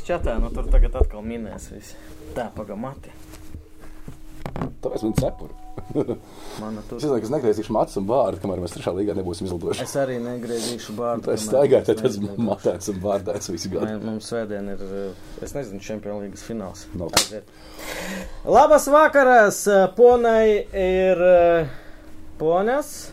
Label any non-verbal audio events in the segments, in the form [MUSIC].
Matiņas čatā, nu tur tagad atkal minēs visi. Tā, pagamati. Tāpēc man cepura. [LAUGHS] Mana tur. domāju, ka es negriezīšu matus un vārdu, kamēr mēs trešā līgā nebūsim izlidojuši. Es arī negriezīšu bārdu. Tā es staigāju, tad tas matēts un vārdēts visu gadu. Mē- Mums svētdien ir, eh, es nezinu, Champions League fināls. No. Aiziet. Labas vakaras, ponai ir eh, ponios.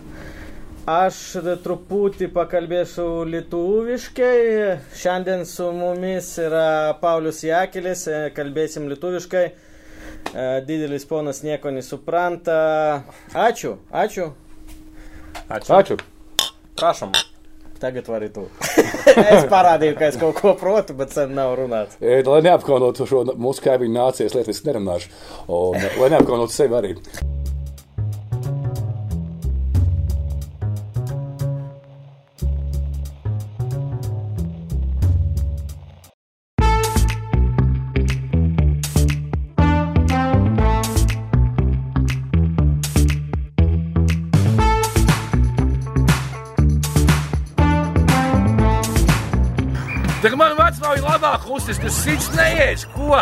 Aš truputį pakalbėsiu lietuviškai. Šiandien su mumis yra Paulius Jakelis, eh, kalbėsim lietuviškai. Eh, Didelis ponas nieko nesupranta. Ačiū, ačiū. Ačiū. Ačiū! Prašom. Tagad vari tu. [LAUGHS] es parādīju, ka es kaut ko protu, bet sen nav runāts. E, Lai neapkaunotu šo mūsu kaimiņu nācijas lietu, es nerunāšu. Un, lai neapkaunotu sevi arī. Tas sits neies, ko?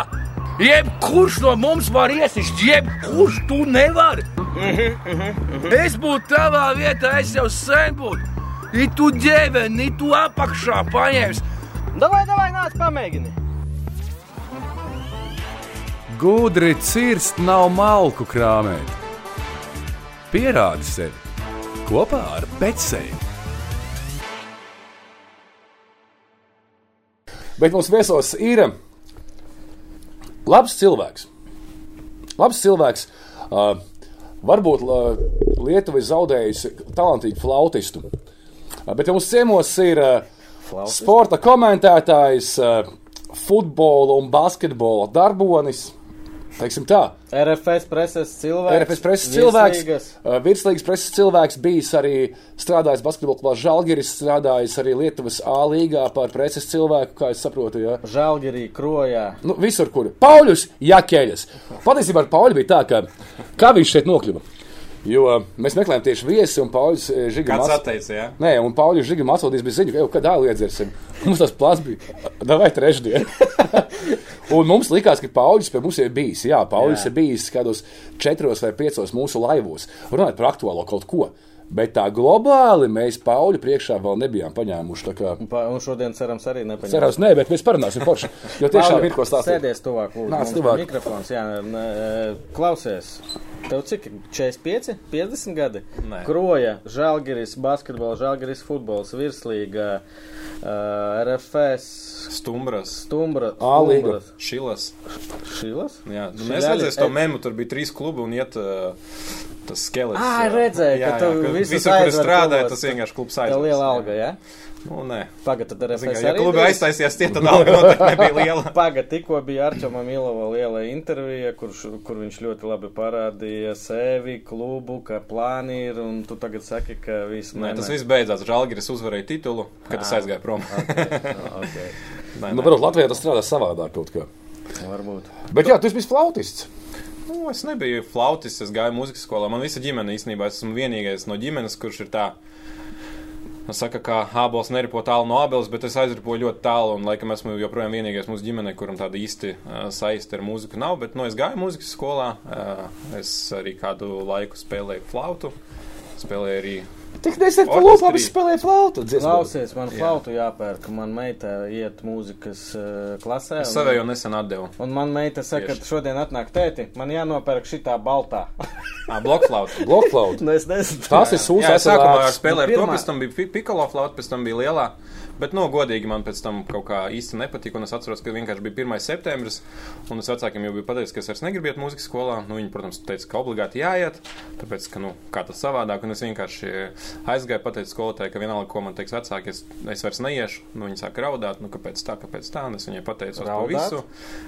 Jebkurš no mums var iesist, jebkurš tu nevari. Es būtu tavā vietā, es jau sen būtu. I tu ģēveni, i tu apakšā paņēmis. Davai, davai, nāc, pamēģini. Gudri cirst nav malku krāmēt. Pierādi sevi kopā ar Betsēju. Bet mums viesos ir labs cilvēks. Labs cilvēks. Uh, varbūt uh, Lietuva ir zaudējusi talantīgu flautistu. Uh, bet mums ciemos ir uh, sporta komentētājs, uh, futbola un basketbola darbonis. Teiksim tā, RFS preses cilvēks. RFS preses cilvēks, virslīgas. uh, virslīgas preses cilvēks, bijis arī strādājis basketbola klubā Žalgiris, strādājis arī Lietuvas A līgā par preses cilvēku, kā es saprotu. Ja. Žalgirī, krojā. Nu, visur, kur Pauļus, Jakeļas. Patiesībā ar Pauļu bija tā, ka kā viņš šeit nokļuva. Jo uh, mēs meklējām tieši viesi, un Pauļus eh, Žigam atteicis, jā? Nē, un Pauļus Žigam atsūtījis bija ziņu, ka jau kad āliedzersim. [LAUGHS] Mums tas plāns bija, [LAUGHS] davai trešdien. [LAUGHS] un mums likās, ka Pauļus pie mums ir bijis. Jā, Pauļus Jā. ir bijis kādos četros vai piecos mūsu laivos. Runājot par aktuālo kaut ko. Bet tā globāli mēs Pauļu priekšā vēl nebijām paņēmuši. tā kā- Un pa- Un šodien cerams arī nepaņems. Cerams, nē, bet mēs parunāsim forši. Jo tiešām ir ko stāstīt. Sēdies tuvāk, lūdzu. Nāc tuvāk. Mikrofons, jā, klausies. Tev cik? ir? 45, 50 gadi? Nē. Kroja, Žalgiris, basketbols, Žalgiris, futbols, virslīga, uh, RFS, Stumbras, Stumbra, A līga. Stumbras. Šilas. Šilas? Jā, nu, es redzēju to e- memu, tur bija trīs klubi un iet uh, tas skelets. Jā. redzēju, ka Jā, tu jā, ka visus visur, kur klubos. tas vienkārši klubs Tev aizver. liela alga, jā? Nu, nē. Pagad, tad Zini, kā, Ja arī klubi aiztaisījās, tie tad alga noteikti nebija [LAUGHS] liela. Pagaidā, tikko bija Arčāna Milova liela intervija, kur, kur viņš ļoti labi parādīja sevi, klubu, ka plāni ir. Un tu tagad saki, ka viss Nē, tas viss beidzās. Žalgiris uzvarēja titulu, kad tas aizgāja prom. Okay. [LAUGHS] Nē, Nu, varbūt Latvijā tas strādā savādāk kaut kā. Varbūt. Bet jā, tu esi flautists. Nu, es nebiju flautis, es gāju muzikas skolā. Man visa ģimene īstenībā es esmu vienīgais no ģimenes, kurš ir tā. Es saku, ka ābols neripo tālu no ābeles, bet es aizripoju ļoti tālu. Un, laikam, esmu joprojām vienīgais mūsu ģimenē, kuram tāda īsti uh, saiste ar mūziku nav. Bet, nu, es gāju muzikas skolā. Uh, es arī kādu laiku spēlēju flautu. Spēlēju arī. Tik nesen viņš spēlēja flautu. Klausies, man Jā. flautu jāpērk. Man meita iet mūzikas uh, klasē. Es jau nesen atdevu. Un man meita saka, ka Tieši. šodien atnāk tēti, man jānopērk šitā baltā. [LAUGHS] Ah, blokflauta. [LAUGHS] Blokflauta. nu, es nezinu. Tas ir Jā, sūds. es sākumā spēlēju Nu, ar to, pirmā- pēc tam bija pi- pikolo flauta, pēc tam bija lielā. Bet, nu, godīgi man pēc tam kaut kā īsti nepatika. Un es atceros, ka vienkārši bija 1. septembris. Un es vecākiem jau biju pateicis, ka es vairs negribu iet mūzikas skolā. Nu, viņi, protams, teica, ka obligāti jāiet. Tāpēc, ka, nu, kā tas savādāk. Un es vienkārši aizgāju, pateicu skolotājai, ka vienalga, ko man teiks vecāki, es, es vairs neiešu. Nu, viņi sāka raudāt, nu, kāpēc tā, kāpēc tā. Un es viņai pateicu par visu.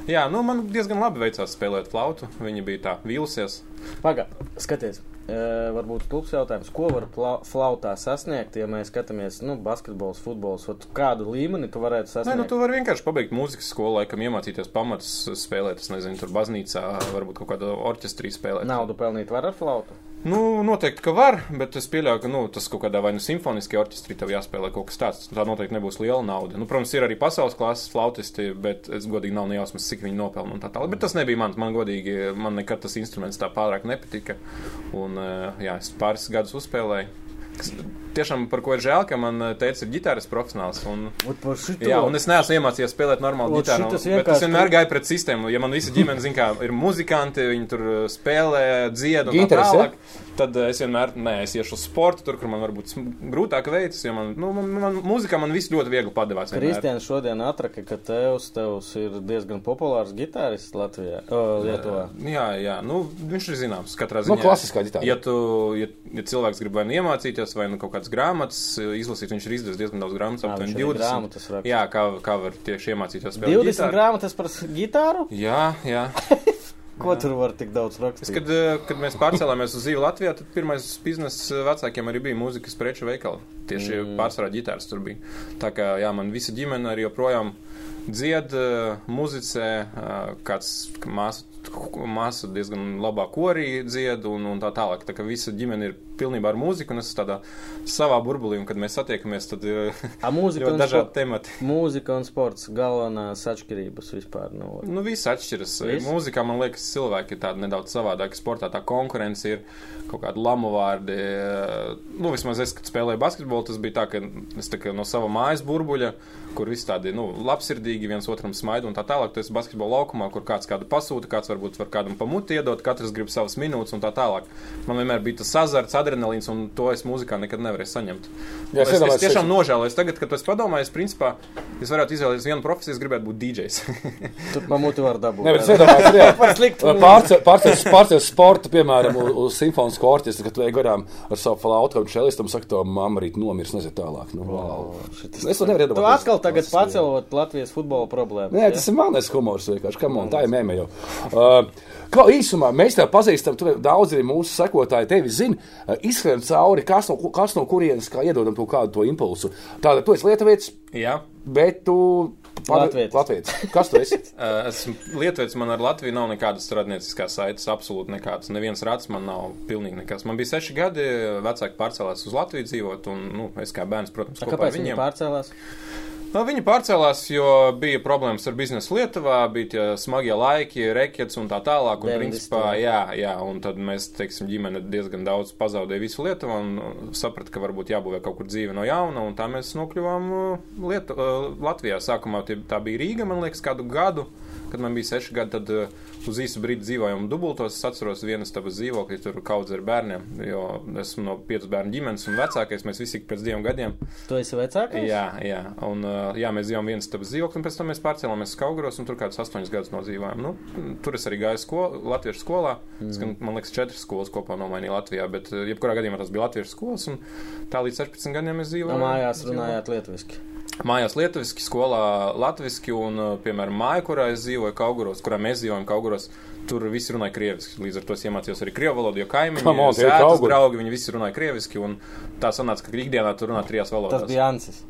Jā, nu, man diezgan labi veicās spēlēt flautu. Viņa bija tā vīlusies. Pagaid, skaties. Varbūt klubs jautājums, ko var flautā sasniegt, ja mēs skatāmies, nu, basketbols, futbols, ot kādu līmeni tu varētu Nē, sasniegt? nu, tu vari vienkārši pabeigt mūzikas skolu, laikam iemācīties pamatus spēlēt. Es nezinu, tur baznīcā, varbūt kaut kādā orķestrī spēlēt. Naudu pelnīt var ar flautu. Nu, noteikti, ka var, bet es pieļauju, ka nu, tas kaut kādā vai nu simfoniskajā orķestrī tev jāspēlē kaut kas tāds. Tā noteikti nebūs liela nauda. Nu, protams, ir arī pasaules klases flautisti, bet es godīgi nav nejausmas, cik viņi nopelna un tā tālāk. Bet tas nebija mans. Man godīgi, man nekad tas instruments tā pārāk nepatika. Un, eh, jā, es pāris gadus uzspēlēju. Tiešām par ko ir žēl, ka man eh, teica, ir ģitāras profesionāls. Un, šito. Jā, un es neesmu iemācījies spēlēt normālu ģitāru. es vienkārši- vienmēr gāju pret sistēmu. Ja man visa ģimene zina, kā ir muzikanti, viņi tur uh, spēlē, dzied un tā tālāk. Tad uh, es vienmēr, nē, es iešu uz sportu, tur, kur man varbūt grūtāk veicas, jo man, nu, man, man mūzikā man viss ļoti viegli padevās. Kristians šodien atraka, ka tevs, tevs ir diezgan populārs gitārists Latvijā, o, Lietuvā. Jā, jā, nu, viņš ir zināms. Katrā ziņā. Nu, klasiskā ģitāra. Ja, tu, ja, ja cilvēks grib vai nu iemācīties, vai nu kaut kādas grāmatas izlasīt, viņš ir izdevies diezgan daudz grāmatas, Ā, aptuveni viņš arī 20. grāmatas raksta. Jā, kā, kā var tieši iemācīties spēlēt. 20 ģitāru. grāmatas par gitāru? Jā, jā. [LAUGHS] Ko tur var tik daudz Es, rakstīt? kad, eh, kad mēs pārcēlāmies uz dzīvi Latvijā, tad pirmais biznesa vecākiem arī bija mūzikas preču veikali. Tieši mm. pārsvarā ģitāras tur bija. Tā kā jā, man visa ģimene arī joprojām dzied, eh, muzicē, eh, kāds māsa, māsa diezgan labā korī dzied un, un tā tālāk. Tā kā visa ģimene ir pilnībā ar mūziku un es tādā savā burbulī, un kad mēs satiekamies, tad ir [LAUGHS] A, mūzika, ļoti un dažādi temati. mūzika un sports galvenās atšķirības vispār. Nu, Nu, viss atšķiras. Viss? Mūzikā man liekas, cilvēki ir tādi nedaudz savādāki. Sportā tā konkurence ir kaut kāda lamu vārdi. Nu, vismaz es, kad spēlēju basketbolu, tas bija tā, ka es tā kā no sava mājas burbuļa, kur visi tādi nu, labsirdīgi viens otram smaida un tā tālāk. Tas ir basketbola laukumā, kur kāds kādu pasūta, kāds varbūt var kādam pamuti iedot, katrs grib savas minūtes un tā tālāk. Man vienmēr bija tas azarts, adrenalīns, un to es mūzikā nekad nevarēju saņemt. Jā, es es, es tiešām es- nožēloju. Tagad, kad es padomāju, es principā es varētu izvēlēties vienu profesiju, es gribētu būt DJs. [LAUGHS] tur mamūti var dabūt. Nē, bet es iedomājos, jā. Par [LAUGHS] sliktu. Pārcelt pārcelt- pārcelt sportu, piemēram, uz, simfonisko orķestri, kad tu ej garām ar savu flautu, un šelistam saka, to mamma rīt nomirs, nezinu tālāk. Nu, wow. Es to nevaru Tu iedomāties. atkal tagad Tas, pacelot Latvijas futbola problēmu. Nē, tas ir melnais humors vienkārši. Kam on, tā ir mēmē jau. Uh, Kā īsumā mēs tevi pazīstam, tu daudz arī mūsu sekotāji tevi zina, uh, izskrien cauri, kas no, kas no kurienes, kā iedodam to kādu to impulsu. Tātad tu esi lietuvietis, Jā. bet tu... Latvietis. Latvietis. Kas tu esi? [LAUGHS] Uh, Esmu Lietuvais, man ar Latviju nav nekādas radnieciskās saites, absolūti nekādas. Neviens rāds man nav pilnīgi nekas. Man bija seši gadi, vecāki pārcēlās uz Latviju dzīvot, un nu, es kā bērns, protams, kopā ar Kāpēc viņi viņiem. pārcēlās? Nu, Viņi pārcēlās, jo bija problēmas ar biznesu Lietuvā, bija tie smagie laiki, rekets un tā tālāk. Un, 90. principā, jā, jā, un tad mēs, teiksim, ģimene diezgan daudz pazaudēja visu Lietuvu un uh, saprata, ka varbūt jābūvē kaut kur dzīve no jauna, un tā mēs nokļuvām uh, Lietu, uh, Latvijā. Sākumā tā bija Rīga, man liekas, kādu gadu. Kad man bija seši gadi, tad uh, uz īsu brīdi dzīvojām dubultos. Es atceros vienas tādas dzīvokļus, tur kaudz ar bērniem, jo esmu no piecu bērnu ģimenes un vecākais. Mēs visi pēc diviem gadiem Tu esi vecākais? Jā, jā. Un, uh, jā, mēs dzīvojām vienas tādas dzīvokļus, un pēc tam mēs pārcēlāmies uz Kauguros, un tur kādus astoņus gadus nodzīvojām. Nu, tur es arī gāju skolu, Latvijas skolā. Mm. Es, gan, man liekas, četras skolas kopā nomainīju Latvijā, bet uh, jebkurā gadījumā tas bija Latvijas skolas, un tā līdz 16 gadiem mēs No dzīvojām. mājās runājāt lietuviski. Mājās lietuviski, skolā latviski, un, uh, piemēram, māja, kurā es dzīvoju Kauguros, kurā mēs dzīvojam Kauguros. Tur visi runāja krieviski. Līdz ar to es iemācījos arī krievu valodu, jo kaimiņi, Kauguri. draugi, viņi visi runāja krieviski. un Tā sanāca, ka ikdienā tur runā trijās valodās. Tas bija Ansis.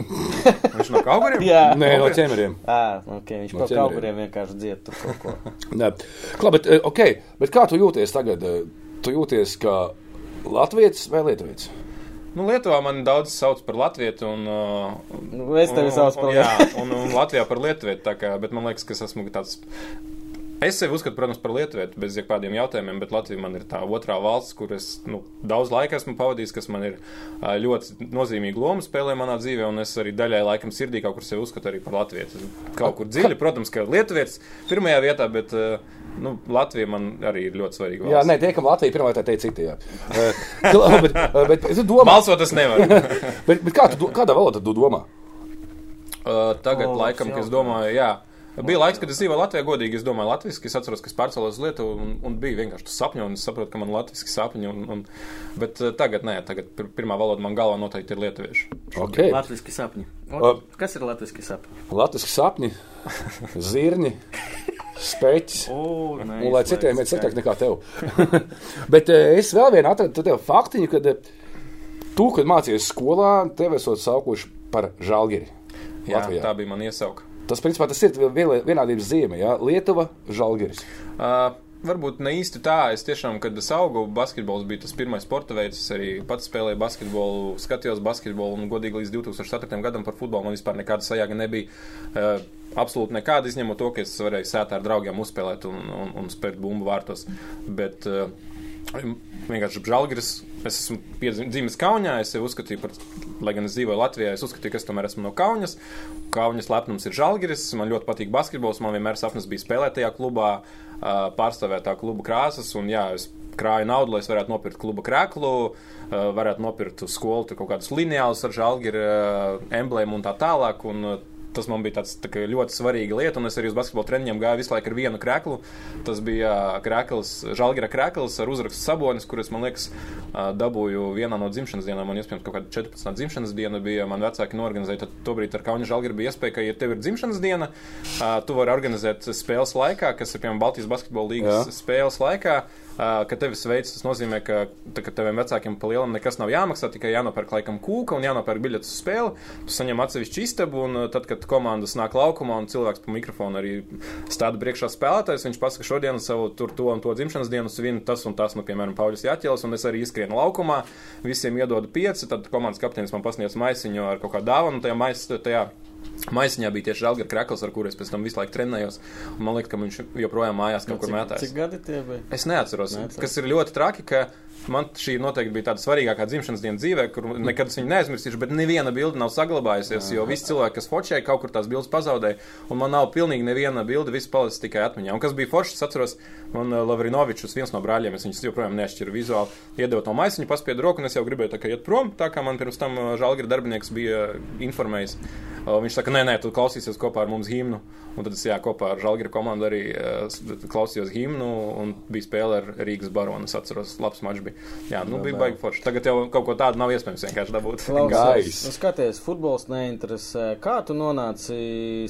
[LAUGHS] Viņš no Kauguriem? Jā, Nē, no ķemeriem. À, okay, viņš No kaut kuriem vienkārši dzied tur kaut ko. [LAUGHS] Nē, Klā, bet, eh, okay, bet kā tu jūties tagad? Eh, Tu jūties kā latvietis vai lietuvietis? Nu, Lietuvā man daudz sauc par latviešu, un, uh, Nu, es tevi saucu par Jā, un, un Latvijā par lietuviešu. tā kā, Bet man liekas, ka es esmu tāds. Es sevi uzskatu, protams, par lietuviešu bez jebkādiem jautājumiem, bet Latvija man ir tā otrā valsts, kur es nu, daudz laika esmu pavadījis, kas man ir ā, ļoti nozīmīga loma spēlē manā dzīvē, un es arī daļai laikam sirdī kaut kur sevi uzskatu arī par latviešu. Kaut kur dziļi, protams, ka lietuvietis pirmajā vietā, bet ā, nu, Latvija man arī ir ļoti svarīga. Jā, valsts. nē, tiekam Latviju pirmā tā teica citi. jā. Eh, bet, eh, bet, bet, tu domā, Balsot es nevaru. [LAUGHS] bet, bet kā tu, kādā valodā tu domā? Uh, tagad, O, oh, laikam, es jautājums. domāju, jā. Bija laiks, kad es dzīvoju Latvijā, godīgi es domāju, latviešu. Es atceros, ka es pārcēlos uz Lietuvu un, un bija vienkārši tas sapņu, un es saprotu, ka man ir latviešu sapņi. Un, un, bet uh, tagad, nē, tagad pir, pirmā valoda man galvā noteikti ir lietuviešu. Okay. Latviski sapņi. O- Kas ir latviski sapņi? Latvijas sapņi, [LAUGHS] zirni, speķis. O, nē, Un lai citiem ir sliktāk nekā tev. [LAUGHS] Bet eh, es vēl vienu atradu tādu faktiņu, kad eh, tu, kad mācījies skolā, tevi esot saukuši par žālgiri. Jā, Latvijā. tā bija mana iesauka. Tas, principā, tas ir vienādības zīme. Ja? Lietuva, žālgiris. Uh, Varbūt ne īsti tā. Es tiešām, kad es augu, basketbols bija tas pirmais sporta veids. Es arī pats spēlēju basketbolu, skatījos basketbolu un godīgi līdz 2004. gadam par futbolu man vispār nekāda sajāga nebija. Uh, absolūti nekāda, izņemot to, ka es varēju sētā ar draugiem uzspēlēt un, un, un spērt bumbu vārtos. Bet, uh, Vienkārši žēlgris. Es esmu dzimis Kaunijā. Es jau uzskatīju, par, lai gan es dzīvoju Latvijā, es uzskatīju, ka es tomēr esmu no Kaunas. Kaunas lepnums ir žēlgris. Man ļoti patīk basketbols. Man vienmēr sapnis bija spēlēt tajā klubā, pārstāvēt tā klubu krāsas. Un, jā, es krāju naudu, lai es varētu nopirkt kluba krēklu, varētu nopirkt skolu kaut kādus lineālus ar žēlgiri emblēmu un tā tālāk. Un, tas man bija tāds, tā ļoti svarīga lieta, un es arī uz basketbola treniņiem gāju visu laiku ar vienu krēklu. Tas bija krēkls, žēlgira krēkls ar uzrakstu sabonis, kuras, man liekas, dabūju vienā no dzimšanas dienām. Man iespējams, kaut kāda 14. dzimšanas diena bija. Man vecāki norganizēja, tad tobrīd ar Kaunis žēlgira bija iespēja, ka, ja tev ir dzimšanas diena, tu vari organizēt spēles laikā, kas ir, piemēram, Baltijas basketbola līgas Jā. spēles laikā ka tevi sveic. Tas nozīmē, ka, tā, ka taviem vecākiem pa lielam nekas nav jāmaksā, tikai jānopērk laikam kūka un jānopērk biļetes uz spēli. Tu saņem atsevišķu istabu, un tad, kad komandas nāk laukumā un cilvēks pa mikrofonu arī stāda priekšā spēlētājs, viņš pasaka, šodien savu tur to un to dzimšanas dienu svin tas un tas, nu, piemēram, Pauļus Jāķēlis, un es arī izskrienu laukumā, visiem iedodu pieci, tad komandas kapteinis man pasniedz maisiņu ar kaut kādu dāvanu, tajā maisiņā Maisiņā bija tieši Žalgara krekls, ar kuriem es pēc tam visu laiku trenējos. Man liekas, ka viņš joprojām mājās kaut kur mētās. Cik gadi tie bija? Es neatceros, Neatceros. kas ir ļoti traki, ka man šī noteikti bija tāda svarīgākā dzimšanas diena dzīvē, kur nekad es viņu neaizmirsīšu, bet neviena bilde nav saglabājusies, jo visi cilvēki, kas focēja, kaut kur tās bildes pazaudēja, un man nav pilnīgi neviena bilde, viss palicis tikai atmiņā. Un kas bija forši, es atceros, man uh, Lavrinovičs, viens no brāļiem, es viņus joprojām nešķiru vizuāli, iedeva to maisiņu, paspiedu roku, un es jau gribēju tā kā iet prom, tā kā man pirms tam uh, žālgira darbinieks bija informējis. Uh, Viņš saka, nē, nē, tu klausīsies kopā ar mums himnu. Un tad es jā, kopā ar Žalgiru komandu arī klausījos himnu un bija spēle ar Rīgas baronu. Es atceros, labs mačs bija. Jā, nu bija baigi forši. Tagad jau kaut ko tādu nav iespējams vienkārši dabūt. Gājis. nu, skaties, futbols neinteresē. Kā tu nonāci?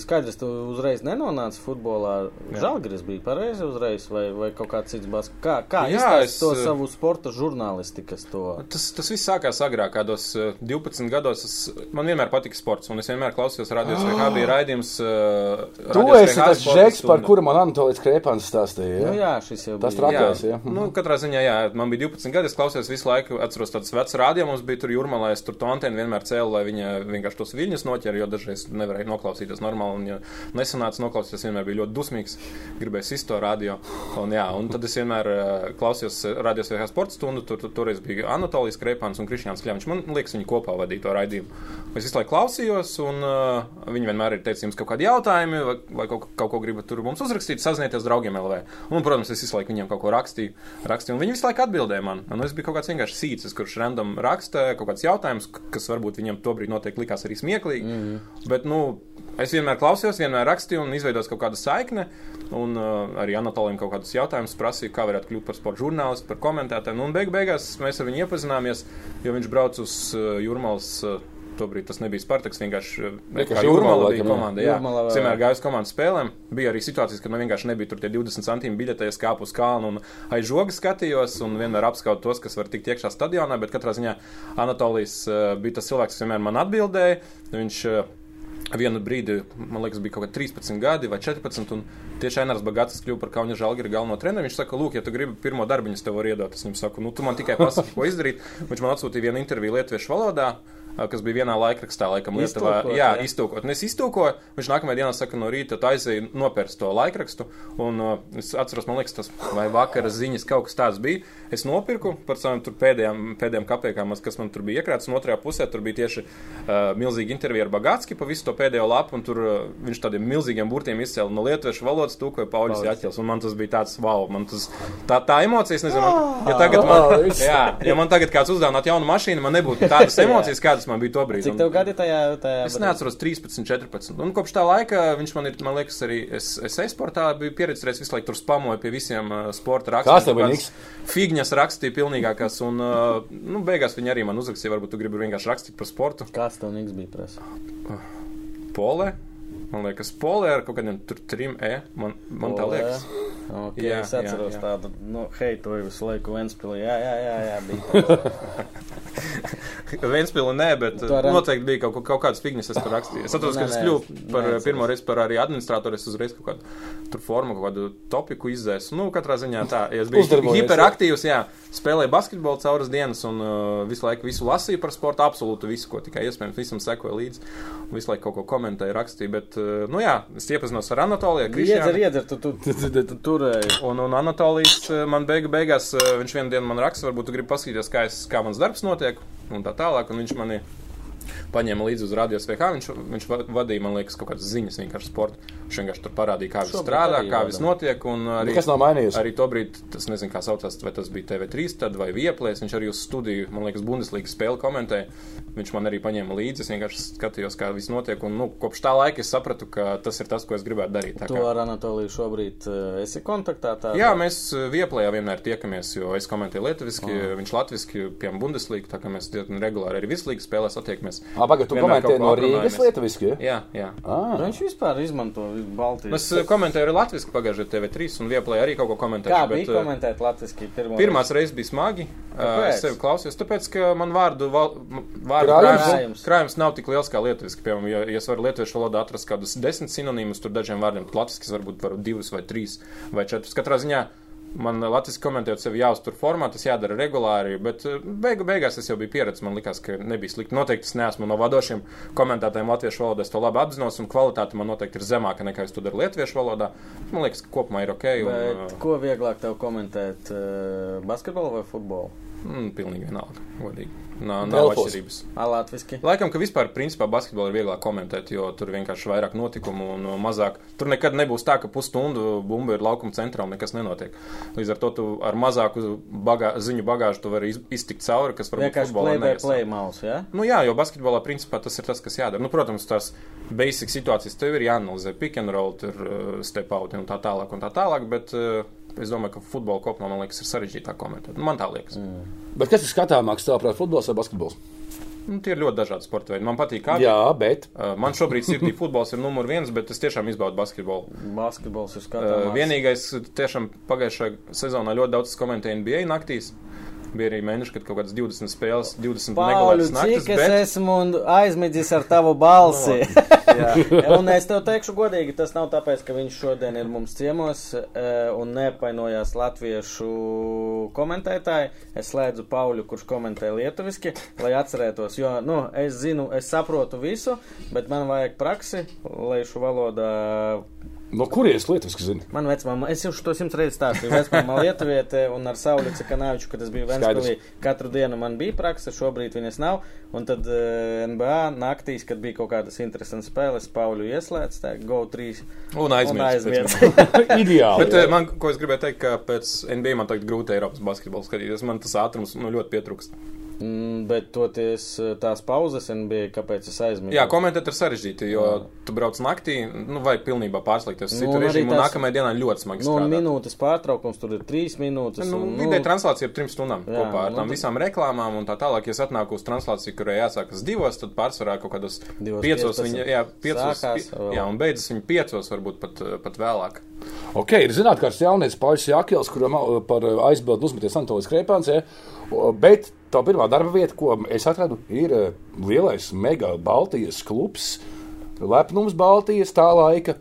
Skaidrs, tu uzreiz nenonāci futbolā. Žalgris bija pareizi uzreiz, vai, vai kaut kāds cits bas. Kā, kā Jā, es, to eh, savu sporta žurnālistikas to? Tas, tas viss sākās agrāk, kādos uh, 12 gados. Es, man vienmēr patika sports, un es vienmēr klausījos radios, vai kā bija raidījums. Uh, Tu esi tas žeks, par kuru man Anatolijas Krēpans stāstīja. Nu, Ja? jā, šis jau Tas bija. trakais, ja. Nu, katrā ziņā, jā, man bija 12 gadi. Es klausījos visu laiku, atceros tādas vecas rādījumus. Mums bija tur jūrmā, es tur to antenu vienmēr cēlu, lai viņa vienkārši tos viļņus noķer, jo dažreiz nevarēja noklausīties normāli. Un, ja nesanāca noklausīties, vienmēr bija ļoti dusmīgs. Gribēju sist to radio. Un, jā, un tad es vienmēr uh, klausījos radios vai sporta stundu. Tur, tur, toreiz bija Anatolijas Krepāns un Krišņāns Kļāviņš. Man liekas, viņi kopā vadīja to raidījumu. Es visu laiku klausījos, un uh, viņi vienmēr ir teicis, jums kaut kādi jautājumi, vai, vai kaut, kaut ko gribat tur mums uzrakstīt, sazinieties draugiem LV. Un, protams, es visu laiku viņiem kaut ko rakstīju, rakstīju un viņi visu laiku atbildēja man. Un es biju kaut kāds vienkārši sīcis, kurš random raksta kaut kāds jautājums, kas varbūt viņam tobrīd noteikti likās arī smieklīgi. Mm -hmm. Bet, nu, es vienmēr klausījos, vienmēr rakstīju un izveidojos kaut kādu saikni. Un uh, arī Anatolijam kaut kādus jautājumus prasīju, kā varētu kļūt par sporta žurnālistu, par komentētāju. Nu, un beig beigās mēs ar viņu iepazināmies, jo viņš brauc uz uh, Jurmālas. Uh, Tobrīd tas nebija Spartaks, vienkārši uh, Vienkārši Jūrmala, bija komanda. Jā, Jūrmala, Es vienmēr gāju uz komandas spēlēm. Bija arī situācijas, kad man vienkārši nebija tur tie 20 centimetri biļetē, es kāpu uz kalnu un aiz žoga skatījos un vienmēr apskautu tos, kas var tikt iekšā stadionā. Bet katrā ziņā Anatolijas uh, bija tas cilvēks, kas vienmēr man atbildēja. Viņš uh, Vienu brīdi, man liekas, bija kaut kādi 13 gadi vai 14. Un tieši Ainars Bagāts kļuva par Kaunas žēlgara galveno treneru. Viņš saka, lūk, ja tu gribi pirmo darbu, es tev varu iedot. Es viņam saku, nu, tu man tikai pasaki, ko izdarīt. Viņš man atsūtīja vienu interviju lietuviešu valodā. Kas bija vienā laikrakstā, laikam, Lietuvā. Iztulkot, Jā, jā. iztūkot. Un es iztūkoju. Viņš nākamajā dienā saka, no rīta tu aizēji nopērst to laikrakstu. Un uh, es atceros, man liekas, tas vai vakara ziņas kaut kas tāds bija. Es nopirku par savām tur pēdējām, pēdējām kapekām, kas man tur bija iekrāts. Un otrajā pusē tur bija tieši uh, milzīga intervija ar Bagātski pa visu to pēdējo lapu. Un tur uh, viņš tādiem milzīgiem burtiem izcēla no lietuviešu valodas tūkoja Pauļus Jāķels. Un man tas bija tāds, wow, man tas, tā, tā emocija, es nezinu, man, ja tagad man, viss. jā, ja man tagad kāds uzdāvinātu jaunu mašīnu, man nebūtu tādas [LAUGHS] emocijas, kādas man bija tobrīd. Cik tev gadi tajā? tajā Es neatceros 13, 14. Un kopš tā laika viņš man ir, man liekas, arī es, es e-sportā biju pieredzējis, visu laiku tur spamoju pie visiem uh, sporta rakstiem. Kas tev bija, Kaut Figņas rakstīja pilnīgākās, un, uh, nu, beigās viņi arī man uzrakstīja, varbūt tu gribi vienkārši rakstīt par sportu. Kāds tev niks bija prasa? Polē. Man liekas, polē ar kaut kādiem trim E. Man, man tā liekas. Okay, Jā, es atceros jā, jā. tādu, nu, hei, to jau visu laiku Ventspilī. Jā, jā, jā, jā bija. Vēnspili nē, bet Tu ar- noteikti bija kaut, kaut kādas figņas, es tur rakstīju. Es atceros, Nē, ka es nē, kļuvu par neatceros. pirmo reizi par arī administratoru, es uzreiz kaut kādu tur formu, kaut kādu topiku izdzēsu. Nu, katrā ziņā tā, ja es biju hiperaktīvs, jā, spēlēju basketbolu cauras dienas un uh, visu laiku visu lasīju par sportu, absolūti visu, ko tikai iespējams, visam sekoju līdzi. un Visu laiku kaut ko komentēju, rakstīju, bet, uh, nu jā, es iepazinos ar Anatoliju, Iedzer, Krišjānu. iedzer, tu, tu, tu, tu, tu turēji. Un, un Anatolijas eh, man beigu, beigās, eh, viņš vienā dienā man raksta, varbūt tu gribi paskatīties, kā, es, kā mans darbs notiek, un tā tālāk. Un viņš mani paņēma līdzi uz radios VH. Viņš, viņš va- vadīja, man liekas, kaut kādas ziņas vienkārši sporta. Viņš vienkārši tur parādīja, kā viss strādā, kā viss notiek. Un arī, Nekas nav mainījies. Arī to brīdi, tas nezinu, kā saucās, vai tas bija TV3 tad vai Vieplēs. Viņš arī uz studiju, man liekas, Bundeslīgas spēli komentēja. Viņš man arī paņēma līdzi. Es vienkārši skatījos, kā viss notiek. Un, nu, kopš tā laika es sapratu, ka tas ir tas, ko es gribētu darīt. Tā Tu kā- ar Anatoliju šobrīd uh, esi kontaktā? Tā, Jā, mēs uh, Vieplējā vienmēr tiekamies, jo es komentēju lietuviski, oh. viņš latviski, piemēram, Bundeslīga, tā kā mēs diezgan regulāri arī vislīgas spēlēs attiekamies. Ah, pagaid, tu komentē no Rīgas lietuviski, ja? Jā, jā. Ah, Viņš vispār izmanto Baltijas. Es uh, komentēju arī latviski pagājušajā TV3 un Vieplējā arī kaut ko komentēju. Kā bija komentēt latviski pirmo Pirmās reizes bija smagi. Uh, Kāpēc? es sevi klausījos, tāpēc, ka man vārdu, val, vārdu Krājums? krājums, krājums nav tik liels kā lietuviski. Piemēram, ja, ja es varu lietuviešu valodā atrast kādus desmit sinonīmus, tur dažiem vārdiem, tad latviski varbūt var divus vai trīs vai četrus. Katrā ziņā man latviski komentējot sevi jāuztur formā, tas jādara regulāri, bet uh, beigu beigās es jau biju pieredzējis. Man liekas, ka nebija slikti. Noteikti es neesmu no vadošiem komentētājiem latviešu valodā. Es to labi apzinos, un kvalitāte man noteikti ir zemāka nekā es to daru lietuviešu valodā. Man liekas, ka kopumā ir ok. Un, Bet, uh, ko vieglāk tev komentēt? Uh, basketbolu vai futbolu? Mm, pilnīgi vienalga, godīgi. Nav, nav atšķirības. Ā, latviski. Laikam, ka vispār, principā, basketbolu ir vieglāk komentēt, jo tur vienkārši vairāk notikumu un mazāk. Tur nekad nebūs tā, ka pusstundu bumba ir laukuma centrā un nekas nenotiek. Līdz ar to tu ar mazāku bagā, ziņu bagāžu tu vari iz, iztikt cauri, kas varbūt Vienkārši play by play mouse? Ja? Nu, jā, jo basketbolā principā tas ir tas, kas jādara. Nu, protams, tās basic situācijas tev ir jāanalizē, pick and roll, tur uh, step out un tā tālāk un tā tālāk, bet uh, es domāju, ka futbola kopumā, man liekas, ir sarežģītāk komentēt. Nu, man tā liekas. Mm. bet kas ir skatāmāks, tavuprāt, futbols vai basketbols? Nu, tie ir ļoti dažādi sporta veidi. Man patīk, kā Jā, bet Uh, Man šobrīd sirdī futbols ir numur viens, bet es tiešām izbaudu basketbolu. Basketbols ir Uh, skatāms. vienīgais, tiešām pagājušajā sezonā ļoti daudz komentēju NBA naktīs. Bija arī mēneši, kad kaut kādas 20 spēles, 20 Pauļu, naktis. cik es Bet... esmu aizmidzis ar tavu balsi. [LAUGHS] Jā. un es tev teikšu godīgi, tas nav tāpēc, ka viņš šodien ir mums ciemos eh, un nepainojās latviešu komentētāji. Es slēdzu Pauļu, kurš komentē lietuviski, lai atcerētos, jo, nu, es zinu, es saprotu visu, bet man vajag praksi, lai šo valodā no kurienes lietuviski zini? Man vecmāma, es jau to simts reizes stāstīju. Vecmāma Lietuviete un ar Sauli Cekanaviču, kad es biju Ventspilī, katru dienu man bija praksa, šobrīd viņas nav. Un tad uh, NBA naktīs, kad bija kaut kādas interesantas spēles, Pauļu ieslēdz, tā Go 3 Un aizmirst. [LAUGHS] [LAUGHS] Ideāli. Bet, eh, man, ko es gribēju teikt, ka pēc NBA man tagad grūti Eiropas basketbolu skatīties. Man tas ātrums nu, ļoti pietrūkst. Mm, bet toties eh, tās pauzes NBA, kāpēc es aizmirsu? Jā, komentēt ir sarežģīti, jo tu brauc naktī, nu, vajag pilnībā pārslēgties uz Nu, citu un arī režīmu, un tās- nākamajā dienā ļoti smagi Nu, un strādāt. minūtes pārtraukums tur ir trīs minūtes. Nu, un, Vidēji translācija ir trim stundām Jā, jā, kopā ar nu, tām tad- visām reklāmām un tā tālāk. Ja es atnāku uz translāciju, kurai jāsākas divos, tad pārsvarā kaut kādos Divos piecos, 15 viņa, jā, piecos, sākās pi, vēl. jā, un beidzas viņa piecos, varbūt pat, eh, pat vēlāk. Ok, ir zināms, kāds jaunietis Pauļs Jākils, kuram par uh, aizbildu uzmeties Antolijas Krēpāns, ja? Bet tā pirmā darba vieta, ko es atradu, ir uh, lielais mega Baltijas klubs, lepnums Baltijas tā laika,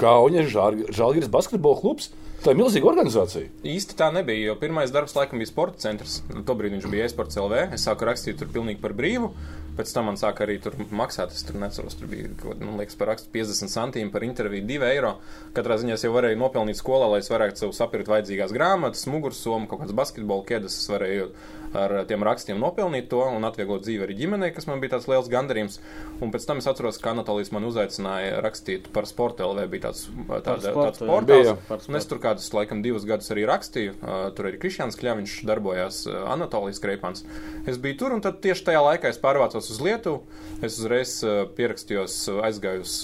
Kauņa Žalgiris basketbola klubs. Tā ir milzīga organizācija. Īsti tā nebija, jo pirmais darbs laikam bija sporta centrs. Tobrīd viņš bija e-sports LV. Es sāku rakstīt tur pilnīgi par brīvu. Pēc tam man sāka arī tur maksāt. Es tur neceros, tur bija man liekas, par rakstu 50 centīm par interviju 2 eiro. Katrā ziņā es jau varēju nopelnīt skolā, lai es varētu sev sapirkt vajadzīgās grāmatas, mugursomu, kaut kādas basketbola ķēdes. Es varēju ar tiem rakstiem nopelnīt to un atvieglot dzīvi arī ģimenei, kas man bija tāds liels gandarījums. Un pēc tam es atceros, ka Anatolijas man uzaicināja rakstīt par sporta LV. Bija tāds, tāda, sportu, tāds portāls. Un es tur kādus, laikam, divus gadus arī rakstīju. Uh, tur arī Kristians Kļaviņš darbojās Anatolijas Kreipāns. Es biju tur, un tad tieši tajā laikā es pārvācos uz Lietuvu. Es uzreiz pierakstījos, aizgāju uz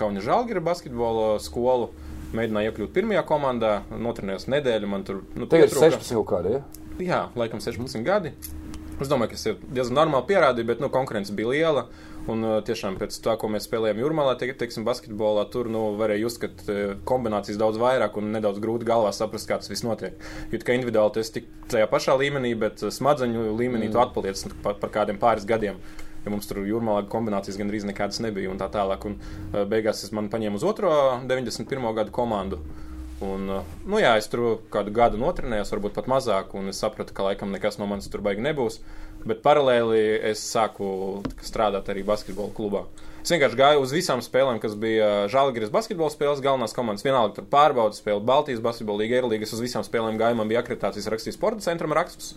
Kauņa Žalgira basketbola skolu. Mēģināju iekļūt pirmajā komandā, notrenējos nedēļu. Man tur nu, Tagad pietrūka- 16 kaut kādi. Ja? Jā, laikam 16 gadi. Es domāju, ka es jau diezgan normāli pierādīju, bet nu, konkurence bija liela. Un uh, tiešām pēc tā, ko mēs spēlējām Jurmalā, te, teiksim, basketbolā, tur nu, varēja just, ka uh, kombinācijas daudz vairāk un nedaudz grūti galvā saprast, kā tas viss notiek. Jo kā individuāli tas tik tajā pašā līmenī, bet uh, smadzeņu līmenī mm. tu atpaliec nu, par, par kādiem pāris gadiem. Ja mums tur jūrmālā kombinācijas gandrīz nekādas nebija un tā tālāk. Un, beigās es man paņēmu uz otro 91. gadu komandu. Un, uh, nu jā, es tur kādu gadu notrenējos, varbūt pat mazāk, un es sapratu, ka laikam nekas no manis tur baigi nebūs. Bet paralēli es sāku strādāt arī basketbola klubā. Es vienkārši gāju uz visām spēlēm, kas bija Žēlgājas basketbola spēles, galvenās komandas. Vienalga, tur pārbaudas spēle, Baltijas basketbola līga, Eirolandes. Uz visām spēlēm gāju, man bija akreditācijas rakstīts sporta centram rakstus.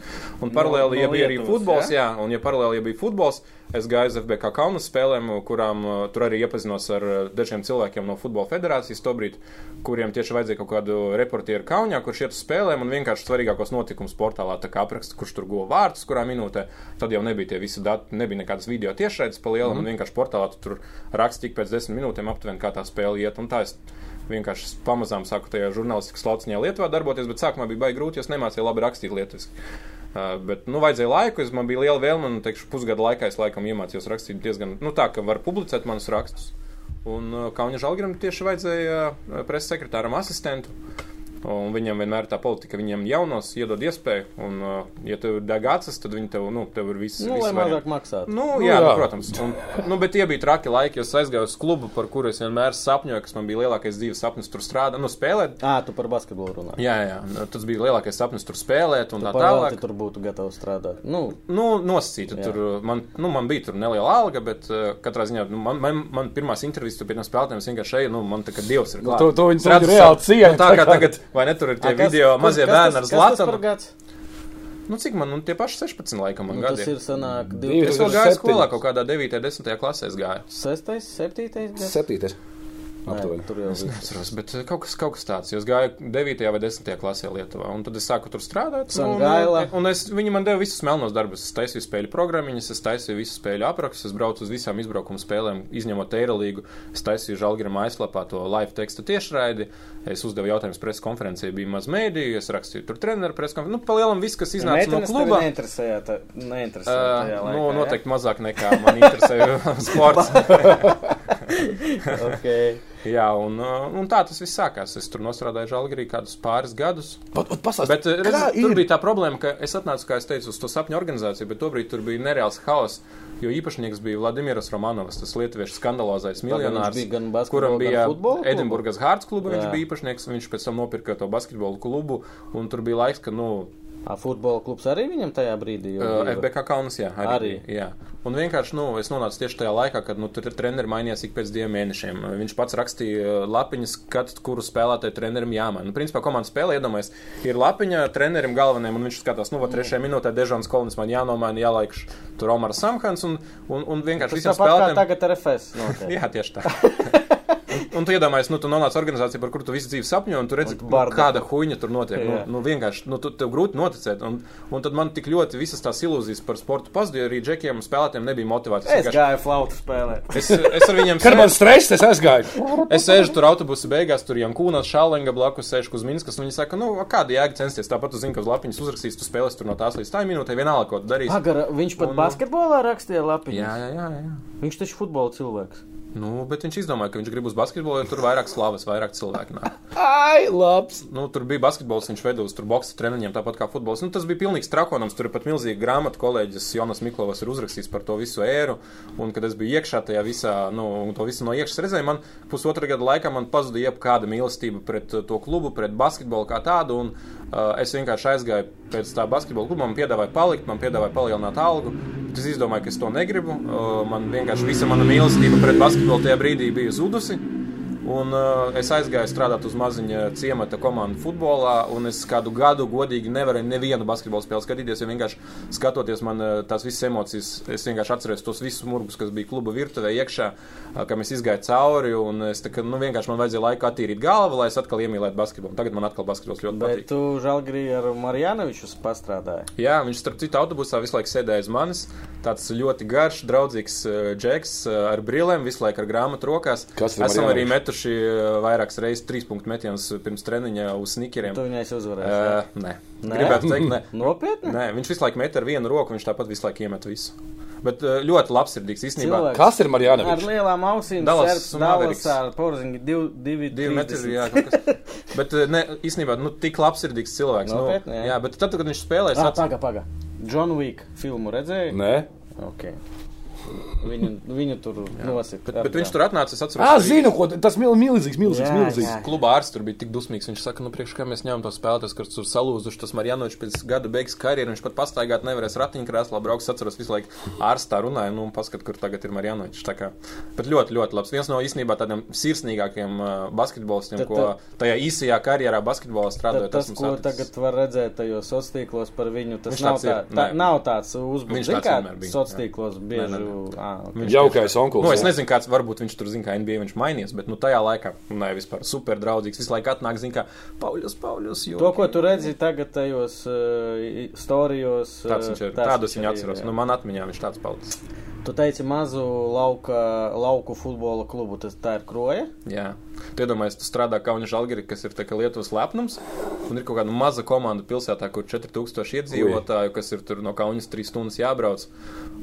Un paralēli, no ja bija arī Lietuvas, futbols, ja? jā, un ja paralēli, ja bija futbols, es gāju uz FBK Kaunas spēlēm, kurām uh, tur arī iepazinos ar uh, dažiem cilvēkiem no futbola federācijas tobrīd, kuriem tieši vajadzēja kaut kādu reportieru Kaunijā, kurš iet uz spēlēm un vienkārši svarīgākos notikumus portālā apraksta, kurš tur guva vārdus, kurā minūtē. Tad jau nebija tie visi dati, nebija nekādas video tiešraides pa lielam, mm. un vienkārši portālā tu tur raksti tik pēc desmit minūtēm aptuveni, kā tā spēle iet. Un tā es vienkārši pamazām sāku tajā žurnālistikas lauciņā Lietuvā darboties, bet sākumā bija baigi grūti, jo es nemācīju labi rakstīt lietuviski. Uh, bet, nu, vajadzēja laiku, es man bija liela vēlme, un, teikšu, pusgada laikā es laikam iemācījos rakstīt diezgan, nu, tā, ka var publicēt manus rakstus. Un uh, Kaunis Žalgiram tieši vajadzēja uh, preses sekretāram asistentu. Un viņam vienmēr ir tā politika, ka viņiem jaunos iedod iespēju, un, uh, ja tev ir degāts, tad viņi tev, nu, tev ir viss. Nu, lai mazāk maksātu. Nu, Nu, jā, jā. jā. Nu, protams. Un, nu, bet tie bija traki laiki, jo es aizgāju uz klubu, par kuru es vienmēr sapņoju, kas man bija lielākais dzīves sapnis tur strādāt, nu, spēlēt. Ā, tu par basketbolu runā. Jā, jā, nu, tas bija lielākais sapnis tur spēlēt un tā Parādi tālāk. tur būtu gatavs strādāt. Nu, Nu, nosacīta Jā. tur. Man, nu, man bija tur neliela alga, bet uh, katrā ziņā nu, man, man, man pirmās intervijas tur pie tiem spēlētājiem es vienkārši eju, nu, man tā kā dievs ir. klāt. to- to viņi reāli Nu, tā tā kā- tagad, Vai ne tur ir tie A, kas, video kas, mazie bērni ar zlatanu? Nu, cik man nu, tie paši 16 laikam man nu, gadi? Tas ir sanāk 2007. Es vēl gāju skolā kaut kādā 9. 10. klasē gāju. 6. 7. 7. Aptuveni. Tur jau Es neatceros, bet eh, kaut kas, kaut kas tāds. Es gāju 9. vai 10. klasē Lietuvā, un tad es sāku tur strādāt. Sangaila. Un, un es, viņi man deva visus melnos darbus. Es taisīju spēļu programmiņas, es taisīju visu spēļu aprakstus, es braucu uz visām izbraukuma spēlēm, izņemot Eirolīgu. Es taisīju Žalgira aizlapā to live tekstu tiešraidi. Es uzdevu jautājumus preses konferencē, bija maz mēdīju, es rakstīju tur treneru preses konferencē. Nu, palielam viss, kas iznāca no Meitenes tevi kluba. Neinteresēja, tā, neinteresēja tajā Uh, laikā. nu, ja? noteikti mazāk nekā man interesē [LAUGHS] sports. [LAUGHS] [LAUGHS] [LAUGHS] okay. Jā, un, uh, un tā tas viss sākās. Es tur nostrādāju Žalgirī kādus pāris gadus. Vat, vat pastāst, Bet eh, redz, tur ir? bija tā problēma, ka es atnācu, kā es teicu, uz to sapņu organizāciju, bet tobrīd tur bija nereāls haoss. Jo īpašnieks bija Vladimirs Romanovs, tas lietuviešu skandalozais miljonārs, bija kuram bija? Edinburgas Hārts kluba, viņš bija īpašnieks, un viņš pēc tam nopirka to basketbolu klubu, un tur bija laiks, ka, nu, A, futbola klubs arī viņam tajā brīdī jau Uh, bija? FBK Kaunas, jā, arī. Arī. bija, Jā. Un vienkārši, nu, es nonācu tieši tajā laikā, kad, nu, tur treneri mainījās ik pēc diviem mēnešiem. Viņš pats rakstīja lapiņas, kad, kuru spēlētāju trenerim jāmaina. Nu, principā komandas spēlē, iedomājies, ir lapiņa trenerim galvenajam, un viņš skatās, nu, va, trešajā minūtē Dežons Kolnis man jānomaina, jālaikš tur Omar Samhans, un, un, un vienkārši visiem spēlētājiem. tagad ar FS. notiek. [LAUGHS] Jā, tieši tā. [LAUGHS] Un, tu iedomājies, nu, tu nonāc organizācijā, par kuru tu visu dzīvi sapņo, un tu redzi, Un nu, bardaku. kāda huīņa tur notiek. Nu, Jā. nu, vienkārši, nu, tu, tev grūti noticēt. Un, un tad man tik ļoti visas tās ilūzijas par sportu pazuda, jo arī džekiem un spēlētājiem nebija motivācijas. Es gāju flautu spēlēt. Es, es ar viņiem man sēžu, stress, es aizgāju. es sēžu tur autobusu beigās, tur Jankūnas, Šālenga blakus, sēžu Kuzminskas, un viņi saka, nu, a kāda jēga censties. Tāpat tu zini, ka uz lapiņas uzrakstīs, tu spēlēsi tur no tās līdz tā minūtē, vienalga, ko tu darīsi. Agara, viņš pat Un- basketbolā rakstīja lapiņu. Jā, jā, jā. jā. Viņš taču futbola cilvēks. Nu, bet viņš izdomāja, ka viņš grib uz basketbolu, jo tur vairāk slavas, vairāk cilvēku nāk. Ai, labs. Nu, tur bija basketbols, viņš veda uz boxe treniņiem, tāpat kā futbols. Nu, tas bija pilnīgs trakonams. Tur ir pat milzīga grāmata, kolēģis Jonas Miklovs ir uzrakstījis par to visu ēru. Un, kad es biju iekšā tajā visā, nu, to visu no iekšas redzēju, man pusotra gada laikā man pazuda jebkāda mīlestība pret to klubu, pret basketbolu kā tādu. Un, uh, es vienkārši aizgāju pēc tā basketbola kluba, man piedāvāja palikt, man piedāvāja palielināt algu. Es izdomāju, ka es to negribu. Man vienkārši visa mana mīlestība pret basketbolu tajā brīdī bija zudusi. Un uh, es aizgāju strādāt uz maziņa ciemata komandu futbolā, un es kādu gadu godīgi nevarēju nevienu basketbolu spēli skatīties, jo vienkārši skatoties man uh, tās visas emocijas, es vienkārši atceros tos visus murgus, kas bija kluba virtuvē iekšā, uh, kam es izgāju cauri, un es tā kā, nu, vienkārši man vajadzēja laiku attīrīt galvu, lai es atkal iemīlētu basketbolu. Tagad man atkal basketbols ļoti Bet patīk. tu Žalgrī ar Marjanoviču pastrādāji. Jā, viņš starp citu autobusā visu laiku sēdēja uz manis. Tāds ļoti garš, draudzīgs uh, džeks uh, ar brīlēm, visu laiku ar grāmatu rokās. Kas ir Metuši uh, vairākas reizes trīs punktu metienus pirms treniņa uz snikeriem. Tu viņai uzvarēji. Uh, nē. Gribētu teikt, nē. [LAUGHS] Nopietni? Nē, viņš visu laiku met ar vienu roku, viņš tāpat visu laiku iemet visu. Bet uh, ļoti labsirdīgs īstenībā. Cilvēks. Kas ir Ar Marjanovičs? lielām ausīm, Dallas Serbs, un Dallas Mavericks. ar divi, Divi metri, jā, kaut kas. [LAUGHS] Bet ne, īstenībā, nu, tik labsirdīgs cilvēks. Nopietni, nu, jā. jā, bet tad, kad viņš spēlēja, Ah, es paga, paga. John Wick filmu redzēju? Nē, Ok. Viņu, viņu tur nosita. Bet, bet viņš tur atnāca, es atceros. ah, zinu, ko tas mil, milzīgs, milzīgs, Jā, milzīgs. jā. Kluba ārsts tur bija tik dusmīgs. Viņš saka, nu, priekš kā mēs ņemam to spēlētājs, kas tur salūzuši. Tas Marjanovičs pēc gada beigas karjeras, viņš pat pastaigāt nevarēs ratiņkrēslā braukt. Es atceros visu laiku ārstā runāju, nu, un paskat, kur tagad ir Marjanovičs. Tā kā, bet ļoti, ļoti labs. Viens no īstenībā tādiem sirsnīgākiem uh, basketbolistiem, Tad- ko tajā īsajā karjerā basketbolā Tad strādājot. tas, esmu ko tagad var redzēt tajos sociālos tīklos par viņu, tas Viņš nav, tāds tā, tā, nav tāds Viņš uzbūvēts. tāds kā bija, sociālos bieži. Ā, ok. Viņš Jaukais onkulis. Nu, es nezinu, kāds varbūt viņš tur zina, kā NBA viņš mainījies, bet nu, tajā laikā, nē, vispār super draudzīgs. Visu laiku atnāk, zina, kā Pauļus, Pauļus. To, ko tu redzi tagad tajos uh, storijos, Tāds viņš ir. Tādus viņš ir, atceros. jā. Nu, man atmiņā viņš tāds palicis. Tu teici mazu lauka, lauku futbola klubu, tas tā ir kroja. Jā. Tu iedomājies, tu strādā Kaunis Žalgiri, kas ir Lietuvas lepnums, un ir kaut kāda maza komanda pilsētā, kur 4000 iedzīvotāju, kas ir tur no Kaunis 3 stundas jābrauc.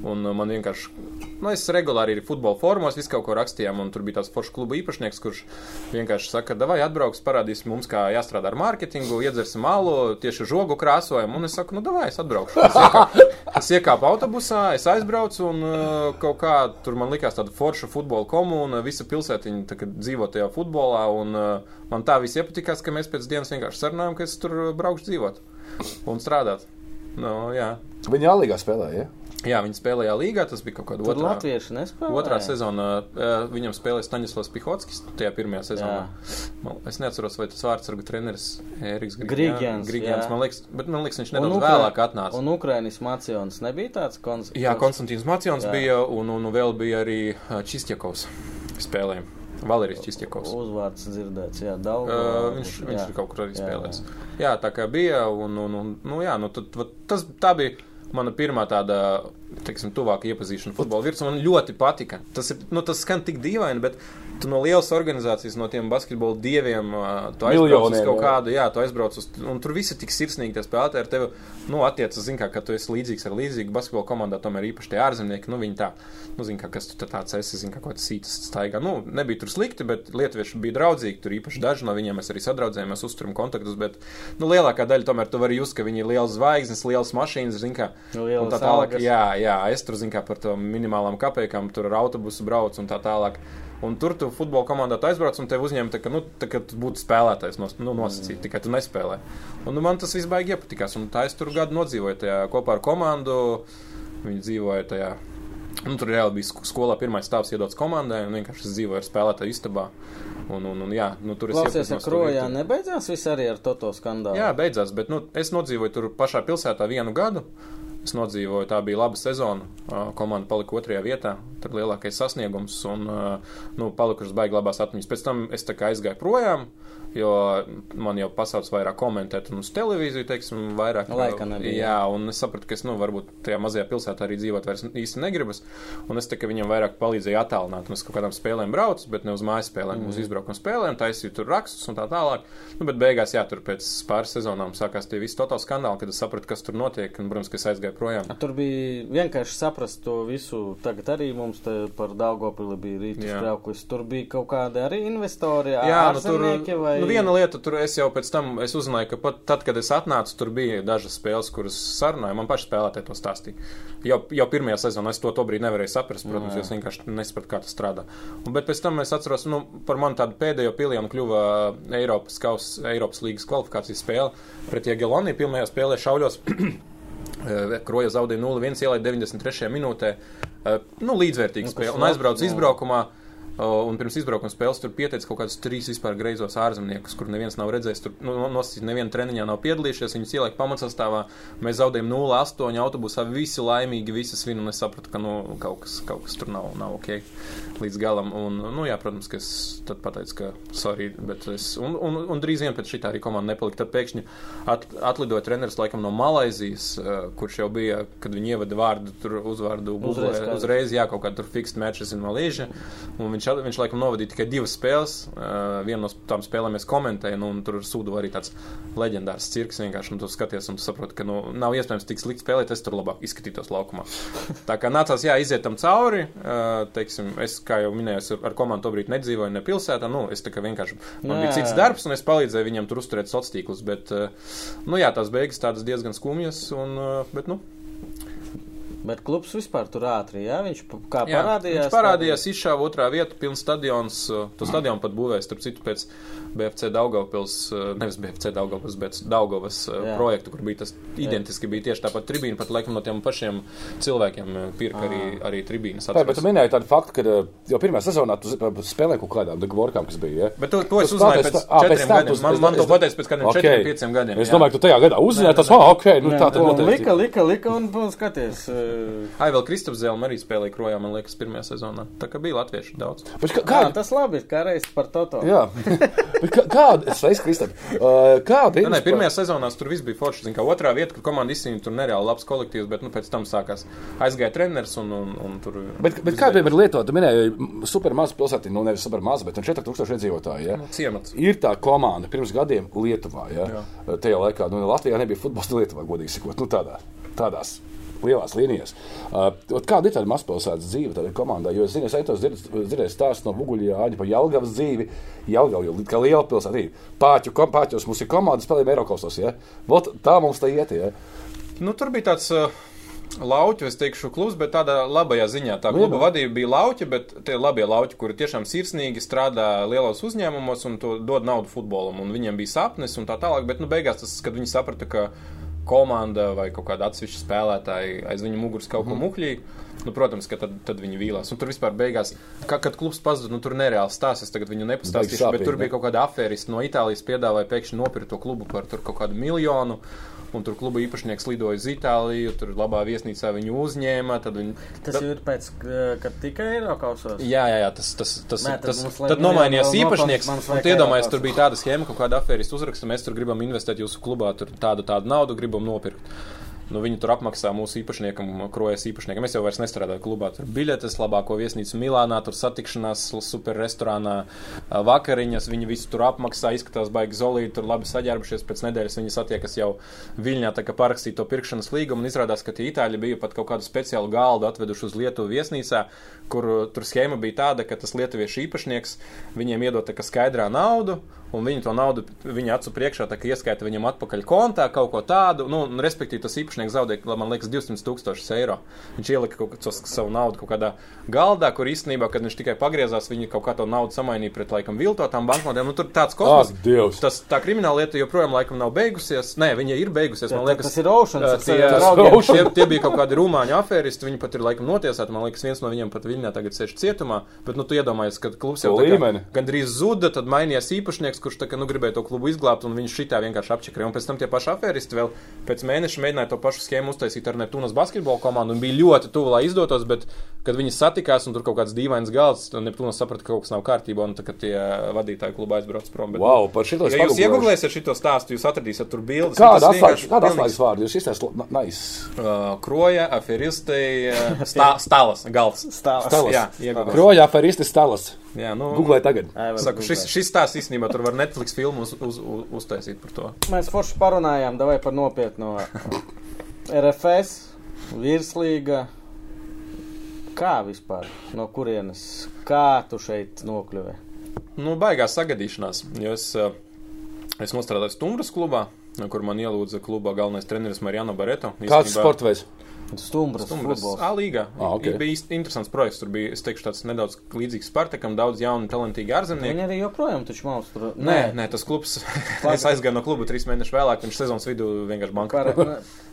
Un man vienkārši, nu, es regulāri arī futbola formos, visu kaut ko rakstījām, un tur bija tāds foršs kluba īpašnieks, kurš vienkārši saka, davai atbrauks, parādīs mums, kā jāstrādā ar mārketingu, iedzersim malu, tieši žogu krāsojumu, un es saku, nu, davai, es atbraukšu. Es iekāpu, es iekāpu autobusā, es aizbraucu, un uh, kaut kā tur man likās tāda forša futbola komūna, visa pilsētiņa dzīvo tajā futbolā, un uh, man tā viss iepatikās, ka mēs pēc dienas vienkārši sarunājam, ka es tur uh, braukšu dzīvot un strādāt. Nu, jā. Viņa jālīgā spēlēja. Jā, viņi spēlēja līgā, tas bija kaut kāda otrā. latvieši nespēlē. Otrā sezonā uh, viņam spēlēja Staņdārzs Pihotskis. Tajā pirmajā sezonā. Nu, es neatceros, vai tas vārds ir treneris Eriks Grigians, Grigians jā. man liekas, bet man liekas, viņš nedaudz Ukra- vēlāk atnāca. Un Ukrainis Macijons nebija tāds koncepts. Jā, Konstantīns Macijons Jā. bija, un, un, vēl bija arī ā, Čistjakovs spēlēja. Valērijas Čistjakovs. Uzvārds dzirdēts, jā, daudz. Uh, viņš viņš jā. ir kaut kur arī Jā, spēlējis. Jā, tā kā bija, un, un, un nu, jā, nu, tad, tas, tā bija mana pirmā tāda, teiksim, tuvāka iepazīšana futbola virsmu. Man ļoti patika. Tas, ir, nu, tas skan tik dīvaini, bet tu no lielas organizācijas, no tiem basketbola dieviem, tu aizbrauc uz kaut kādu, jā, tu aizbrauc uz, un tur visi tik sirsnīgi tie spēlētāji ar tevi, nu, attiecas, zin kā, ka tu esi līdzīgs ar līdzīgu basketbola komandā, tomēr īpaši tie ārzemnieki, nu, viņi tā, nu, zin kā, kas tu tā tāds esi, zin kā, kaut kāds sītas staigā. Nu, nebija tur slikti, bet lietuvieši bija draudzīgi, tur īpaši daži no viņiem mēs arī sadraudzējāmies, uzturam kontaktus, bet, nu, lielākā daļa tomēr tu vari just, ka viņi ir liels zvaigznes, liels mašīnas, zin kā, Lielas un tā tālāk, jā, jā, es tur, zin kā, par to minimālām kapekām, tur ar autobusu brauc un tā tālāk. Un tur tu futbola komandā aizbrauc un tev uzņem, tā, ka, nu, tā, ka tu būtu spēlētājs, nos, nu, nosacīt, tikai tu nespēlē. Un nu, man tas viss baigi iepatikās. Un tā es tur gadu nodzīvoju tajā kopā ar komandu. Viņi dzīvoja tajā. Nu, tur reāli bija sk- skolā pirmais stāvs iedots komandai, un vienkārši es dzīvoju ar spēlētāju istabā. Un, un, un, jā, nu, tur es Klausies, to krojā virtuvi. nebeidzās viss arī ar Toto skandālu. Jā, beidzās, bet nu, es nodzīvoju tur pašā pilsētā vienu gadu. Es nodzīvoju, tā bija laba sezona. Komanda palika otrajā vietā. Tur lielākais sasniegums un nu, palikušas baigi labās atmiņas. Pēc tam es aizgāju projām, jo man jau pasauc vairāk komentēt un uz televīziju, teiksim, vairāk. Laika nebija. Jā, un es sapratu, ka es, nu, varbūt tajā mazajā pilsētā arī dzīvot vairs īsti negribas. Un es tā kā viņam vairāk palīdzēju attālināt. Un es kaut kādām spēlēm braucu, bet ne uz mājas spēlēm, mm. uz izbraukuma spēlēm, taisīju tur rakstus un tā tālāk. Nu, bet beigās, jā, tur pēc pāris sezonām sākās tie visi totāli skandāli, kad es sapratu, kas tur notiek. Un, protams, ka es aizgāju projām. Tur bija vienkārši saprast to visu. Tagad arī mums te par Daugopili bija rītas Jā. braukusi. Tur bija kaut kādi arī investori, Jā, nu, tur ārzemnieki vai... nu, viena lieta, tur es jau pēc tam es uzzināju, ka pat tad, kad es atnācu, tur bija dažas spēles, kuras sarunāja. Man paši spēlētāji to stāstīja. Jau, jau pirmajā sezonā es to tobrīd nevarēju saprast, protams, jo es vienkārši nesapratu, kā tas strādā. Un, bet pēc tam es atceros, nu, par mani tādu pēdējo pilienu kļuva Eiropas, kaus, Eiropas līgas kvalifikācijas spēle pret Jageloni. Pirmajā spēlē šauļos. [CLEARS THROAT] Kroja zaudēja 0-1, ielaida 93. minūtē. Eh, Nu, līdzvērtīga Nu, spēle. Un aizbrauca jā. izbraukumā. Uh, un pirms izbraukuma spēles tur pieteica kaut kādus trīs vispār greizos ārzemniekus, kur neviens nav redzējis. Tur nu, nosacīt, neviena treniņā nav piedalījušies. Viņus ieliek pamatsastāvā. Mēs zaudējām 0-8 autobusā. Visi laimīgi, visi svin. Un es sapratu, ka nu, kaut, kas, kaut kas tur nav, nav ok līdz galam. Un, nu, jā, protams, ka es tad pateicu, ka sorry. Bet es, un, un, un drīz vien pēc šī tā arī komanda nepalika. Tad pēkšņi at, atlidoja treneris laikam no Malaizijas, uh, kurš jau bija, kad viņi ievada vārdu, tur uzvārdu Uzreiz uzreiz, uzreiz jā, kaut kā tur fixed matches in Malaysia. Un viņš at- viņš laikam novadīja tikai divas spēles. Uh, vienu no tām spēlēm es komentēju, nu, un tur ir sūdu arī tāds leģendārs cirks. Vienkārši, un tu skaties, un tu saproti, ka nu, nav iespējams tik slikti spēlēt, es tur labāk izskatītos laukumā. [LAUGHS] Tā kā nācās, jā, iziet tam cauri. Uh, teiksim, es, kā jau minēju, ar, ar komandu tobrīd nedzīvoju ne pilsētā. Nu, es vienkārši, man Jā, bija cits darbs, un es palīdzēju viņam tur uzturēt sociālos tīklus. Bet, uh, nu, jā, tās beigas tādas diezgan skumjas, un, uh, bet, nu, Bet klubs vispār tur ātri, jā, viņš kā Jā, parādījās. Viņš parādījās, izšāva otrā vietā, pilns stadions. uh, To stadionu pat būvēja, starp citu, pēc BFC Daugavpils, uh, nevis BFC Daugavpils, bet Daugavas uh, Jā. projektu, kur bija tas identiski, bija tieši tāpat tribīna, pat laikam no tiem pašiem cilvēkiem pirka arī, arī tribīnas. Tā, bet tu atceros. minēji tādu faktu, ka jau pirmā sezonā tu spēlēji kaut kādām degvorkām, kas bija. Ja? Bet to, to es uzzināju pēc pēc četriem tam gadiem. Man, man to pateica pēc kādiem četriem, pieciem gadiem. Es jā. domāju, ka tu tajā gadā uzzināji, tas, ah, ok, nu tā tad lika, lika, lika, un, un skaties. Ai, vēl Kristaps Zēlma arī spēlēja krojā, man liekas, pirmajā sezonā. Tā kā bija latviešu daudz. Bet kā- kā, Kāda? tas labi, kā reiz par Toto. Jā, Bet kā- kāda? Sveiks, Kristap. Uh, Kāda ir? Nē, nē, pirmajā sezonā tur viss bija forši. Zin, kā otrā vieta, kur komanda izcīnīja, tur nereāli labs kolektīvs, bet nu, pēc tam sākās aizgāja treneris un, un, un tur. Bet, bet kā piemēram Lietuvā, tu minēji, super maza pilsēta, nu nevis super maza, bet 4000 iedzīvotāji. Ja? Ciemats. Ir tā komanda pirms gadiem Lietuvā. Ja? Tajā laikā nu, Latvijā nebija futbols, nu, Lietuvā godīgi sakot, nu, tādā, tādās lielās līnijās. Uh, kāda ir tāda mazpilsētas dzīve tādā komandā? Jo es zinu, es eitos dzirdēju stāstu no Buguļa Āņa par Jelgavas dzīvi. Jelgava jau kā liela pilsēta. Pāķu, pāķos mums ir komanda, spēlējam Eirokosos. Ja? Vot, tā mums tā iet. Ja? Nu, tur bija tāds. Uh... Lauķi, es teikšu, klubs, bet tādā labajā ziņā. Tā kluba vadība bija lauķi, bet tie labie lauķi, kuri tiešām sirsnīgi strādā lielos uzņēmumos un to dod naudu futbolam. Un viņiem bija sapnis un tā tālāk, bet nu, beigās tas, kad viņi saprata, ka komanda vai kaut kāda atsevišķa spēlētāja aiz viņa muguras kaut ko muhļīja. Nu, protams, ka tad, tad viņi vīlās. Un tur vispār beigās, kā, kad klubs pazuda, nu, tur nereāli stāsta. Es tagad viņu nepastāstīšu, Baigi bet tur sāpīgi, bija kaut kāda afēristi no Itālijas, piedāvāja pēkšņi nopirkt to klubu par tur kaut kādu miljonu. Un tur kluba īpašnieks lidoja uz Itāliju, tur labā viesnīcā viņu uzņēma. Tad viņi, Tas jau ir pēc, uh, kad tikai Eiropausos. Jā, jā, jā, tas, tas, tas, Nē, tad tas, mums tad nomainījās īpašnieks. Un Eiropausos. tur bija tāda schēma, kaut kāda afēristu uzraksta, mēs tur gribam investēt jūsu klubā, tur tādu, tādu naudu gribam nopirkt. Nu, viņi tur apmaksā mūsu īpašniekam, krojas īpašniekam. Es jau vairs nestrādāju klubā. Tur biļetes, labāko viesnīcu Milānā, tur satikšanās super restorānā, vakariņas. Viņi visu tur apmaksā, izskatās baigi zolīti, tur labi saģērbušies. Pēc nedēļas viņi satiekas jau Viļņā, tā kā parakstīt to pirkšanas līgumu. Un izrādās, ka tie itāļi bija pat kaut kādu speciālu galdu atveduši uz Lietuvu viesnīcā, kur tur schēma bija tāda, ka tas lietuviešu īpašnieks viņiem iedod tā kā skaidrā naudu. Un viņi to naudu viņa acu priekšā tā kā ieskaita viņam atpakaļ kontā kaut ko tādu. Nu, un, respektīvi, tas īpašnieks zaudēja, man liekas, 200 tūkstošus eiro. Viņš ielika kaut ko savu naudu kaut kādā galdā, kur īstenībā, kad viņš tikai pagriezās, viņi kaut kā to naudu samainīja pret laikam viltotām banknotēm. Nu, tur tāds kosmos. Dievs! Tas tā krimināla lieta joprojām laikam nav beigusies. Nē, viņa ir beigusies. Man liekas, tas ir Oceans tie, tie, tie, tie bija kaut kādi rumāņu afēristi. Viņi pat ir laikam notiesāti. Man liekas, viens no viņiem pat Viļņā tagad sēž cietumā. Bet, nu, tu iedomājies, ka klubs jau To tā kā līmeni. gandrīz zuda, tad mainījās īpašnieks, kurš tā kā nu gribēja to klubu izglābt, un viņš šitā vienkārši apčakarēja. Un pēc tam tie paši afēristi vēl pēc mēneša mēģināja to pašu schēmu uztaisīt ar Neptūnas basketbola komandu, un bija ļoti tuvu, lai izdotos, bet, kad viņi satikās, un tur kaut kāds dīvains galds, tad Neptūnas saprata, ka kaut kas nav kārtībā, un tā, kad tie vadītāji kluba aizbrauc prom. Bet, Wow, par šito es Ja jūs iegūlēsiet šo stāstu, jūs atradīsiet tur bildes. Kāda tas atslēgas vārdu jūs izstāstāt? Nice. Uh, kroja, aferistai, uh, stā, [LAUGHS] stālas, galds. Stāvs. Stalas. Jā. Kroja aferistis stalas. Jā, nu, Googlē tagad. Saku, šis, šis stāsts īstenībā tur var Netflix filmu uz, uz, uz, uztaisīt par to. Mēs forši parunājām, davai par nopietno RFS, virslīga. Kā vispār? No kurienes? Kā tu šeit nokļuvi? Nu, baigās sagadīšanās, jo es, es nostrādāju Stumbras klubā, kur man ielūdza klubā galvenais treneris Marijano Bareto. Kāds sports veids? Stumbras, Stumbras futbols. A līgā. Ah, ok. Ir Bija īsti interesants projekts. Tur bija, es teikšu, tāds nedaudz līdzīgs Spartakam, daudz jaunu, talantīgi ārzemnieku. Viņi arī joprojām taču mums tur. Nē, nē, tas klubs. [LAUGHS] es aizgāju no kluba trīs mēnešus vēlāk, viņš sezonas vidū vienkārši bankā.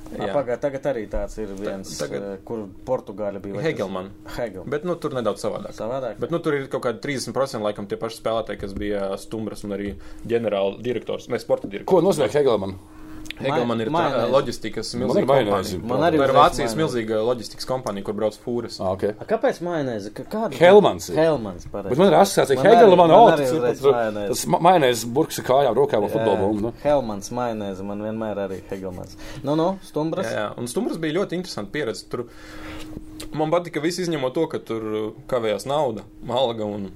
Pagaidā, tagad arī tāds ir viens, tagad- tagad... kur Portugāļa bija. Hegelman. Hegelman. Bet nu, tur nedaudz savādāk. Savādāk. Bet nu, tur ir kaut kādi 30% laikam tie paši spēlētāji, kas bija Stumbras un arī ģenerāla direktors, ne sporta direktors. Ko nozīmē Hegelman? Hegelman ir tā, Majonēze. loģistikas Man milzīga kompānija. Man arī Tā ir Vācijas milzīga loģistikas kompānija, kur brauc fūras. Ah, okay. A, Kāpēc majonēze? Ka- Kāda? Helmans ir. Helmans, pareizi. Bet man ir asociācija Man Hegelman. man arī tas majonēze. Tas ma- majonēzes burks ar kājām, rokām un futbola bumbu. nu. Helmans, majonēze, man vienmēr arī Hegelmans. Nu, nu, stumbras. Jā, jā. Un Stumbras bija ļoti interesanta pieredze. Tur man patika viss izņemot to, ka tur kavējās nauda, alga un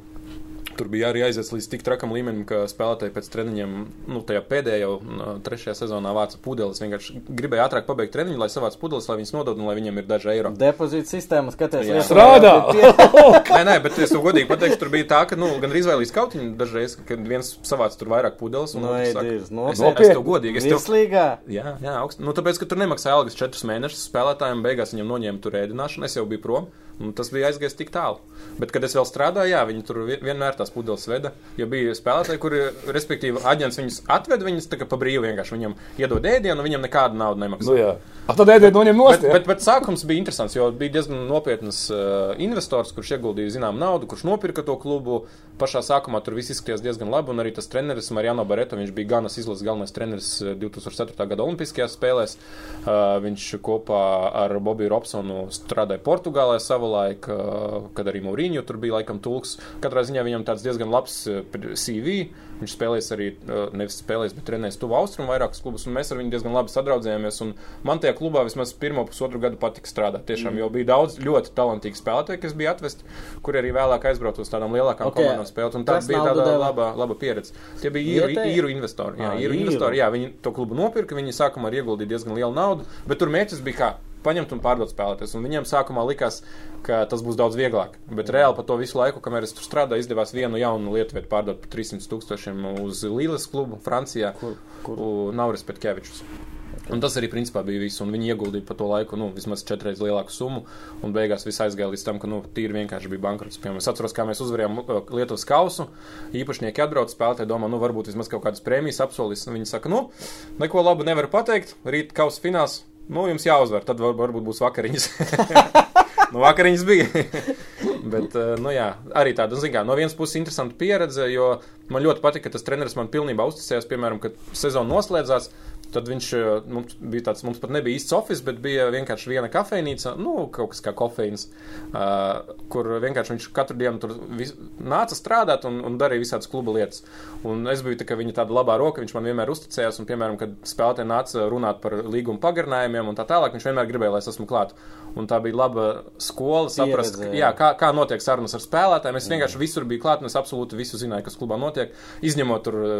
Tur bija arī aizies līdz tik trakam līmenim, ka spēlētāji pēc treniņiem, nu, tajā pēdējā, trešajā sezonā vāca pudeles. Vienkārši gribēja ātrāk pabeigt treniņu, lai savāc pudeles, lai viņas nodod un lai viņiem ir daži eiro. Depozīta sistēma, skaties. Lietuvā Strādā! [LAUGHS] Nē, nē, bet es to godīgi pateikšu, tur bija tā, ka, nu, gan arī izvēlējās kautiņu dažreiz, kad viens savāc tur vairāk pudeles. un Nu, otrs saka, Dievs, Es, nopietni. es tev godīgi, es tev, Virslīgā. Jā, jā augst. Nu, tāpēc, ka tur nemaksāja algas četrus mēnešus spēlētājiem, beigās viņam noņēma tur ēdināšanu, es jau biju prom. Un tas bija aizgājis tik tālu. Bet, kad es vēl strādāju, jā, viņi tur vi- vienmēr tās pudeles veda. Jo bija spēlētāji, kuri, respektīvi, aģents viņus atveda, viņus tā kā pa brīvu vienkārši viņam iedod ēdienu, un viņam nekādu naudu nemaksā. Nu, jā. A, tad ēdiet no viņiem nost. Bet, bet, bet sākums bija interesants, jo bija diezgan nopietns uh, investors, kurš ieguldīja zinām naudu, kurš nopirka to klubu. Pašā sākumā tur viss izskatījās diezgan labi, un arī tas treneris Marijano Bareto, viņš bija Ganas izlases galvenais treneris uh, 2004. gada Olimpiskajās spēlēs. Uh, viņš kopā ar Bobiju Robsonu strādāja Portugālē savulaik, uh, kad arī Mūriņu tur bija laikam tulks. Katrā ziņā viņam tāds diezgan labs CV. Viņš spēlēs arī, nevis spēlēs, bet trenēs tuvu austrumu vairākus klubus, un mēs ar viņu diezgan labi sadraudzējāmies. un Man tajā klubā vismaz pirmo pusotru gadu patika strādāt. Tiešām, jo bija daudz ļoti talantīgi spēlētāji, kas bija atvesti, kuri arī vēlāk aizbrauca uz tādām lielākām Ok. okay. komandām spēlēt. Un tā bija tāda deva? laba, laba pieredze. Tie bija īru, īru investori. Jā, Ā, īru investori. Jā, viņi to klubu nopirka, viņi sākumā ieguldīja diezgan lielu naudu, bet tur mērķis bija kā paņemt un pārdot spēlētājus. Un viņiem sākumā likās, ka tas būs daudz vieglāk. Bet reāli pa to visu laiku, kamēr es tur strādāju, izdevās vienu jaunu lietu vietu pārdot par 300 tūkstošiem uz Līles klubu Francijā. Kur- kur? Nauris Petkevičus. Un tas arī principā bija viss. Un viņi ieguldīja pa to laiku nu, vismaz četras lielāku summu. Un beigās viss aizgāja līdz tam, ka nu, tīri vienkārši bija bankrots. Piemēram, es atceros, kā mēs uzvarējām uh, Lietuvas kausu. Īpašnieki atbrauc spēlētāji, domā, nu varbūt vismaz kaut kādas prēmijas apsolīs. Viņi saka, nu, neko labu nevaru pateikt. Rīt kausa fināls. Nu, jums jāuzvar, tad var, varbūt būs vakariņas. [LAUGHS] nu, vakariņas bija. Bet, eh, nu, jā, arī tāda, zināmā mērā, no vienas puses interesanta pieredze, jo man ļoti patika, ka tas treneris man pilnībā uzticējās. Piemēram, kad sezona noslēdzās, tad viņš eh, mums bija tāds, mums pat nebija īsts oficiāls, bet bija vienkārši viena kafejnīca, nu, kaut kas kā kofeīns, uh, kur vienkārši viņš katru dienu tur vis, nāca strādāt un, un darīja visādas kluba lietas. Un es biju tā, viņa tāda labā roka, viņš man vienmēr uzticējās, un, piemēram, kad spēlētāji nāca runāt par līguma pagarinājumiem un tā tālāk, viņš vienmēr gribēja, lai es esmu klāt. Un tā bija laba skola, saprast, Pieredze, jā. jā, kā, kā notiek sarunas ar spēlētājiem. Es vienkārši visur biju klāt, un es absolūti visu zināju, kas klubā notiek. Izņemot tur eh,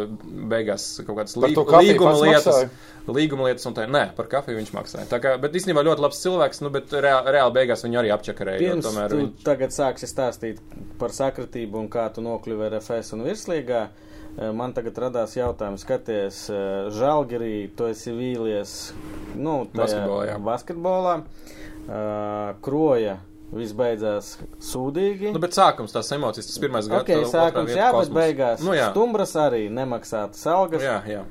beigās kaut kādas līguma lietas. maksāja? Līguma lietas, un tā, nē, par kafiju viņš maksāja. Tā kā, bet īstenībā ļoti labs cilvēks, nu, bet reāli, reāli beigās viņu arī apčakarēja. Pirms Tomēr tu viņš... tagad sāksi stāstīt par sakritību un kā tu nokļuvi RFS un virslīgā. eh, Man tagad radās jautājums, skaties, eh, Žalgirī, tu esi vīlies, nu, Basketbolā, jā. basketbolā. Uh, kroja viss beidzās sūdīgi. Nu, bet sākums tās emocijas, tas pirmais gads. ok, tā otrā sākums, jā, bet beigās Nu, jā. stumbras arī nemaksātas algas. Jā, jā.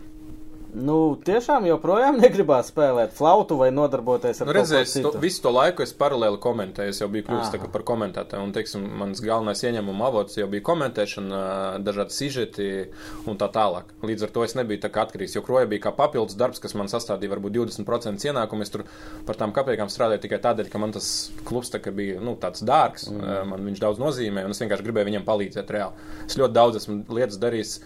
Nu, tiešām joprojām [LAUGHS] negribās spēlēt flautu vai nodarboties ar Nu, redzēs, to, visu to laiku es paralēli komentēju. Es jau biju kļuvis par komentētāju. Un, teiksim, mans galvenais ieņēmuma avots jau bija komentēšana, dažādi sižeti un tā tālāk. Līdz ar to es nebiju tā kā atkarīgs. Jo kroja bija kā papildus darbs, kas man sastādīja varbūt 20% ienākumu. Es tur par tām kapekām strādāju tikai tādēļ, ka man tas klubs tā bija nu, tāds dārgs. Mm. Man viņš daudz nozīmē, un es vienkārši gribēju viņam palīdzēt reāli. Es ļoti daudz esmu lietas darījis.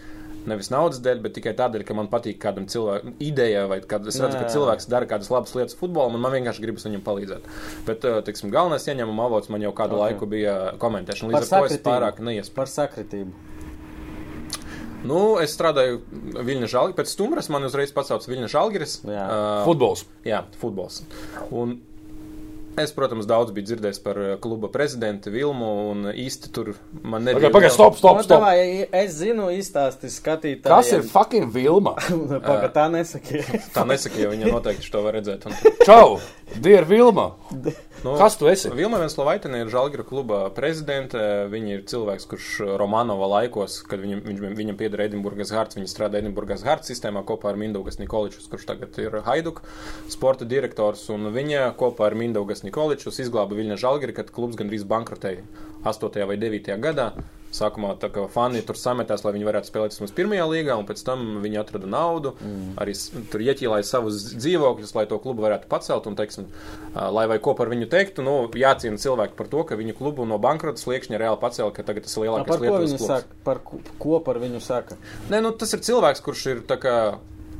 Nevis naudas dēļ, bet tikai tādēļ, ka man patīk kādam cilvēkam ideja, vai kad es redzu, ka cilvēks dara kādas labas lietas futbolā, un man vienkārši gribas viņam palīdzēt. Bet, uh, teiksim, galvenais ieņēmuma avots man jau kādu Ok. okay. laiku bija komentēšana. Par Līdz ar to es pārāk neiespēju. Par sakritību. Nu, es strādāju Viļņa Žalgiris, pēc stumbras man uzreiz pacēlts Viļņa Žalgiris. Jā. Futbols. jā, futbols. Un Es, protams, daudz biju dzirdējis par uh, kluba prezidentu Vilmu, un īsti tur man nebija. Pagaid, pagaid, stop, stop, Nu, stop. davai, es zinu, izstāsti skatītājiem. Kas ir fucking Vilma? [LAUGHS] Pagaid, tā nesaki. Tā nesaka, jo viņa noteikti to var redzēt. Un, Čau! Dier Vilma! Nu, Kas tu esi? Vilma Venslovaitene ir Žalgira kluba prezidente. Viņa ir cilvēks, kurš Romanova laikos, kad viņam, viņš, viņam pieder Edinburgas Hārts, viņa strādā Edinburgas Hārts sistēmā kopā ar Mindaugas Nikoličus, kurš tagad ir Haiduk sporta direktors. Un viņa kopā ar Mindaugas Nikoličus izglāba Viļņa Žalgiri, kad klubs gandrīz bankrotēja 8. vai 9. gadā. Sākumā tā kā fani tur sametās, lai viņi varētu spēlēt vismaz pirmajā līgā, un pēc tam viņi atrada naudu. Mm. Arī tur ieķīlāja savus dzīvokļus, lai to klubu varētu pacelt. Un, teiksim, lai vai ko par viņu teiktu, nu, jāciena cilvēki par to, ka viņu klubu no bankrota sliekšņa reāli pacēla, ka tagad tas ir lielākais klubs. saka? Par ko, par viņu saka? Nē, nu, tas ir cilvēks, kurš ir tā kā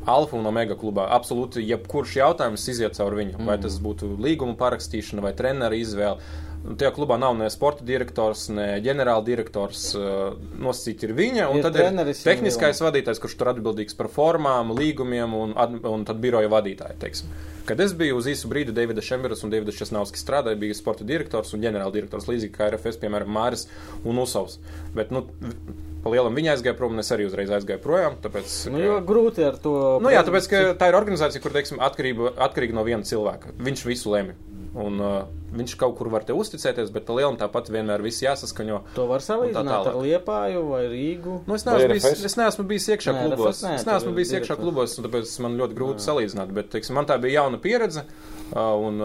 alfa un omega klubā. Absolūti, jebkurš jautājums iziet caur viņu. Mm. Vai tas būtu līguma parakstīšana vai treneru izvēle. Tajā klubā nav ne sporta direktors, ne ģenerāla direktors. Uh, nosacīti ir viņa, un Ir ir tad ir treneris, tehniskais vadītājs, kurš tur atbildīgs par formām, līgumiem un, un tad biroja vadītāji. Teiksim. Kad es biju uz īsu brīdi, Davida Šemberas un Davida Česnauskis strādāja, bija sporta direktors un ģenerāla direktors, līdzīgi kā RFS, piemēram, Māris un Usovs. Bet, nu, pa lielam viņa aizgāja prom, un es arī uzreiz aizgāju projām. Tāpēc, Nu, ka- grūti ar to. Nu, jā, tāpēc ka tā ir organizācija, kur teiksim, atkarība, atkarīga no viena cilvēka. Viņš visu lemj. Un, uh, viņš kaut kur var te uzticēties, bet lielam tāpat vienmēr viss jāsaskaņo. To var tā salīdzināt tālāk. ar Liepāju vai Rīgu. Nu, es, Vai neesmu bijis, es neesmu bijis iekšā Nē, klubos. Nē, es neesmu bijis iekšā klubos, un tāpēc man ļoti grūti salīdzināt. Bet teiksim, man tā bija jauna pieredze. Un,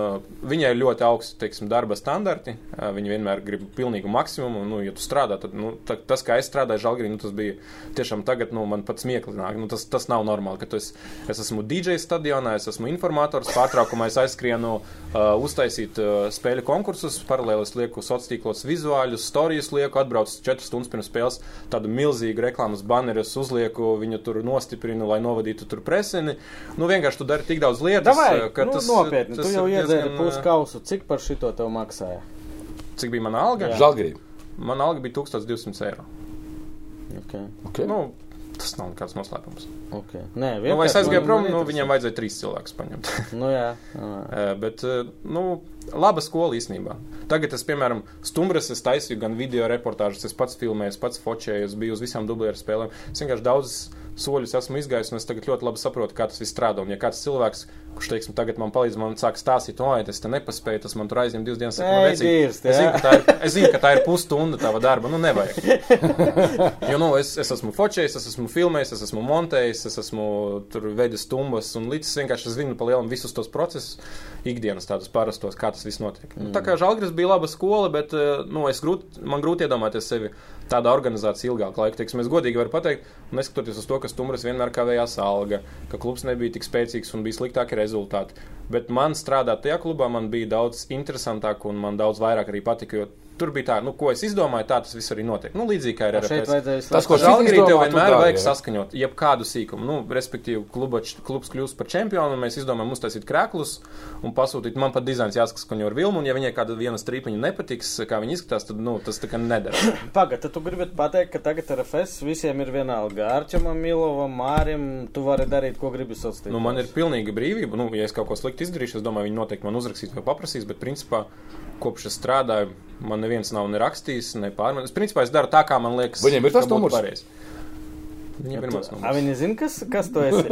viņai ir ļoti augsti teiksim, darba standarti. Viņa vienmēr grib pilnīgu maksimumu. un, Nu, ja tu strādā, tad nu, ta, tas, kā es strādāju Žalgirī, nu, tas bija tiešām tagad, nu, man pat smieklīgi nāk. Nu, tas, tas nav normāli, ka tu esi, es esmu DJ stadionā, es esmu informators, pārtraukumā es aizskrienu uh, uztaisīt uh, spēļu konkursus, paralēli es lieku sociālos tīklos vizuāļus, stāstus lieku, atbraucu 4 stundas pirms spēles, tādu milzīgu reklāmas baneru uzlieku, viņu tur nostiprinu, lai novadītu tur presini. Nu, vienkārši tu dari tik daudz lietas, Davai, uh, ka nu, tas nopietni, tas tu jau iedzēri diezgan, pusi uh, kausu. Cik par šito tev maksāja? Cik bija mana alga? Žalgirī. Mana alga bija 1200 eiro. Okay. Okay. Nu, tas nav nekāds noslēpums. Okay. Nē, Nu, vai es aizgāju prom, nu, viņam vajadzēja trīs cilvēkus paņemt. [LAUGHS] Nu, jā, jā. Bet, nu, laba skola īstenībā. Tagad es, piemēram, stumbras es taisīju gan video reportāžas, es pats filmēju, es pats fočēju, es biju uz visām dublieru spēlēm. Es vienkārši daudz soļus esmu izgājis, un es tagad ļoti labi saprotu, kā tas viss strādā. Un, ja kāds cilvēks, kurš, teiksim, tagad man palīdz, man sāk stāstīt, o, es te nepaspēju, tas man tur aizņem divas dienas. Saka, nu, vecīt, es, zinu, ka tā ir, es zinu, ka tā ir pusstunda tava darba. Nu, nevajag. [LAUGHS] Jo, nu, es, es esmu fočējis, es esmu filmējis, es esmu montējis, es esmu tur veidojis stumbas, un līdz es vienkārši zinu pa lielam visus tos procesus, ikdienas tādus parastos, kā tas viss notiek. Mm. Tā kā Žalgris bija laba skola, bet eh, nu, es grūt, man grūti iedomāties sevi tādā organizācijā ilgāku laiku. Teiksim, es godīgi varu pateikt, neskatoties uz to, ka stumbras vienmēr kavējās alga, ka klubs nebija tik spēcīgs un bija sliktāki rezultāti. Bet man strādāt tajā klubā man bija daudz interesantāk un man daudz vairāk arī patika. Jo tur bija tā, nu, ko es izdomāju, tā tas viss arī notiek. Nu, līdzīgi kā ir ar vajadzēja Tas, ko Žalgirī tev vienmēr vajag jā. saskaņot jebkādu sīkumu. Nu, respektīvi, kluba, klubs kļūst par čempionu, un mēs izdomājam uztaisīt krēklus un pasūtīt. Man pat dizains jāsaskaņo ar vilnu, un ja viņai kāda viena strīpiņa nepatiks, kā viņi izskatās, tad nu, tas tā kā nedara. [COUGHS] Pagaidā, tad tu gribi pateikt, ka tagad ar FS visiem ir vienalga. Arčamam, Milovam, Mārim, tu vari darīt, ko gribi sociāli. Nu, man ir pilnīga brīvība. Nu, ja es kaut ko sliktu izdarīšu, es domāju, viņi noteikti man uzrakstīs vai paprasīs, bet principā. Kopš es strādāju, man neviens nav ne rakstījis, ne pārmēģinājis. Principā es daru tā, kā man liekas. Viņiem ir tas numurs? pareizi. Viņiem ir mans A, numurs. viņi zina, kas, kas tu esi?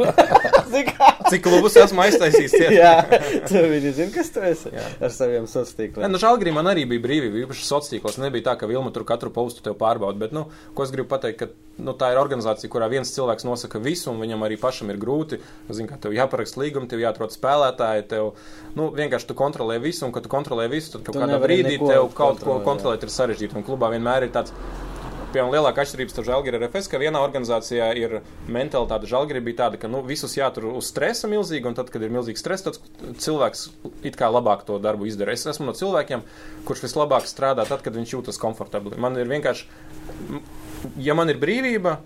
[LAUGHS] Cik klubus esmu aiztaisījis? Jā, viņi zina, kas tu esi Jā. ar saviem sociāliem. nu, Žalgrī man arī bija brīvība, īpaši sociālos tīklos. Nebija tā, ka Vilma tur katru postu tev pārbauda. Bet, nu, ko es gribu pateikt, ka nu, tā ir organizācija, kurā viens cilvēks nosaka visu, un viņam arī pašam ir grūti. Zini, kā tev jāparaksta līguma, tev jāatrod spēlētāji, tev nu, vienkārši tu kontrolē visu, un kad tu kontrolē visu, tad kaut Tu kādā brīdī tev kaut ko kontrolēt, jā. ir sarežģīti. Un klubā vienmēr ir tāds. Piemēram, lielākā atšķirība starp Žalgiri un RFS, ka vienā organizācijā ir mentalitāte. Žalgiri bija tāda, ka nu, visus jātur uz stresa milzīgi, un tad, kad ir milzīgs stress, tad cilvēks it kā labāk to darbu izdara. Es esmu no cilvēkiem, kurš vislabāk strādā tad, kad viņš jūtas komfortabli. Man ir vienkārši, ja man ir brīvība.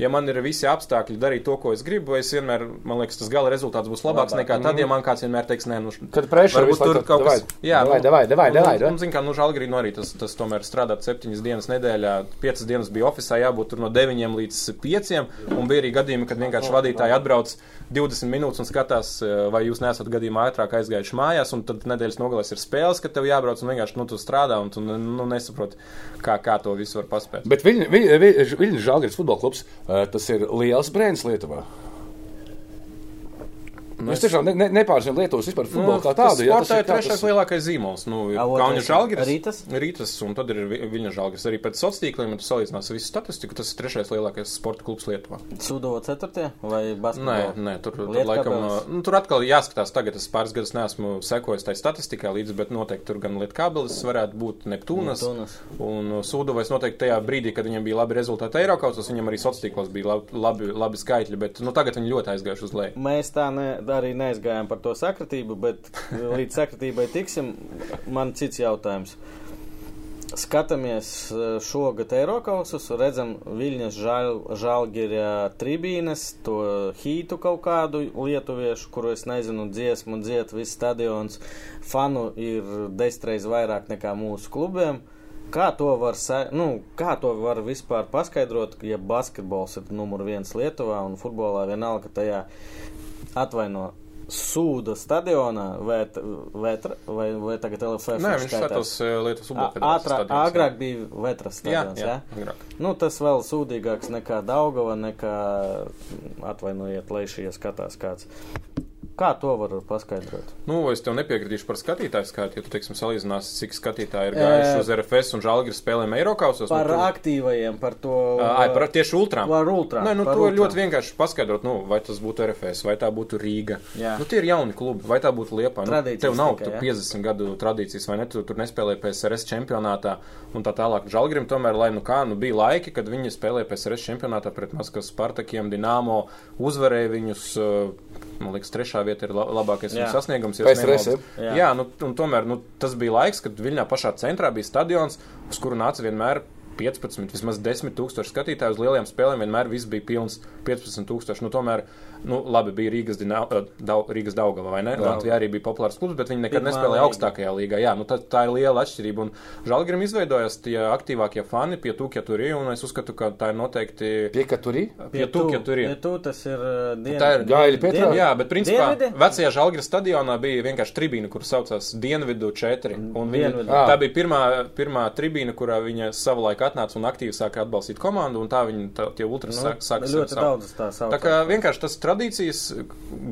Ja man ir visi apstākļi darīt to, ko es gribu, es vienmēr, man liekas, tas gala rezultāts būs labāks Labāk. nekā tad, ja man kāds vienmēr teiks, nē, nu, Kad visu laiku tur kaut kas Jā, davai, nu, davai, davai, un- zin kā, nu, Žalgirī nu arī tas, tas tomēr strādāt septiņas dienas nedēļā, piecas dienas bija oficiālā, jābūt tur no deviņiem līdz pieciem, un bija arī gadījumi, kad vienkārši vadītāji atbrauc 20 minūtes un skatās, eh, vai jūs nesat gadījumā ātrāk aizgājuši mājās, un tad nedēļas nogalēs ir spēles, ka tev jābrauc, un vienkārši, nu, tu strādā, un tu nu, nesaproti, kā, kā to visu var paspēt. Bet Viļņas Žalgiris futbola klubs, eh, tas ir liels brēns Lietuvā. Nu, es tiešām ne, ne, nepārzinu Lietuvas vispār futbolu kā tādu. jā, tas ir trešais tas- lielākais zīmols. Nu, otrais žalgris. Rītas? Rītas, un tad ir Vi- Viļņa žalgris. Arī pēc sociāliem tīkliem, ja tu salīdzinās visu statistiku, tas ir trešais lielākais sporta klubs Lietuvā. Sudovo ceturtie vai Nē, basketbolā? nē tur, tur, Lietkabelis? laikam, nu, tur atkal jāskatās. Tagad es pāris gadus neesmu sekojis tai statistikai līdzi, bet noteikti tur gan Lietkabelis varētu būt Neptūnas. Neptūnas. Un uh, Sūduvais noteikti tajā brīdī, kad viņam bija labi rezultāti Eiropausos, viņam arī sociālos tīklos bija labi, labi, labi skaitļi, bet nu, tagad viņi ļoti aizgājuši uz leju. Mēs tā ne, arī neaizgājām par to sakritību, bet līdz sakritībai tiksim. Man cits jautājums. skatāmies eh, šogad Eiropausus, redzam Viļņas žāl, žālgirja tribīnes, to hītu kaut kādu lietuviešu, kuru es nezinu, dziesmu dziet, viss stadions. Fanu ir desmitreiz vairāk nekā mūsu klubiem. Kā to var, nu, kā to var vispār paskaidrot, ja basketbols ir numur viens Lietuvā un futbolā vienalga tajā atvaino sūda stadionā, vai, vetra, vai, vai tagad LFF Nē, viņš skatos Lietuvas futbola jā. Agrāk bija vetras Jā, stadions, jā, jā? agrāk. Nu, tas vēl sūdīgāks nekā Daugava, nekā atvainojiet, lai šie skatās kāds. Kā to var paskaidrot? Nu, es tev nepiekritīšu par skatītāju skaitu, ja tu, teiksim, salīdzināsi, cik skatītāji ir gājuši uz RFS un Žalgiris spēlēm Eirokausos. Par nu, tur- aktīvajiem, par to. Ai, par tieši ultrām. Par ultrām, Nē, nu, to ultrām. ļoti vienkārši paskaidrot, nu, vai tas būtu RFS, vai tā būtu Rīga. Jā. Nu, tie ir jauni klubi, vai tā būtu Liepa. Nu, Tradīcijas tev nav tikai, tur jā. 50 gadu tradīcijas, vai ne? Tu tur nespēlēji PSRS čempionātā un tā tālāk. Žalgirim tomēr, lai nu kā, nu bija laiki, kad viņi spēlēja PSRS čempionātā pret Maskavas Spartakiem, Dinamo, uzvarēja viņus. Man liekas, trešā vieta ir la- labākais Jā. sasniegums. PSRS? Jā. Jā, nu, un tomēr nu, tas bija laiks, kad Viļņā pašā centrā bija stadions, uz kuru nāca vienmēr 15, vismaz 10 tūkstoši skatītāju uz lielajām spēlēm. Vienmēr viss bija pilns 15 tūkstoši. Nu, tomēr, nu, labi, bija Rīgas, Dina, eh, Dau, Rīgas Daugava, vai ne? Latvijā arī bija populārs klubs, bet viņi nekad Pirmā nespēlēja līga. augstākajā līgā. Jā, nu, tā, tā ir liela atšķirība. Un Žalgirim izveidojās tie aktīvākie fani pie tūkja tur ir, un es uzskatu, ka tā ir noteikti Pie katurī? pie tūkja tur ir. Pie tu tas ir. uh, Dien... Tā ir Gaļa Petrā? Jā, bet principā Dienvidi? vecajā Žalgiras stadionā bija vienkārši tribīna, kur saucās Dienvidu 4. Un viņa, Dienvidu. tā bija pirmā, pirmā tribīna, kurā viņa savulaik atnāca un aktīvi sāka atbalstīt komandu, un tā viņa, tā, tie ultras Nu, sāk, sāka ļoti savu- daudz tā sauc. Tā kā vienkārši tas tradīcijas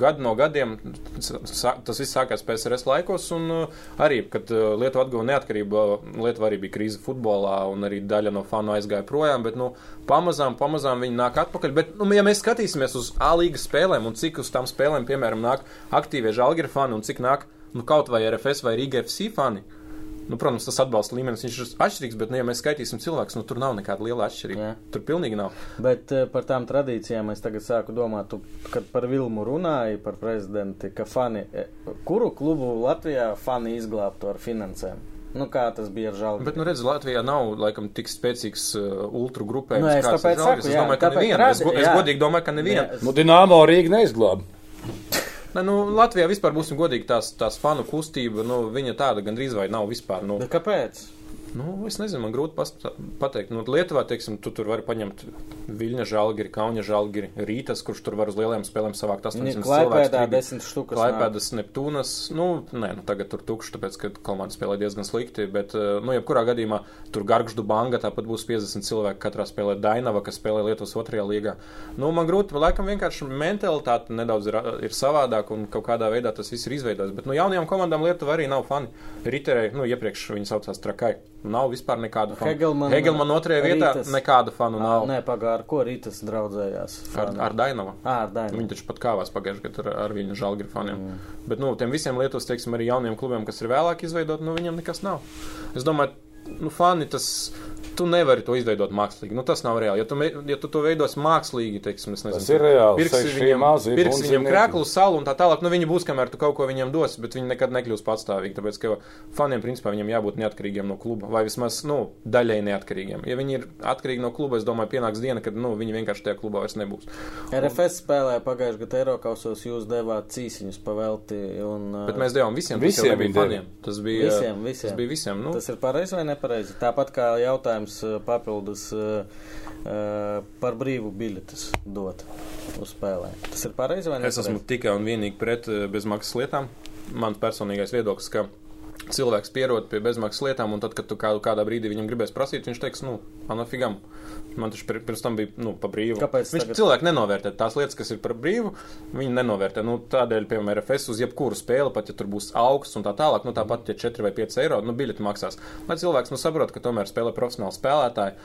gadu no gadiem, tas viss sākās PSRS laikos, un uh, arī, kad uh, Lietuva atguva neatkarību, Lietuva arī bija krīze futbolā, un arī daļa no fanu aizgāja projām, bet, nu, pamazām, pamazām viņi nāk atpakaļ. Bet, nu, ja mēs skatīsimies uz A līgas spēlēm, un cik uz tām spēlēm, piemēram, nāk aktīvie žalgiri fani, un cik nāk, nu, kaut vai RFS vai Riga FC fani, Nu, protams, tas atbalsta līmenis viņš ir atšķirīgs, bet, nu, ja mēs skaitīsim cilvēkus, nu, tur nav nekāda liela atšķirība. Jā. Tur pilnīgi nav. Bet eh, par tām tradīcijām es tagad sāku domāt, tu, kad par Vilmu runāji, par prezidenti, ka fani, eh, kuru klubu Latvijā fani izglābtu ar finansēm? Nu, kā tas bija ar žēl? Bet, nu, redz, Latvijā nav laikam tik spēcīgs uh, ultra grupējums. Nu, es tāpēc saku, es jā, domāju, ka tāpēc neviena. Es, go- es godīgi domāju, ka neviena. Nē, Nu, Dināmo Rīga neizglāba. [LAUGHS] Ne, nu, Latvijā vispār būsim godīgi, tās, tās fanu kustība, nu, viņa tāda gandrīz vai nav vispār. Nu, Bet kāpēc? Nu, es nezinu, man grūti past- pateikt. Nu, Lietuvā, teiksim, tu tur vari paņemt Viļņa žēlgiri, Kauņa žēlgiri, Rītas, kurš tur var uz lielajām spēlēm savākt 800 Klaipēdā cilvēku. 10 štukas nāk. Klaipēdas, Neptūnas, nu, nē, nu, tagad tur tukšs, tāpēc, ka komanda spēlē diezgan slikti, bet, eh, nu, jebkurā gadījumā tur Gargždu banga, tāpat būs 50 cilvēki, katrā spēlē Dainava, kas spēlē Lietuvas otrajā līgā. Nu, man grūti, laikam vienkārši mentalitāte nedaudz ir, ir savādāk un kaut kādā veidā tas viss ir izveidojis, bet, nu, jaunajām komandām Lietuva arī nav fani. Riterei, nu, iepriekš viņi saucās Trakai. Nav vispār nekādu fanu. Hegelman- Hegelman otrajā vietā Rītas. nekādu fanu nav. Nē, pagār, ko rītas draudzējās? Ar, ar Dainavu. Ar Dainavu. Viņi taču pat kāvās pagājušajā gadā ar, ar viņu žēlgri faniem. Mm. Bet, nu, tiem visiem Lietuvas, teiksim, arī jauniem klubiem, kas ir vēlāk izveidot, nu, viņiem nekas nav. Es domāju, nu, fani tas. Tu nevari to izveidot mākslīgi. Nu, tas nav reāli. Ja tu, ja tu to veidos mākslīgi, teiksim, es nezinu, Tas ir reāli. Pirksi viņam, mazi pirksi viņam krēklu salu un tā tālāk. Nu, viņi būs, kamēr tu kaut ko viņiem dos, bet viņi nekad nekļūs patstāvīgi. Tāpēc, ka faniem, principā, viņiem jābūt neatkarīgiem no kluba. Vai vismaz, nu, daļēji neatkarīgiem. Ja viņi ir atkarīgi no kluba, es domāju, pienāks diena, kad, nu, viņi vienkārši tajā klubā vairs nebūs. RFS spēlēja pagājušajā gadā Eiropausos, jūs devāt cīsiņus pavelti. Un, Bet mēs devām visiem, Visiem deva. faniem. Tas bija Visiem, visiem. Tas bija visiem. Nu, Tas ir pareizi vai nepareizi? Tāpat kā jautājums ā, papildus ā, ā, par brīvu biļetes dot uz spēlēm. Tas ir pareizi vai Es nepareizi? esmu tikai un vienīgi pret eh, bezmaksas lietām. Mans personīgais viedoklis, ka cilvēks pierod pie bezmaksas lietām, un tad, kad tu kādu, kādā brīdī viņam gribēs prasīt, viņš teiks, nu, anafigam. Man taču pir- pirms tam bija nu, pa brīvu. Kāpēc Viņš tagad? cilvēki nenovērtē tās lietas, kas ir par brīvu. Viņi nenovērtē. Nu, tādēļ, piemēram, RFS uz jebkuru spēli, pat ja tur būs augsts un tā tālāk, nu tāpat ja 4 vai 5 eiro, nu, biļeti maksās. Lai cilvēks nu, saprot, ka tomēr spēlē profesionāli spēlētāji,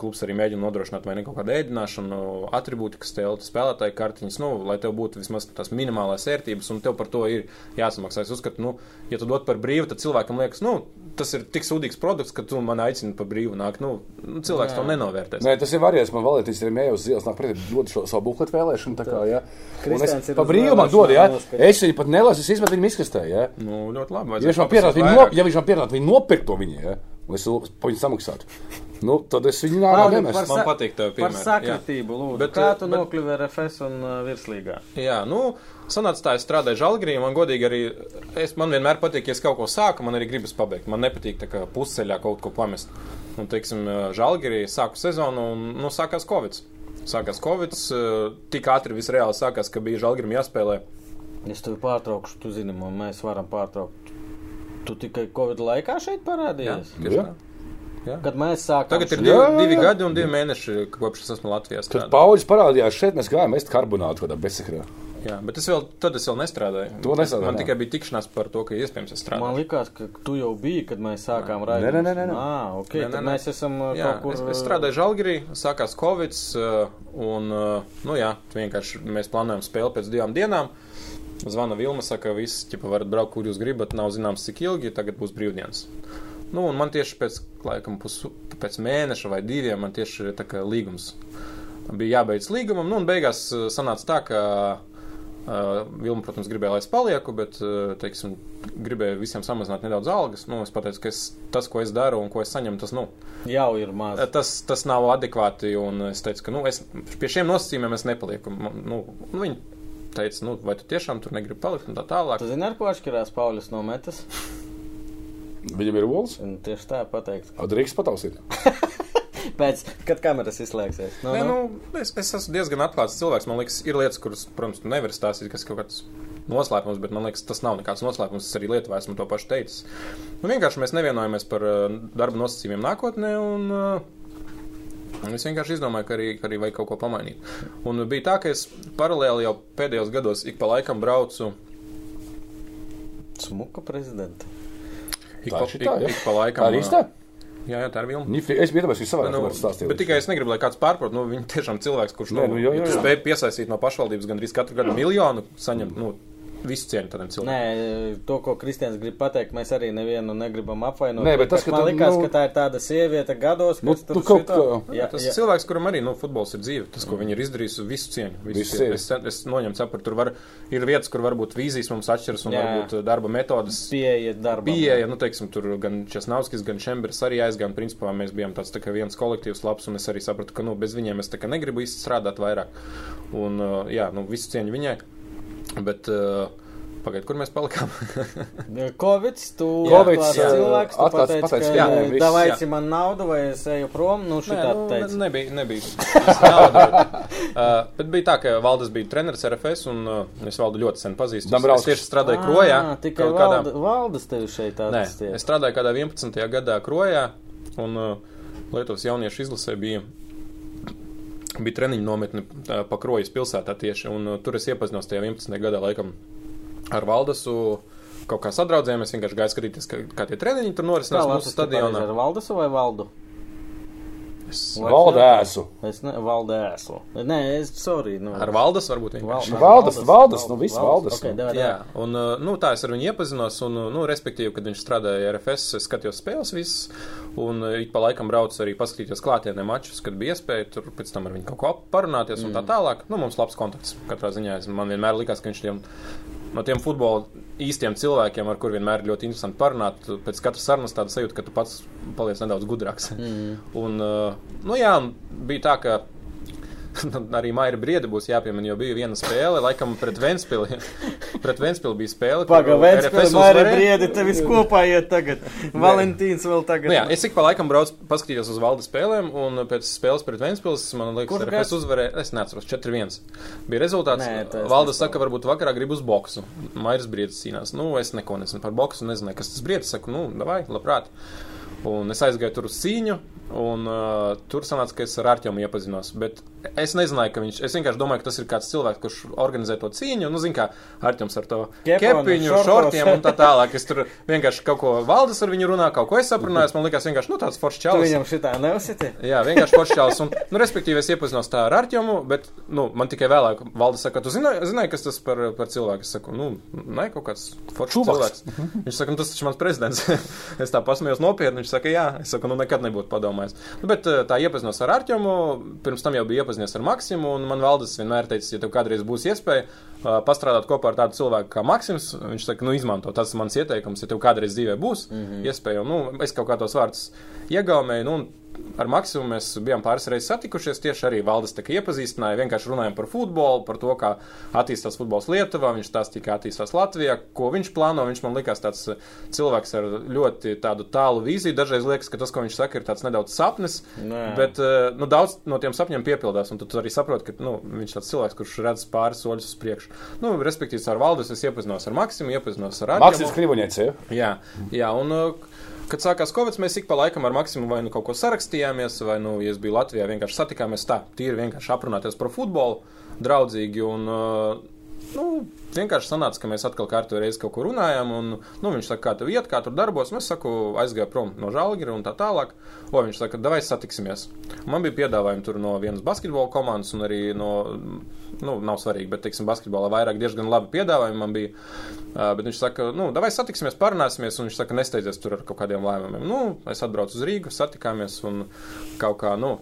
klubs arī mēģina nodrošināt vai ne kaut kādu ēdināšanu, atribūti, kas tev spēlētāji kartiņas, nu, lai tev būtu vismaz tās minimālās vērtības, un tev par to ir jāsamaksā. Es uzskatu, nu, ja tu dod par brīvu, tad cilvēkam liekas, nu, tas ir tik sūdīgs produkts, ka tu man aicini par brīvu nākt. Nu, nu, cilvēks to nenovērtēs. Nē, tas ir variants. Man valētīs ir mējos zils, nāk pretī dod šo savu bukletu vēlēšanu. Tā kā, ja. Un Kristians es pa brīvu man dod, ja. noskaidro. Es viņu pat nelasu, es izmetu viņu izkastē, ja. Nu, ļoti labi. Ja viņš man pierāda, viņu, viņu nopirkt to viņa, ja. un es par viņu samaksātu. Nu, tad es viņu nāku nemestu. par Man patīk tev Par piemēri, sakritību, lūdzu. Bet, Kā eh, tu bet- nokļuvi RFS un uh, virslīgā? Jā, nu, sanāca tā, es strādāju žēlgrī, man godīgi arī, es, man vienmēr patīk, ja es kaut ko sāku, man arī gribas pabeigt. Man nepatīk tā kā pusceļā kaut ko pamest. Un, teiksim, žēlgrī sāku sezonu un, nu, sākās Covid. Sākās Covid, eh, tik ātri viss reāli sākās, ka bija žēlgrim jāspēlē. Es tevi pārtraukšu, tu zini, un mēs varam pārtraukt. Tu tikai Covid laikā šeit parādījies? tieši Jā. tā. Jā. Kad mēs sākām. Tagad ir divi, Jā, jā, divi jā. gadi un divi mēneši, kopš es esmu Latvijā. Tad strādājis. pauģis parādījās šeit, mēs gājām ēst karbonātu kādā bezsakrā. Jā, bet es vēl, tad es vēl nestrādāju. To nestrādāji, Man jā. tikai bija tikšanās par to, ka iespējams es Man strādāju. liekas, ka tu jau biji, kad mēs sākām Nē, raidīt. nē, nē, nē, nē. Ah, ok. Nē, Nē, nē, mēs esam uh, Jā, kaut kur. es, es strādāju Žalgirī, sākās Covid, uh, un, uh, nu jā, vienkārši mēs plānojam spēli pēc divām dienām. Zvana Vilma, saka, visi, ķipa, varat braukt, kur jūs gribat, nav zināms, cik ilgi, tagad būs brīvdienas. Nu, un man tieši pēc, laikam, pus, pēc mēneša vai diviem, man tieši tā kā līgums bija jābeidz līgumam, nu, un beigās uh, sanāca tā, ka Uh, Vilma, protams, gribēja, lai es palieku, bet, uh, teiksim, gribēja visiem samazināt nedaudz algas. Nu, es pateicu, ka es, tas, ko es daru un ko es saņemu, tas, nu, Jau ir maz. Tas, tas nav adekvāti, un es teicu, ka nu, es, pie šiem nosacījumiem es nepalieku. Nu, nu, viņi teica, nu, vai tu tiešām tur negribi palikt, un tā tālāk. Tu zini, ar ko atšķirās Pauļus no metas? [LAUGHS] Viņam ir olas, Un tieši tā pateikt. drīkst patausīt. [LAUGHS] Pēc, kad kameras izslēgsies. No, Nē, no. nu, es, es esmu diezgan atklāts cilvēks. Man liekas, ir lietas, kuras, protams, tu nevari stāstīt, kas kaut kāds noslēpums, bet man liekas, tas nav nekāds noslēpums. Es arī Lietuvā esmu to pašu teicis. Nu, vienkārši mēs nevienojamies par darba nosacījumiem nākotnē. Un, uh, Un es vienkārši izdomāju, ka arī, ka arī vajag kaut ko pamainīt. Un bija tā, ka es paralēli jau pēdējos gados ik pa laikam braucu. Smuka prezidenta. Ik Tā pa, ir šitā, ik, ja? ik pa laikam. Tā arī tā? Jā, jā, tā ir vilna. Es biju tāpēc, ka savā Nu, stāstīju. bet tikai es negribu, lai kāds pārprot. Nu, viņi tiešām cilvēks, kurš Nē, nu, nu, jo, jo, ja tu jo. spēj piesaistīt no pašvaldības gandrīz katru gadu miljonu, saņemt nu, visu cieņu tādiem cilvēkiem. Nē, to, ko Kristians grib pateikt, mēs arī nevienu negribam apvainot. Nē, bet tas, ka man tu, likās, nu- ka tā ir tāda sieviete gados, Nu, kas tur kaut kā- Jā, Tas jā. ir cilvēks, kuram arī nu, futbols ir dzīve. Tas, ko viņi ir izdarījuši, visu cieņu. Visu Visu cieņu. cieņu. Es, es noņemu cepuri. Tur var, ir vietas, kur varbūt vīzijas mums atšķiras un Jā. varbūt uh, darba metodas. Pieeja darbam. Pieeja, nu, teiksim, tur gan Česnavskis, gan Čembers arī aizgāja. Principā mēs bijām tāds tā kā viens kolektīvs labs, un es arī sapratu, ka nu, bez viņiem es tā kā negribu īsti strādāt vairāk. Un, uh, jā, nu, visu cieņu viņai. Bet, uh, pagaid, kur mēs palikām? [LAUGHS] Covid, tu Covids, jā. cilvēks, tu Atklāts, pateici, pateici, ka jā, jā. davaici man naudu vai es eju prom, nu šitā nu, teica. ne- nebija. nebija. Naudu, [LAUGHS] uh, bet bija tā, ka Valdis bija treneris RFS, un uh, es Valdu ļoti sen pazīstu. Es, Dambrauskas. es tieši strādāju Krojā. Ā, Tikai kādā- valdas tevi šeit Nē, atstāja. es strādāju kādā 11. gadā Krojā, un uh, Lietuvas jauniešu izlasē bija. Bija treniņu nometne uh, pa Krojas pilsētā tieši, un uh, tur es iepazinos tajā 11. gadā laikam ar Valdasu. Kaut kā sadraudzējāmies, vienkārši gāju skatīties, kā, kā tie treniņi tur Kā norisinās mūsu lasu stadionā? Ar valdasu vai valdu? Es, Valdēsu. Es ne, valdēsu. Nē, es, sorry. Nu, ar Valdas varbūt vienkārši. Valdas, Valdas, nu, viss Valdas, Okay, nu. devā, Jā, un uh, nu, tā es ar viņu iepazinos. Un, uh, nu, respektīvi, kad viņš strādāja RFS, es skatījos spēles visas. Un uh, ik pa laikam braucu arī paskatīties klātienē mačus, kad bija iespēja tur pēc tam ar viņu kaut ko parunāties un tā tālāk. Nu, mums labs kontakts katrā ziņā. Es- Man vienmēr likās, ka viņš tiem, no tiem futbola īstiem cilvēkiem, ar kuriem vienmēr ir ļoti interesanti parunāt, pēc katras sarunas tāda sajūta, ka tu pats paliec nedaudz gudrāks. Mm. un, uh, nu jā, bija tā, ka [LAUGHS] arī Maija Brieda būs jāpiemina, jo bija viena spēle, laikam pret Ventspili. [LAUGHS] pret Ventspili bija spēle. kur Paga, Ventspils, RFS Maira uzvarēja. Briedi, te viss kopā iet tagad. [LAUGHS] Valentīns vēl tagad. Nu, jā, es ik pa laikam braucu, paskatījos uz valdes spēlēm, un pēc spēles pret Ventspils, man liekas, Kurš RFS gads? uzvarēja. Es neatceros, 4-1. Bija rezultāts. Nē, es nesaprotu. saka, varbūt vakarā grib uz boksu. Mairs Briedis cīnās. Nu, es neko nezinu par boksu, nezinu, kas tas Briedis. Saku, nu, davai, labprāt. Un es aizgāju tur uz cīņu, un uh, tur sanāca, ka es ar Arķēmu iepazinos. Bet es nezināju, ka viņš. Es vienkārši domāju, ka tas ir kāds cilvēks, kurš organizē to cīņu. Nu, zin kā Arķēms ar to kepiņu, šortiem un tā tālāk. Es tur [LAUGHS] vienkārši kaut ko valdes ar viņu runā, kaut ko es saprunājos. Man liekas, vienkārši nu, tāds foršs čalis. viņam šitā neuzsiti? Jā, vienkārši foršs čalis. Un, nu, respektīvi, es iepazinos tā ar Arķēmu, bet nu, man tikai vēlāk valdes saka, tu zināji, zināji kas tas par, par cilvēku? Es saku, nu, nē, kaut kāds foršs Čuvaks. cilvēks. Viņš saka, nu, tas taču mans prezidents. [LAUGHS] es tā pasmējos nopietni. Viņš saka, jā, es saku, nu, nekad nebūtu padomājis. Nu, bet eh, tā iepazinos ar Arķēmu. Pirms tam jau bija iepazinies ar Maksimu, un man valdes vienmēr teica, ja tev kādreiz būs iespēja uh, pastrādāt kopā ar tādu cilvēku kā Maksims, viņš saka, nu, izmanto tas mans ieteikums, ja tev kādreiz dzīvē būs mm -hmm. iespēja, un, nu, es kaut kā tos vārdus iegaumēju, nu, un ar Maksimu mēs bijām pāris reizes satikušies. Tieši arī valdes tā kā iepazīstināja. Vienkārši runājām par futbolu, par to, kā attīstās futbols Lietuvā. Viņš stāstīja, kā attīstās Latvijā, ko viņš plāno. Viņš man likās tāds uh, cilvēks ar ļoti tādu tālu vīziju. Dažreiz liekas, ka tas, ko viņš saka, ir tāds nedaudz sapnis. Nē. Bet uh, nu, daudz no tiem sapņiem piepildās. Un tu arī saproti, ka nu, viņš ir tāds cilvēks, kurš redz pāris soļus uz priekšu. Nu, respektīvi, ar valdes es iepazinos ar Maksimu, iepazinos ar Arķemu. Krivoņēts, ja? Jā, jā, un uh, kad sākās Covid, mēs ik pa laikam ar Maksimu vai nu kaut ko sarakstījāmies, vai, nu, ja es biju Latvijā, vienkārši satikāmies tā, tīri vienkārši aprunāties par futbolu, draudzīgi. Un, uh, Nu, vienkārši sanāca, ka mēs atkal kārtībā reizi kaut ko runājām, un nu, viņš saka, kā tev iet, kā tur darbos. Es saku, aizgāju prom no Žēlgara un tā tālāk. O, viņš saka, vai satiksimies. Man bija piedāvājumi tur no vienas basketbola komandas, un arī no, nu, nav svarīgi, bet, teiksim, basketbolā vairāk diezgan labi piedāvājumi man bija. Bet viņš saka, nu, vai satiksimies, parunāsimies, un viņš saka, nesteidzies tur ar kaut kādiem lēmumiem. Nu, es atbraucu uz Rīgu, satikāmies, un kaut kā, nu,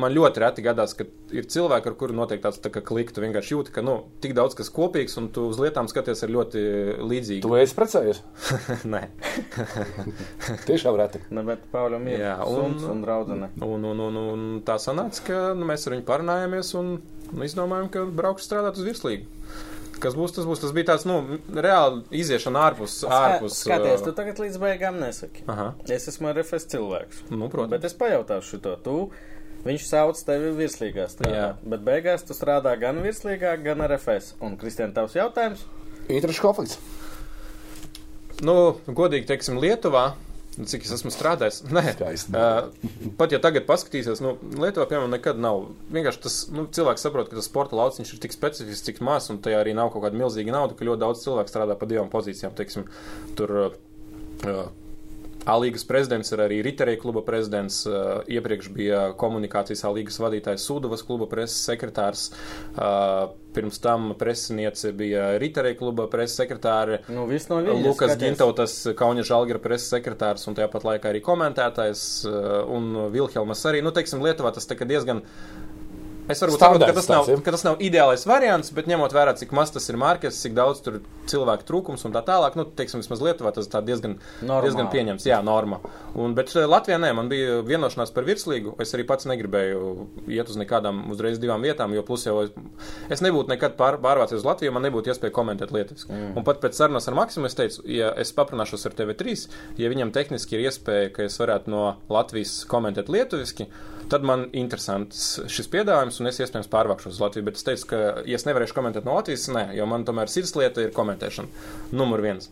Man ļoti reti gadās, ka ir cilvēki, ar kuriem notiek tāds tā kā klikšķis. Tu vienkārši jūti, ka nu, tik daudz kas kopīgs, un tu uz lietām skaties ar ļoti līdzīgu. Tu esi precējies? [LAUGHS] Nē, [LAUGHS] Tiešām reti. Ne, bet Pauļam ir Jā, un, un- un draudzene. un, un, un, un tā sanāca, ka nu, mēs ar viņu parunājāmies un nu, izdomājām, ka braukšu strādāt uz virslīgu. Kas būs, tas būs. Tas bija tāds, nu, reāli iziešana ārpus. ārpus Skaties, uh, tu tagad līdz beigām nesaki. Aha, Es esmu RFS cilvēks. nu, protams. Bet es pajautāšu šo. Tu, viņš sauc tevi virslīgā strādāt. Jā. Bet beigās tu strādā gan virslīgā, gan RFS. Un, Kristian, tavs jautājums? Interešu konflikts. Nu, godīgi teiksim, Lietuvā. Cik es esmu strādājis? Nē, Skaisti. uh, pat ja tagad paskatīsies, nu, Lietuvā, piemēram, nekad nav. Vienkārši tas nu, cilvēks saprot, ka tas sporta lauciņš ir tik specifisks, cik mazs, un tajā arī nav kaut kāda milzīga nauda, ka ļoti daudz cilvēku strādā pa divām pozīcijām. Teiksim, tur, uh, A-līgas prezidents ir arī Riterija kluba prezidents. Iepriekš bija komunikācijas A-līgas vadītājs Sūdavas kluba preses sekretārs. Pirms tam presiniece bija Riterija kluba preses sekretāre. Nu, viss no viņa. Lukas Gintautas, Kaunis Žalgira preses sekretārs un tāpat laikā arī komentētājs un Vilhelmas arī. Nu, teiksim, Lietuvā tas diezgan. Es varbūt saprotu, ka tas, nav, ka tas nav ideālais variants, bet ņemot vērā, cik maz tas ir mārkets, cik daudz tur cilvēku trūkums un tā tālāk, nu, teiksim, vismaz Lietuvā tas tā diezgan, Normāli. diezgan pieņems. Jā, norma. Un, bet eh, Latvijā nē, man bija vienošanās par virslīgu. Es arī pats negribēju iet uz nekādām uzreiz divām vietām, jo plus jau es, es nebūtu nekad pār, pārvācies uz Latviju, man nebūtu iespēja komentēt lietas. Mm. Un pat pēc sarunas ar Maksimu es teicu, ja es paprunāšos ar TV3, ja viņam tehniski ir iespēja, ka es varētu no Latvijas komentēt lietuviski, tad man interesants šis piedāvājums, un es iespējams pārvākšos uz Latviju. Bet es teicu, ka, ja es nevarēšu komentēt no Latvijas, nē, jo man tomēr sirdslieta ir komentēšana. Numur viens.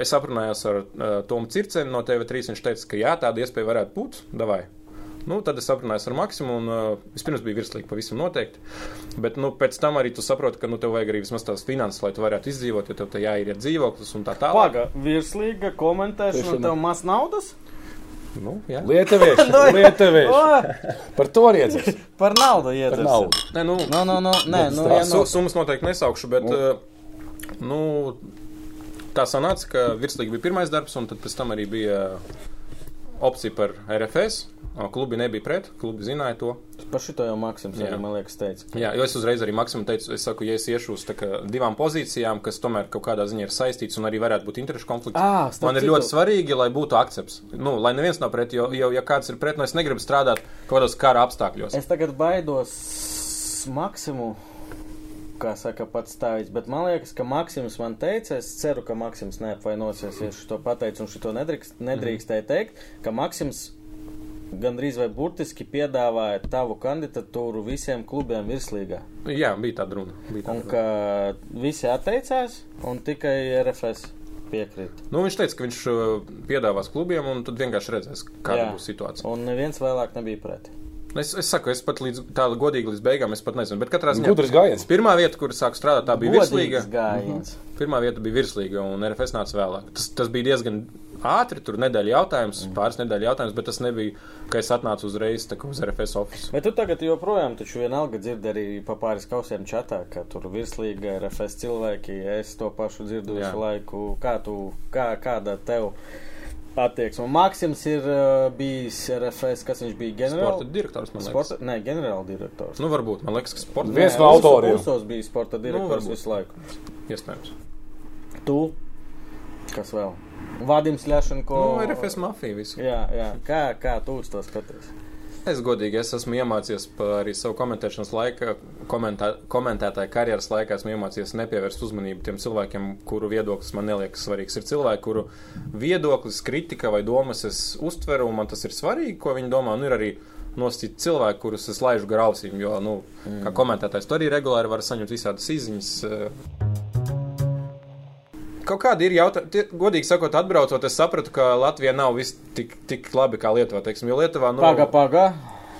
Es aprunājos ar uh, Tomu Circeni no TV3. Viņš teica, ka jā, tāda iespēja varētu būt. Davai. Nu, tad es aprunājos ar Maksimu, un uh, vispirms bija virslīgi, pavisam noteikti. Bet nu, pēc tam arī tu saproti, ka nu, tev vajag arī vismaz tās finanses, lai tu varētu izdzīvot, jo tev te jāiet dzīvoklis un tā tālāk. Paga, virslīga komentēšana, tev maz naudas? Nu, jā. Lietuvieši, [LAUGHS] lietuvieši. O, Par to riedzes. par naudu Par iedzer. naudu. Nē, nu, Nu, nu, nu, nē, nu, Jā, nu, summas noteikti nesaukšu, bet uh, nu, tā sanāca, ka virslīgi bija pirmais darbs, un tad pēc tam arī bija opcija par RFS. Klubi nebija pret, klubi zināja to. par šito jau Maksims arī, man liekas, teica. ka- Jā, jo es uzreiz arī Maksimam teicu, es saku, ja es iešu uz divām pozīcijām, kas tomēr kaut kādā ziņā ir saistīts un arī varētu būt interešu konflikts, starp man ir citu- ļoti svarīgi, lai būtu akcepts. Nu, lai neviens nav pret, jo, jo ja kāds ir pret, nu es negribu strādāt kaut kādos kara apstākļos. Es tagad baidos Maksimu, kā saka pats stāvis, bet man liekas, ka Maksims man teica, es ceru, ka Maksims neapvainosies, ja to pateicu un šito nedrīkst, nedrīkstēju teikt, ka Maksims gandrīz vai burtiski piedāvāja tavu kandidatūru visiem klubiem virslīgā. Jā, bija tāda runa. Bija Un tāda runa. ka visi atteicās un tikai RFS piekrīt. Nu, viņš teica, ka viņš uh, piedāvās klubiem, un tad vienkārši redzēs, kāda būs situācija. Un neviens vēlāk nebija pret. Es, es saku, es pat līdz tādu godīgi līdz beigām, es pat nezinu. Bet katrā ziņā Gudrs gājiens. pirmā vieta, kur sāku strādāt, tā bija virslīga. Gājiens. Pirmā vieta bija virslīga, un RFS nāca vēlāk. Tas, tas bija diezgan ātri, tur nedēļa jautājums, Mhm. pāris nedēļa jautājums, bet tas nebija, ka es atnācu uzreiz tā uz RFS oficiālu. Bet tu tagad joprojām taču vienalga dzirdi arī pa pāris kausiem čatā, ka tur virslīga RFS cilvēki, es to pašu dzirdu Jā. visu laiku. Kā tu, kā, kāda tev attieksme. Maksims ir uh, bijis RFS, kas viņš bija Sporta ģenerāls. direktors, man liekas. Sporta, ne, ģenerāla direktors. Nu, varbūt, man liekas, ka sporta Viens Nē, no autoriem. Usos bija sporta direktors varbūt. visu laiku. iespējams. Tu, kas vēl? Vadims Ļašanko. Nu, RFS mafija visu. Jā, jā. Kā, kā tu uz to skaties? Es godīgi es esmu iemācījies arī savu komentēšanas laikā, komentā, komentētāju karjeras laikā, esmu iemācījies nepievērst uzmanību tiem cilvēkiem, kuru viedoklis man neliekas svarīgs. Ir cilvēki, kuru viedoklis, kritika vai domas es uztveru, un man tas ir svarīgi, ko viņi domā. Un ir arī nosacīti cilvēki, kurus es laižu gar ausīm, jo, nu, kā komentētājs, tu arī regulāri vari saņemt visādas izziņas. eh. Kaut kādi ir jautājumi, godīgi sakot, atbraucot, es sapratu, ka Latvija nav viss tik, tik labi kā Lietuva. Teiksim, jo Lietuvā, nu, Paga, paga.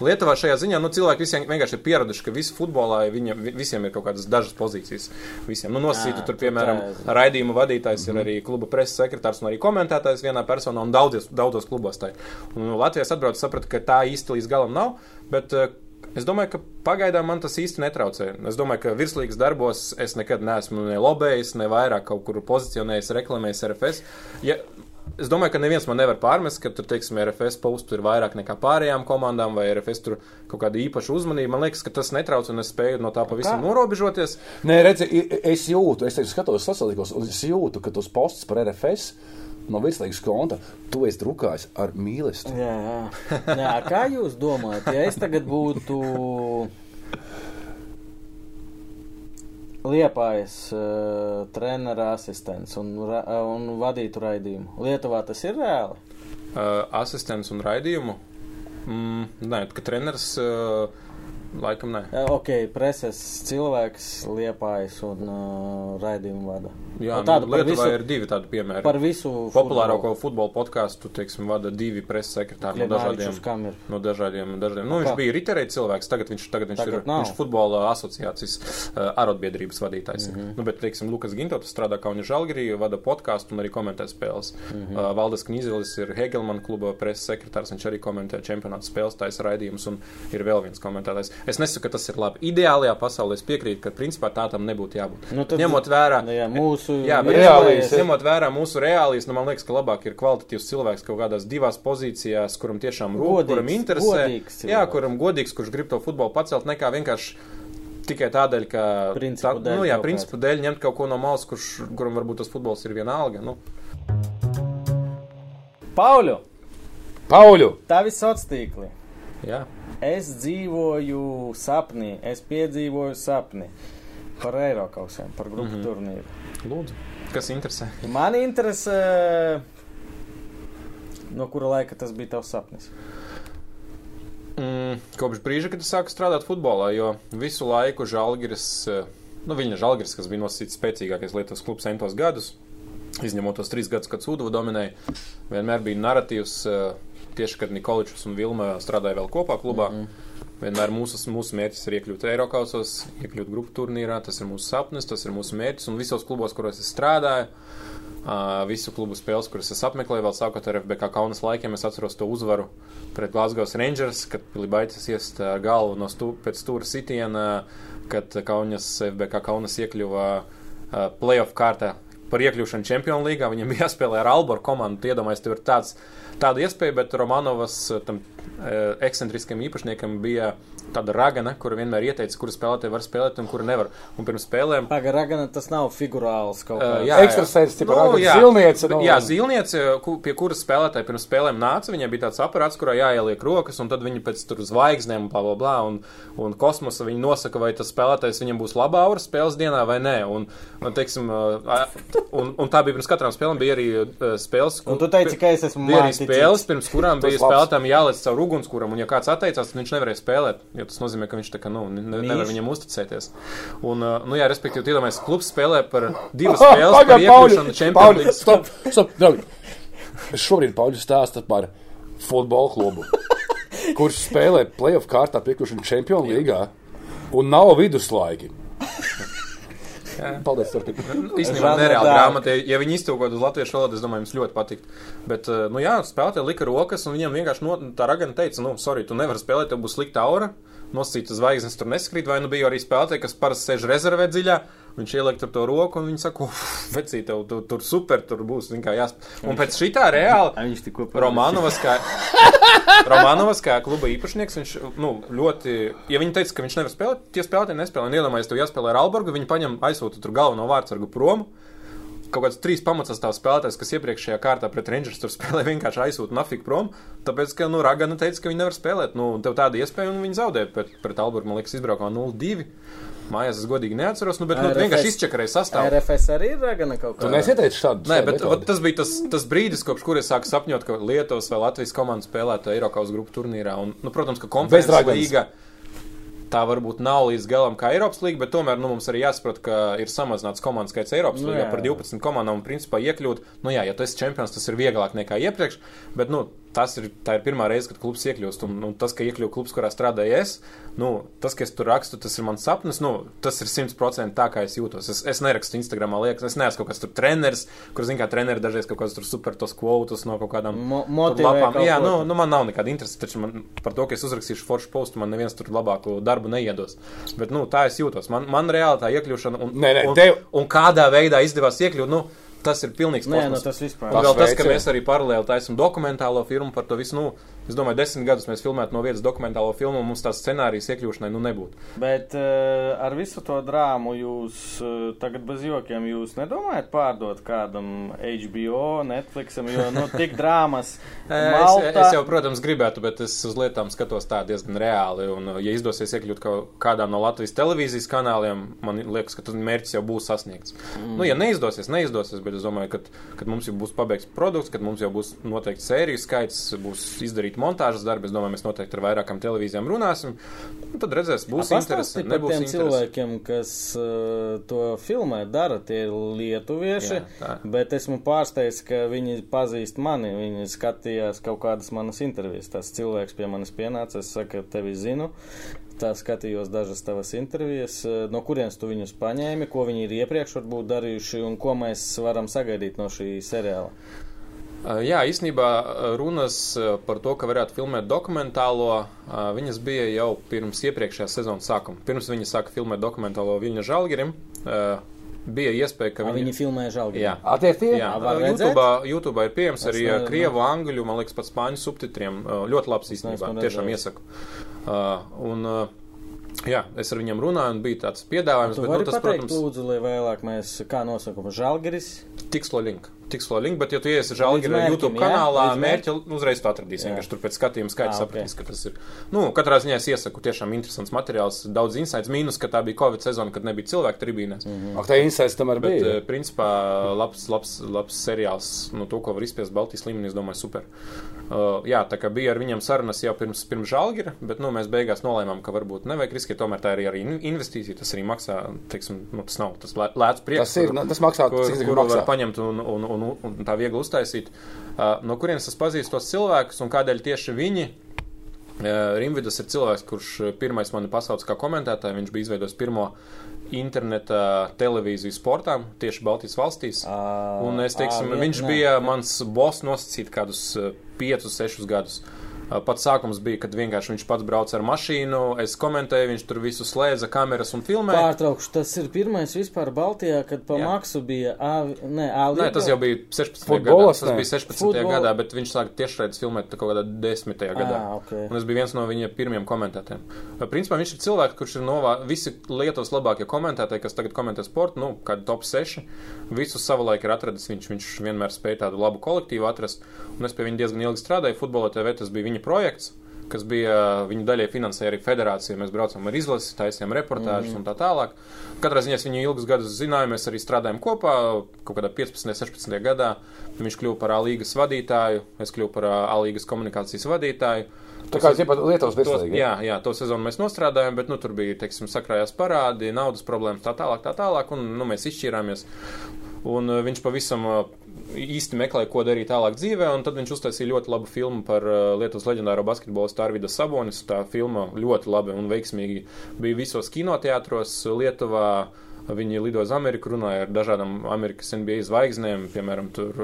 Lietuvā šajā ziņā nu, cilvēki visiem vienkārši ir pieraduši, ka visi futbolā viņam, vi- visiem ir kaut kādas dažas pozīcijas. Visiem. Nu, nosacītu, Jā, tur, tu piemēram, tā- raidījuma vadītājs ir arī kluba preses sekretārs un arī komentētājs vienā personā un daudzies, daudzos klubos. Tā. Un nu, Latvijas atbrauc sapratu, ka tā īsti līdz galam nav, bet eh, es domāju, ka pagaidām man tas īsti netraucē. Es domāju, ka virslīgas darbos es nekad neesmu ne lobējis, ne vairāk kaut kur pozicionējis, reklamējis RFS. Ja, Es domāju, ka neviens man nevar pārmest, ka tur, teiksim, RFS postu ir vairāk nekā pārējām komandām, vai RFS tur kaut kāda īpaša uzmanība. Man liekas, ka tas netrauc, un es spēju no tā pavisam norobežoties. Nē, redzi, i- es jūtu, es skatos sociālos, un es jūtu, ka tos postus par RFS no virslīgas konta tu esi drukājis ar mīlestību. Jā, jā. jā, kā jūs domājat, ja es tagad būtu Liepājas uh, trenera asistents un, un vadītu raidījumu? Lietuvā tas ir reāli? Uh, asistents un raidījumu. Mm, nē, ka treneris uh, laikam nē. Ok, preses cilvēks Liepājas un uh, raidījumu vada. Jā, Nu, tādu nu, Lietuvā visu- ir divi tādi piemēri. Par visu Populārāko futbola podkāstu, teiksim, vada divi preses sekretāri no dažādiem. No dažādiem, dažādiem. Nu, kā? viņš bija riterēji cilvēks, tagad viņš, tagad viņš Tagad ir nav. viņš futbola asociācijas uh, arotbiedrības vadītājs. Mm. -hmm. nu, bet, teiksim, Lukas Gintots strādā Kaunis Žalgirī, vada podkāstu un arī komentē spēles. Mm. -hmm. uh, Valdes Knizelis ir Hegelman kluba preses sekretārs, viņš arī komentē čempionāta spēles, taisa raidījumus un ir vēl viens komentētājs. Es nesaku, ka tas ir labi. Ideālajā pasaulē es piekrītu, ka principā tā tam nebūtu jābūt. Nu, tad- Ņemot vērā, Nu, jā, mūsu Jā, Reālijas, ņemot vērā mūsu reālijas, nu, man liekas, ka labāk ir kvalitatīvs cilvēks kaut kādās divās pozīcijās, kuram tiešām rūp, kuram interesē. jā, kuram godīgs, kurš grib to futbolu pacelt, nekā vienkārši tikai tādēļ, ka Principu dēļ nu, jā, principu dēļ ņemt kaut ko no malas, kurš, kuram varbūt tas futbols ir vienalga. Nu, Pauļu, Pauļu! tā viss sociālā tīkli. jā. Es dzīvoju sapnī, es piedzīvoju sapni par Eiropausiem, par grupu mm. -hmm. turnīru. Lūdzu, kas interesē? Man interesē, no kura laika tas bija tavs sapnis. Mm, kopš brīža, kad es sāku strādāt futbolā, jo visu laiku Žalgiris, eh, nu viņa Žalgiris, kas bija nosacīts spēcīgākais Lietuvas klubs centos gadus, izņemot tos trīs gadus, kad Sūdova dominēja, vienmēr bija narratīvs, eh, tieši kad Nikoličs un Vilma strādāja vēl kopā klubā. Mm -hmm. Vienmēr mūsu, mūsu mērķis ir iekļūt Eiropausos, iekļūt grupu turnīrā. Tas ir mūsu sapnis, tas ir mūsu mērķis. Un visos klubos, kuros es strādāju, Uh, visu klubu spēles, kuras es apmeklēju, vēl sākot ar FBK kaunas laikiem, es atceros to uzvaru pret Glasgow Rangers, kad Pilibaitis iest ar galvu no stū, pēc stūra sitiena, kad Kaunas FBK kaunas iekļuva uh, playoff kārtā par iekļūšanu Champions League. Viņam [LAUGHS] jāspēlē ar Alboru komandu. Iedomājieties, tur ir tāds, tāda iespēja, bet Romanovas uh, tam ekscentriskam īpašniekam bija tāda ragana, kura vienmēr ieteica, kuru spēlētāji var spēlēt un kuru nevar. Un pirms spēlēm Pagaidām, tas nav figurāls kaut Uh, kāds. jā, jā. Ekstrasens, tipa, Nu, ragana, jā. zilniece, nu. Jā, zilniece, ku- pie kuras spēlētāji pirms spēlēm nāca. Viņai bija tāds aparāts, kurā jāieliek rokas, un tad viņi pēc tam zvaigznēm, bla, bla, bla, un, un kosmosa viņi nosaka, vai tas spēlētājs viņam būs labā aura spēles dienā vai nē. Un, un, teiksim, uh, un, un tā bija pirms katrām spēlēm, bija arī uh, spēles. Un tu teici, ka es esmu Bija arī mākslinieks. spēles, pirms kurām bija spēlētājiem jālec caur ugunskuram, un ja kāds atteicās, tad viņš nevarēja spēlēt, jo tas nozīmē, ka viņš tā kā, nu, ne, nevar viņam uzticēties. Un, uh, nu jā, respektīvi, iedomājieties, klubs spēlē par divas [LAUGHS] spēles, par Pagaid, iekļūšanu Champions League. stop, stop, draugi. Šobrīd Pauļus stāsta par futbola klubu, [LAUGHS] kurš spēlē playoff kārtā piekļūšanu Champions League un nav viduslaiki. Paldies, turpiniet. Īstenībā Žanra nereāli dārgi. grāmata. Ja viņi iztūkot uz latviešu valodu, es domāju, jums ļoti patikt. Bet, uh, nu jā, spēlētāji lika rokas, un viņam vienkārši no, tā ragana teica, nu, sorry, tu nevari spēlēt, tev būs slikta aura. Nosacītas zvaigznes tur neskrīt, vai nu bija arī spēlētāji, kas parasti sēž rezervē dziļā. Viņš ieliek tur to roku, un viņi saka, vecīt, tev tur, tur super, tur būs vienkārši jāspēlē. Un pēc šitā reāli Ai, Viņš tikko Romanovas kā, [LAUGHS] Romanovas kā kluba īpašnieks, viņš nu, ļoti, ja viņi teica, ka viņš nevar spēlēt, tie spēlētāji nespēlē. Un iedomājieties, tu jāspēlē ar Albergu, viņi paņem aizsūta tur galveno vārdsargu prom. Kaut kāds trīs pamatsastāvs spēlētājs, kas iepriekšējā kārtā pret Rangers tur [LAUGHS] spēlē, vienkārši aizsūta nafiku prom. Tāpēc, ka, nu, Ragana teica, ka viņi nevar spēlēt. Nu, tev tāda iespēja, un viņi zaudēja pret, pret Albergu, man liekas, izbraukumā 0-2. Mājās es godīgi neatceros, nu, bet nu, RFS vienkārši izčakarēja sastāvu. RFS arī ir ragana kaut Tu kā. nesieteici šādu? Nē, bet vat, tas bija tas, tas brīdis, kopš kuras sāku sapņot, ka Lietuvas vai Latvijas komanda spēlētu Eiropas grupu turnīrā. Un, nu, protams, ka konferences Raganas. Tā varbūt nav līdz galam kā Eiropas līga, bet tomēr nu, mums arī jāsaprot, ka ir samazināts komandu skaits Eiropas Nu, līgā jā, par jā. 12 komandām un principā iekļūt. Nu, jā, ja tu esi čempions, tas ir vieglāk nekā iepriekš, bet nu, tas ir, tā ir pirmā reize, kad klubs iekļūst. Un, un tas, ka iekļūst klubs, kurā strādāju es, nu, tas, ka es tur rakstu, tas ir mans sapnis. Nu, tas ir 100% tā, kā es jūtos. Es, es nerakstu Instagramā, liekas, es neesmu kaut kāds tur treneris, kur, zin kā, treneri dažreiz kaut kāds tur super tos kvotus no kaut kādām Mo- lapām. Jā, nu, nu, man nav nekāda interese, taču man par to, ka es uzrakstīšu foršu postu, man neviens tur labāku darbu neiedos. Bet, nu, tā es jūtos. Man, man reāli tā iekļūšana un, Nē, nē, un, tev- un kādā veidā izdevās iekļūt, nu, tas ir pilnīgs Nē, nu kosmos. tas vispār. Un vēl tas, ka mēs arī paralēli taisām dokumentālo filmu par to visu. Nu, es domāju, desmit gadus mēs filmētu no vietas dokumentālo filmu, un mums tās scenārijas iekļūšanai nu nebūtu. Bet uh, ar visu to drāmu jūs uh, tagad bez jokiem jūs nedomājat pārdot kādam HBO, Netflixam, jo nu tik [LAUGHS] drāmas. [LAUGHS] Es, Malta, es jau, protams, gribētu, bet es uz lietām skatos tā diezgan reāli. Un, ja izdosies iekļūt kādām no Latvijas televīzijas kanāliem, man liekas, ka tas mērķis jau būs sasniegts. Mm. Nu, ja neizdosies, neizdosies, bet es domāju, ka kad mums jau būs pabeigts produkts, kad mums jau būs noteikti sēriju skaits, būs izdarīta montāžas darbi, es domāju, mēs noteikti ar vairākām televīzijām runāsim. Un tad redzēs, būs par nebūs tiem interesi. cilvēkiem, kas uh, to filmē, dara tie lietuvieši, Jā, tā. bet esmu pārsteigts, ka viņi pazīst mani, viņi skatījās kaut kādas manas intervijas. Tas cilvēks pie manis pienāca, es saku, tevi zinu. Tā skatījos dažas tavas intervijas, uh, no kurienes tu viņus paņēmi, ko viņi ir iepriekš varbūt darījuši un ko mēs varam sagaidīt no šī seriāla. Jā, īstenībā runas par to, ka varētu filmēt dokumentālo, viņas bija jau pirms iepriekšējā sezonas sākuma. Pirms viņi sāka filmēt dokumentālo Viļņa Žalgirim, bija iespēja, ka Viņi, viņi. viņi filmē žēl. Jā. A, tie ir tie? Jā? YouTube, YouTube ir pieejams Es arī ne- ne, krievu, angļu, man liekas, pat spāņu subtitriem. Ļoti labs īstenībā, tiešām iesaku. Uh, un, uh, jā, es ar viņiem runāju, un bija tāds piedāvājums, bet, nu, tas, pateikt, protams, lūdzu, lai vēlāk mēs, kā nosakam, žēlgeris. Tikslo link. Tikslo link, bet, ja tu iesi mērķim, YouTube jā? kanālā, Līdz mērķi uzreiz tu atradīsi. Jā. Vienkārši tur pēc skatījuma skaidrs ok. sapratīs, ka tas ir. Nu, katrā ziņā es iesaku tiešām interesants materiāls, daudz insights, mīnus, ka tā bija Covid sezona, kad nebija cilvēku tribīnēs. Mm -hmm. Ak, tā insights tomēr Bet, bija. eh, principā, labs, labs, labs seriāls, nu, to, ko var izspiest Baltijas līmenī, es domāju, super. Uh, jā, tā kā bija ar viņiem sarunas jau pirms, pirms žālgira, bet, nu, mēs beigās nolēmām, ka varbūt nevajag riskēt, tomēr tā ir arī in- investīcija, tas arī maksā, teiksim, nu, tas nav tas lē- lēts prieks. Tas ir, nu, tas maksā, kur, cik tas kuru maksā. var paņemt un, un, un, un, un tā viegli uztaisīt. Uh, no kurienes es pazīstu tos cilvēkus un kādēļ tieši viņi? Uh, Rimvidas ir cilvēks, kurš uh, pirmais mani pasauca kā komentētāju. Viņš bija izveidojis pirmo interneta televīziju sportām tieši Baltijas valstīs. Ā, Un es teiksim, ā, viņš bija mans boss nosacīt kādus 5, 6 gadus. Uh, Pats sākums bija, kad vienkārši viņš pats brauca ar mašīnu, es komentēju, viņš tur visu slēdza, kameras un filmēja. Pārtraukšu, tas ir pirmais vispār Baltijā, kad pa Jā. maksu bija A, ne, A Nē, tas jau bija 16. Futbolas, gadā. Tas bija 16. Futbol- gadā, bet viņš sāka tiešraidus filmēt kaut kādā 10. gadā. Ā, ok. Un es biju viens no viņa pirmajiem komentētājiem. Principā viņš ir cilvēks, kurš ir novā, visi Lietuvas labākie komentētāji, kas tagad komentē sportu, nu, kādi top 6. Visus savulaik ir atradis viņš. Viņš vienmēr spēja tādu labu kolektīvu atrast. Un es pie viņa diezgan ilgi strādāju. Futbola TV tas bija viņa projekts. Kas bija viņa daļai finansēja arī federācija. Mēs braucām ar izlasi, taisījām reportāžus mm. un tā tālāk. Katrā ziņā viņu ilgus gadus zināju, mēs arī strādājām kopā. Kaut kādā 15. 16. gadā viņš kļuva par A līgas vadītāju, es kļuvu par A līgas komunikācijas vadītāju. Tā kā tie pat Lietuvas bezslēgi. jā, jā, to sezonu mēs nostrādājām, bet nu, tur bija, teiksim, sakrājās parādi, naudas problēmas, tā tālāk, tā tālāk, un nu, mēs izšķīrāmies. Un uh, viņš pavisam uh, īsti meklēja, ko darīt tālāk dzīvē, un tad viņš uztaisīja ļoti labu filmu par uh, Lietuvas leģendāro basketbolistu Arvidu Sabonis. Tā filma ļoti labi un veiksmīgi bija visos kinoteātros Lietuvā. Viņi lido uz Ameriku, runāja ar dažādām Amerikas NBA zvaigznēm, piemēram, tur.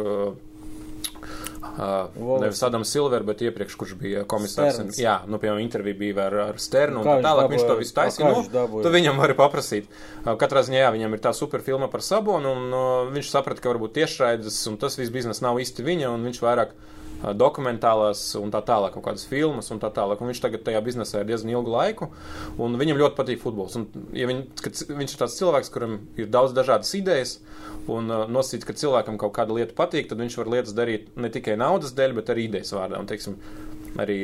Uh, nevis Adams Silver, bet iepriekš, kurš bija komisārs. Sterns. Jā, nu, piemēram, intervija bija ar, ar Sternu un tā viņš tālāk. Viņš dabūja- to visu taisīja. viņš Nu, tu viņam vari paprasīt. Uh, Katrā ziņā, jā, viņam ir tā superfilma par Sabonu, un uh, viņš saprata, ka varbūt tiešraides, un tas viss biznesa nav īsti viņa, un viņš vairāk uh, dokumentālās un tā tālāk, kaut kādas filmas un tā tālāk. Un viņš tagad tajā biznesā ir diezgan ilgu laiku, un viņam ļoti patīk futbols. Un, ja viņ, viņš ir tāds cilvēks, kuram ir daudz dažādas idejas, un nosacīt, ka cilvēkam kaut kāda lieta patīk, tad viņš var lietas darīt ne tikai naudas dēļ, bet arī idejas vārdā. Un, teiksim, arī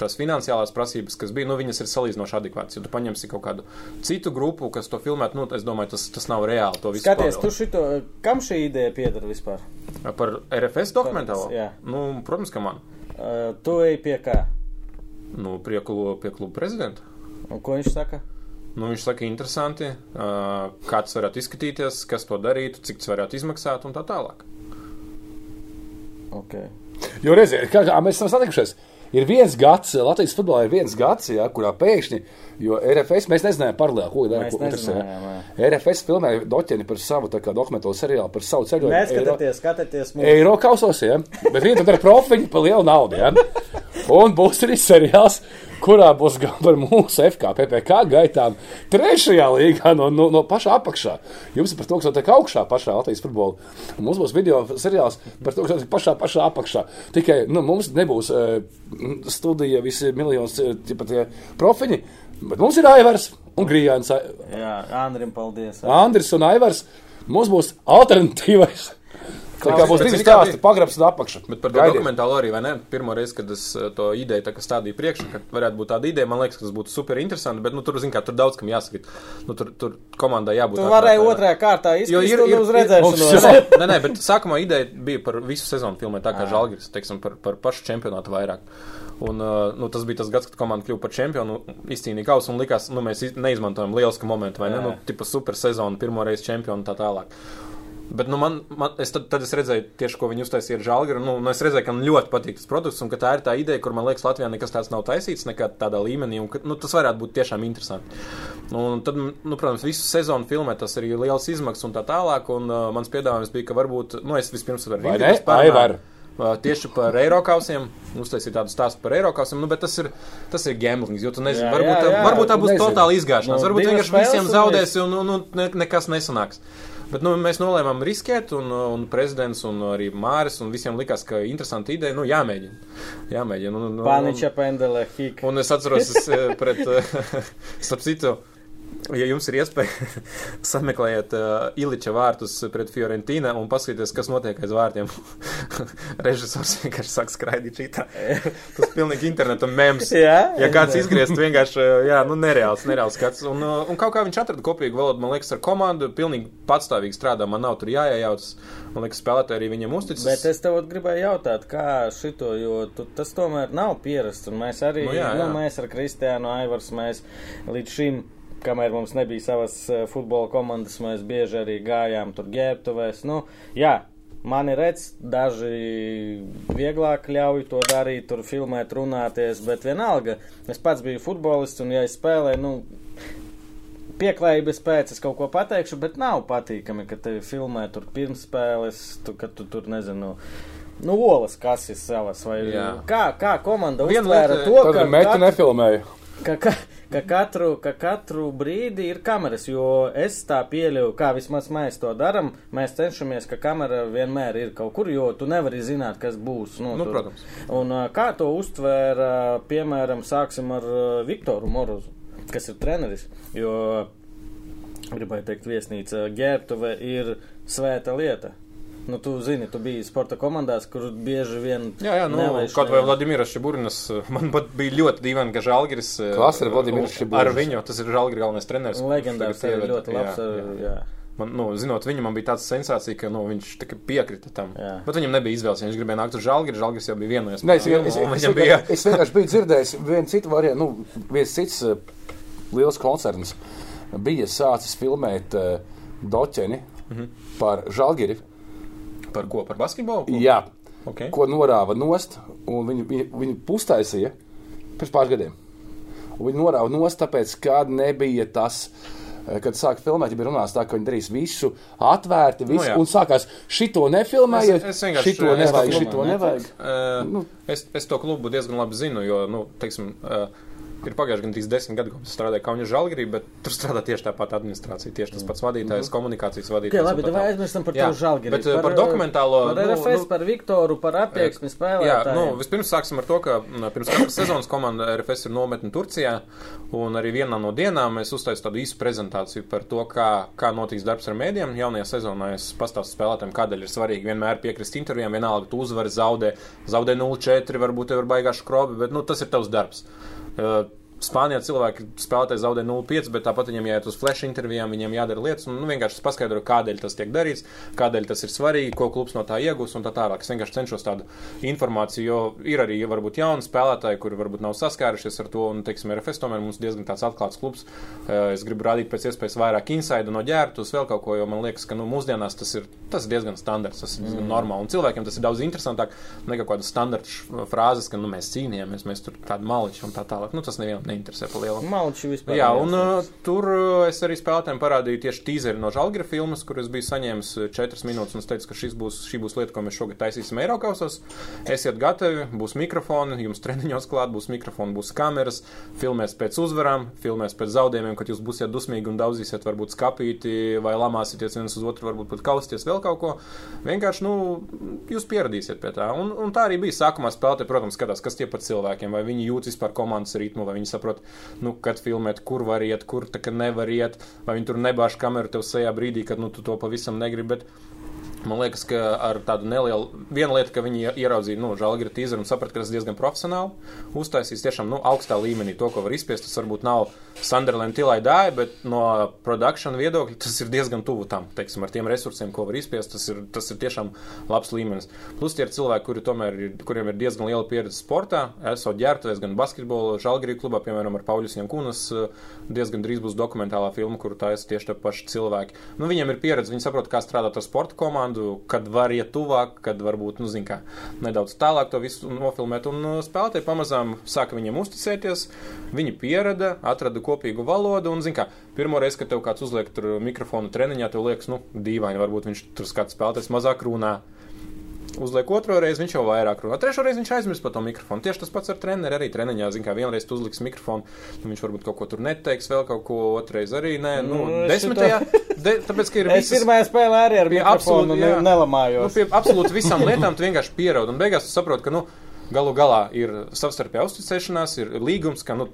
tās finansiālās prasības, kas bija, nu, viņas ir salīdzinoši adekvātas. Ja tu paņemsi kaut kādu citu grupu, kas to filmētu, nu, es domāju, tas, tas nav reāli. Skaties, tu pavēlēt. šito, kam šī ideja pieder vispār? Par RFS dokumentālo? Jā. Nu, protams, ka man. Uh, tu ej pie kā? Nu, pie kluba, pie kluba prezidenta. Un ko viņš saka? Nu, viņš saka, interesanti, uh, kā tas varētu izskatīties, kas to darītu, cik tas varētu izmaksāt un tā tālāk. Okay. Jo redziet, kā, kā mēs esam satikušies. Ir viens gads, Latvijas futbolā ir viens gads, jā, kurā pēkšņi, jo RFS mēs nezinājām paralēli, ko dara. Ko jā. nezinājām, RFS filmēja doķeni par savu dokumentālo seriālu, par savu ceļojumu. Neskatieties, skatieties mūsu. Eiro kausos, ja? bet viņi tad ar profiņu pa lielu naudu. Ja? Un būs arī seriāls, kurā būs gan par mūsu FKPPK gaitām trešajā līgā no, no, no paša apakšā. Jums ir par to, kas notiek augšā pašā Latvijas futbolā. Mums būs video seriāls par to, kas notiek pašā, pašā apakšā. Tikai nu, mums nebūs uh, studija visi miljonus uh, profiņi, bet mums ir Aivars un Grijāns. Jā, Andrim, paldies. Andris un Aivars. Mums būs alternatīvais. Tā kā būs divi stāsti, pagrabs un apakša. Bet par to Gaidiet. dokumentālo arī, vai ne? Pirmo reizi, kad es eh, to ideju tā kā stādīju priekšā, ka varētu būt tāda ideja, man liekas, ka tas būtu super interesanti, bet, nu, tur, zin kā, tur daudz kam jāsaka. Nu, tur, tur komandai jābūt. Tu varēji otrajā kārtā Jo izkrist ir, ir, un uz ir, redzēšanos. [LAUGHS] nē, nē, bet sākumā ideja bija par visu sezonu filmēt, tā kā Žalgiris, teiksim, par, par pašu čempionātu vairāk. Un, uh, nu, tas bija tas gads, kad komanda kļuva par čempionu, izcīnīja kausu un likās, nu, mēs iz- neizmantojam lielisku momentu, vai ne? Jā. Nu, tipa super sezonu, pirmo reizi čempionu un tā tālāk. Bet nu, man, man, es tad, tad es redzēju, tieši, ko viņi uztaisīja ar žāģi. Nu, nu, es redzēju, ka man ļoti patīk tas produkts, un ka tā ir tā ideja, kur man liekas, Latvijā nekas tāds nav taisīts, nekādā tādā līmenī. Un, ka, nu, tas varētu būt tiešām interesanti. Un tad, nu, protams, visu sezonu filmē tas arī ir liels izmaksas un tā tālāk. Un uh, mans piedāvājums bija, ka varbūt, nu, es vispirms varu ne? parunāt. Aivar. Uh, Tieši par eirokausiem, uztaisīt tādu stāstu par eirokausiem, nu, bet tas ir, tas ir gambling. Jo tu nezini, Jā, varbūt, jā, jā, varbūt tā būs nezini. totāla izgāšanās. Nu, varbūt vienkārši visiem spēles un zaudēsi un, un, ne, nekas nesanāks. Bet nu, mēs nolēmām riskēt, un, un prezidents un arī Māris un visiem likās, ka interesanti ideja. Nu, jāmēģina. jāmēģina. Un, un, Pāniņa pendele, hik. Un es atceros, es eh, pret, eh, [LAUGHS] starp citu, ja jums ir iespēja [LAUGHS] sameklējiet uh, Iliča vārtus pret Fiorentīnu un paskatieties, kas notiek aiz vārtiem. [LAUGHS] Režisors vienkārši sāk skraidīt šitā. [LAUGHS] Tas pilnīgi interneta mems. Jā? Ja kāds izgriezt vienkārši, eh, jā, nu nereāls, nereāls skats. Un, uh, un kaut kā viņš atrada kopīgu valodu, man liekas, ar komandu, pilnīgi patstāvīgi strādā, man nav tur jāiejaucas. Man liekas, spēlētāji arī viņam uzticas. Bet es tev gribēju jautāt, kā šito, jo tu, tas tomēr nav pierasts. Un mēs arī, Nu jā, jā. nu, mēs ar Kristiānu Aivars, mēs līdz šim, kamēr mums nebija savas eh, futbola komandas, mēs bieži arī gājām tur ģērbtuvēs. Nu, jā. Mani redz, daži vieglāk ļauj to darīt, tur filmēt, runāties, bet vienalga, es pats biju futbolists, un ja es spēlēju, nu, pieklājības pēc es kaut ko pateikšu, bet nav patīkami, ka tevi filmē tur pirms spēles, tu, ka tu tur nezinu. Nu, olas kases savas, vai Jā. kā, kā komanda uztvēra to, Tad ka, metu katru, nefilmēju. Ka, ka, ka, katru, ka katru brīdi ir kameras, jo es tā pieļauju, kā vismaz mēs to darām, mēs cenšamies, ka kamera vienmēr ir kaut kur, jo tu nevari zināt, kas būs. Nu, Nu, tur. protams. Un kā to uztvēra, piemēram, sāksim ar Viktoru Morozu, kas ir treneris, jo gribēju teikt, viesnīca ģērbtuve ir svēta lieta. Nu, tu zini, tu biji sporta komandās, kur bieži vien. Jā, jā, nu, nelaiž kaut vai. Vladimirs Šiburinas, man pat bija ļoti dīvaini, ka Žalgiris. eh, Kas ir Vladimirs Šiburinas? Ar viņu, tas ir Žalgiris galvenais treneris. arī ieveda- ļoti labs. jā, jā. Jā. Man, nu, zinot viņu, man bija tāda sensācija, ka nu, viņš piekrita tam. Jā. Bet viņam nebija izvēles. Viņš gribēja nākt uz Žalgiris, Žalgiris jau bija vienojies. Es, es, es, Viņam es, bija. es vienkārši biju dzirdējis vienu citu variantu, nu, viens cits uh, liels koncerns bija sācis filmēt uh, doķeni Mhm. par Žalgiri, Par ko? Par basketbolu? jā, Okay. ko norāva nost, un viņu, viņu, viņu pustaisīja pirms pāris gadiem. Un viņi norāva nost, tāpēc, ka nebija tas eh, kad sāk filmēt, ja bija runāts tā, ka viņi darīs visu atvērti, visu, jā. un sākās šito nefilmējiet, Es- es vienkārši- šito nevajag, to šito nevajag. Uh, Nu. es, es to klubu diezgan labi zinu, jo, nu, teiksim, uh, ir pagājuši gan desmit gadi, kopš es strādāju Kaunas žēlgrībā, bet tur strādā tieši tāpat administrācija, tieši tas pats vadītājs, komunikācijas vadītājs. Okay, labi, tā vai aizmirstam par Jā, to žēlgari. bet, eh, par dokumentālo, Par nu, RFS, nu, par Viktoru, par attieksmi Jā, spēlētājiem. nu, vispirms sāksim ar to, ka m, pirms katras sezonas komanda RFS ir nometne Turcijā, un arī vienā no dienām mēs uztaisām tādu īsu prezentāciju par to, kā, kā notiks darbs ar mēdiem. Jaunajā sezonā es pastāstu spēlētājiem, kādēļ ir svarīgi vienmēr piekrist intervijām, vienalga, tu uzvari, zaudē, zaudē 0-4, varbūt tev ir baigāši krobi, bet nu, tas ir tavs darbs. Uh, Spānijā cilvēki spēlētāji zaudē 0,5, bet tāpat viņiem jāiet uz flash intervijām, viņiem jādara lietas. Un, nu, vienkārši es paskaidroju, kādēļ tas tiek darīts, kādēļ tas ir svarīgi, ko klubs no tā iegūs un tā tālāk. Es vienkārši cenšos tādu informāciju, jo ir arī varbūt jauni spēlētāji, kuri varbūt nav saskārušies ar to. Un, teiksim, RFS tomēr mums diezgan tāds atklāts klubs. Eh, Es gribu rādīt pēc iespējas vairāk insaidu no ģērbtus, vēl kaut ko, jo man liekas, ka nu, mūsdienās tas ir, tas ir diezgan standarts, tas ir diezgan mm. normāli. Un cilvēkiem tas ir daudz interesantāk nekā kādas standarta š- frāzes, ka nu, mēs cīnījāmies, mēs tur tādi maliči un tā tālāk. Nu, tas nevienam neinteresē pa lielam. Malči vispār. Jā, un uh, tur uh, es arī spēlētājiem parādīju tieši tīzeri no Žalgira filmas, kur es biju saņēmis uh, četras minūtes, un es teicu, ka šis būs, šī būs lieta, ko mēs šogad taisīsim Eiropausos. Esiet gatavi, būs mikrofoni, jums treniņos klāt, būs mikrofoni, būs kameras, filmēs pēc uzvarām, filmēs pēc zaudējumiem, kad jūs būsiet dusmīgi un daudzīsiet varbūt skapīti vai lamāsieties viens uz otru, varbūt pat kausties vēl kaut ko. Vienkārši, nu, jūs pieradīsiet pie tā. Un, un tā arī bija sākumā spēlētāji, protams, skatās, kas tie par cilvēkiem, vai viņi jūt vispār komandas ritmu, vai viņi saprot, nu, kad filmēt, kur var iet, kur nevar iet, vai viņi tur nebāž kameru tev sejā brīdī, kad, nu, tu to pavisam negribi. Bet, Man liekas, ka ar tādu nelielu, viena lieta, ka viņi ieraudzīja, nu, žēlgara tīzeru un saprata, ka tas diezgan profesionāli uztaisīs tiešām, nu, augstā līmenī to, ko var izspiest. Tas varbūt nav Sunderland tilai dāja, bet no produkcijas viedokļa tas ir diezgan tuvu tam, teiksim, ar tiem resursiem, ko var izspiest. Tas ir, tas ir tiešām labs līmenis. Plus tie ir cilvēki, kuri tomēr ir, kuriem ir diezgan liela pieredze sportā, esot ģērbtuvēs gan basketbola, žēlgara klubā, piemēram, ar Pauļus Jankūnas. Diezgan drīz būs dokumentālā filma, kuru taisa tieši tie paši cilvēki. Nu, viņiem ir pieredze, viņi saprot, kā strādāt ar sporta komandu komandu, kad var iet tuvāk, kad varbūt, nu, kā, nedaudz tālāk to visu nofilmēt. Un uh, spēlētāji pamazām sāka viņam uzticēties, viņi pierada, atrada kopīgu valodu un, kā, pirmo reizi, kad tev kāds uzliek mikrofonu treniņā, tev liekas, nu, dīvaini, varbūt viņš tur skats spēlētājs mazāk runā. Uzliek otro reizi, viņš jau vairāk runā. Trešo reizi viņš aizmirst par to mikrofonu. Tieši tas pats ar treneri arī treniņā. Zin, kā vienreiz tu uzliks mikrofonu, nu, viņš varbūt kaut ko tur neteiks, vēl kaut ko otrreiz arī nē. Nu, Nu, es desmitajā, de, tāpēc, ka ir [LAUGHS] Es pirmajā spēlē arī ar mikrofonu absolūti, ne- nelamājos. Nu, pie absolūti visām lietām tu vienkārši pieraudi. Un beigās tu saproti, ka nu, galu galā ir savstarpējā uzticēšanās, ir līgums, ka nu,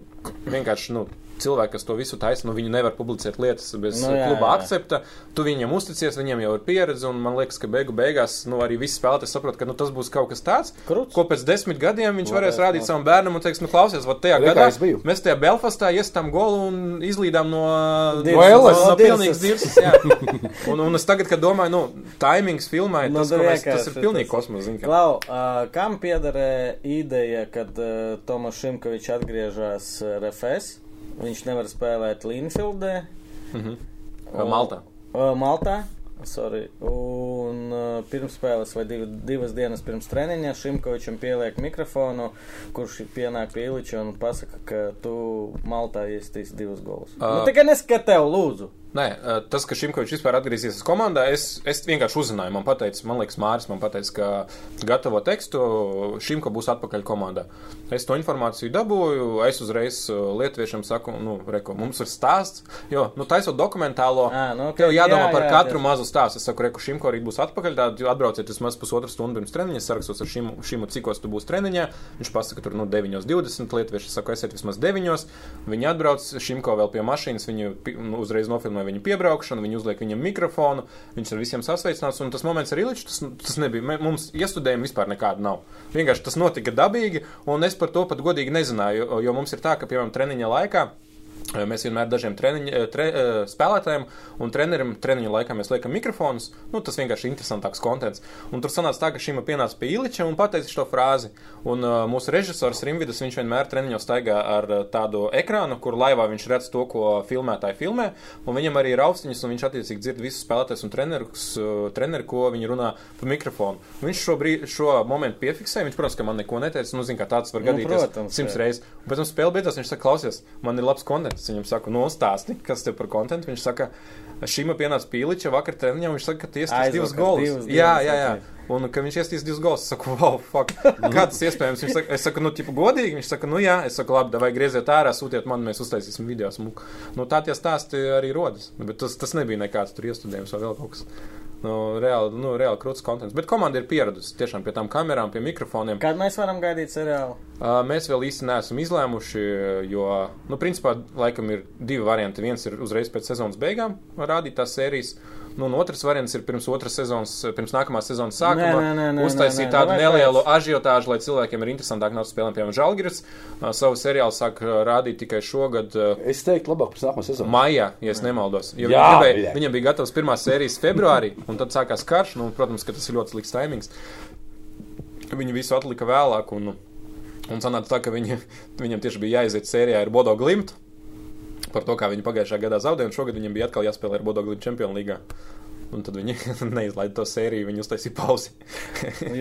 vienkārši nu, cilvēki, kas to visu taisa, nu, viņi nevar publicēt lietas bez Nu, jā, kluba jā. akcepta. Tu viņiem uzticies, viņiem jau ir pieredze, un man liekas, ka beigu beigās nu, arī visi spēlētāji saprot, ka nu, tas būs kaut kas tāds, Kruts. ko pēc desmit gadiem viņš varēs Varēs, rādīt nu. savam bērnam un teiks, nu, klausies, vat tajā Re, kā gadā mēs tajā Belfastā iestām golu un izlīdām no, Dirsas. no, no, no No pilnīgas jā. [LAUGHS] Un, un es tagad, kad domāju, nu, taimings filmai, Nu, tas, mēs, tas ir pilnīgi kosmos. Klau, uh, kam piederē ideja, kad uh, Tomas Šimkovičs atgriežas uh, RFS? Viņš nevar spēlēt Linfildē. Uh, Maltā. Uh, Maltā. Sorry. Un uh, pirms spēles vai div, divas dienas pirms treniņa Šimkovičam pieliek mikrofonu, kurš pienāk pie Iliča un pasaka, ka tu Maltā iestīs divus golus. Uh, nu, tikai neskat tev, lūdzu. Nē, tas, ka Šimkovičs vispār atgriezīsies komandā, es, es vienkārši uzzināju. Man teica, man liekas, Māris man teica, ka gatavo tekstu Šimko būs atpakaļ komandā. Es to informāciju dabūju, es uzreiz lietuviešiem saku, nu, reko, mums ir stāsts, jo, nu, taisot dokumentālo, Ā, nu, ok, tev jādomā jā, par jā, katru tas- mazu stāstu. Es saku, reku, Šimko arī būs atpakaļ, tad atbrauciet vismaz pusotru stundu pirms treniņa, sarakstos ar Šimu, Šimu cikos tu būsi treniņā. Viņš pasaka, tur, nu, 9.20 lietuvieši, saku, esiet vismaz 9. Viņi atbrauc, Šimko vēl pie mašīnas, viņu pi- nu, uzreiz nofilmē viņu piebraukšanu, viņi uzliek viņam mikrofonu, viņš ar visiem sasveicināts, un tas moments ar Iliču, tas, tas nebija, mē- mums iestudējumi vispār nekāda nav. Vienkārši tas notika dabīgi, un es par to pat godīgi nezināju, jo, jo mums ir tā, ka, piemēram, treniņa laikā Mēs vienmēr dažiem treniņ, eh, tre, eh, spēlētājiem un trenerim treniņu laikā mēs liekam mikrofonus. Nu, tas vienkārši ir interesantāks konteksts. Un tur sanāca tā, ka šim pienāca pie Iliča un pateica šo frāzi. Un uh, mūsu režisors Rimvidas, viņš vienmēr treniņos staigā ar tādu ekrānu, kur laivā viņš redz to, ko filmētāji filmē. Un viņam arī ir austiņas, un viņš attiecīgi dzird visus spēlētājus un trenerus, uh, treneri, ko viņi runā pa mikrofonu. Un viņš šo, brī, šo momentu piefiksē. Viņš, protams, ka man neko neteica. Nu, zin, kā tāds var Nu, gadīties protams, simts reizes. Pēc tam spēle beidzās. Viņš saka, klausies, man ir labs konteksts. Es viņam saku, nostāsti, kas tev par kontentu. Viņš saka, šīm pienāca Pīliča vakar treniņā, viņš saka, ka tiesas Aizvakar divas golas. Jā, jā, jā. Un ka viņš iestīs divas golas. Es saku, wow, fuck. Kā tas iespējams? Viņš saka, es saku, nu, tipu godīgi. Viņš saka, nu, jā, es saku, labi, vai grieziet ārā, sūtiet man, mēs uztaisīsim video. Smuku. Nu, tā tie stāsti arī rodas. Bet tas, tas nebija nekāds tur iestudējums vai vēl kaut kas. Nu, reāli, nu, reāli krūts kontents. Bet komanda ir pieradusi tiešām pie tām kamerām, pie mikrofoniem. Kad mēs varam gaidīt seriālu? Uh, mēs vēl īsti neesam izlēmuši, jo, nu, principā, laikam ir divi varianti. Viens ir uzreiz pēc sezonas beigām rādīt tās sērijas. Nu, un otrs variants ir pirms otras sezonas, pirms nākamās sezonas sākuma. Nē, nē, nē, nē, uztaisīt nē, nē, tādu nevajag nelielu ažiotāžu, lai cilvēkiem ir interesantāk nākt uz spēlēm. Piemēram, Žalgiris savu seriālu sāk rādīt tikai šogad. Es teiktu, labāk par nākamo sezonu. Maijā, ja es nemaldos. Jo Jā, viņa gribēja, jā. viņam bija gatavs pirmās sērijas februārī, un tad sākās karš. Nu, protams, ka tas ir ļoti slikts taimings. Viņi visu atlika vēlāk, un, un sanāca tā, ka viņi, [LAUGHS] viņam tieši bija jāiziet sērijā ar Bodo Glimtu. Par to, kā viņi pagājušajā gadā zaudēja, un šogad viņam bija atkal jāspēlē ar Bodo Glimtu Čempionu līgā. Un tad viņi [LAUGHS] neizlaida to sēriju, viņi uztaisīja pauzi.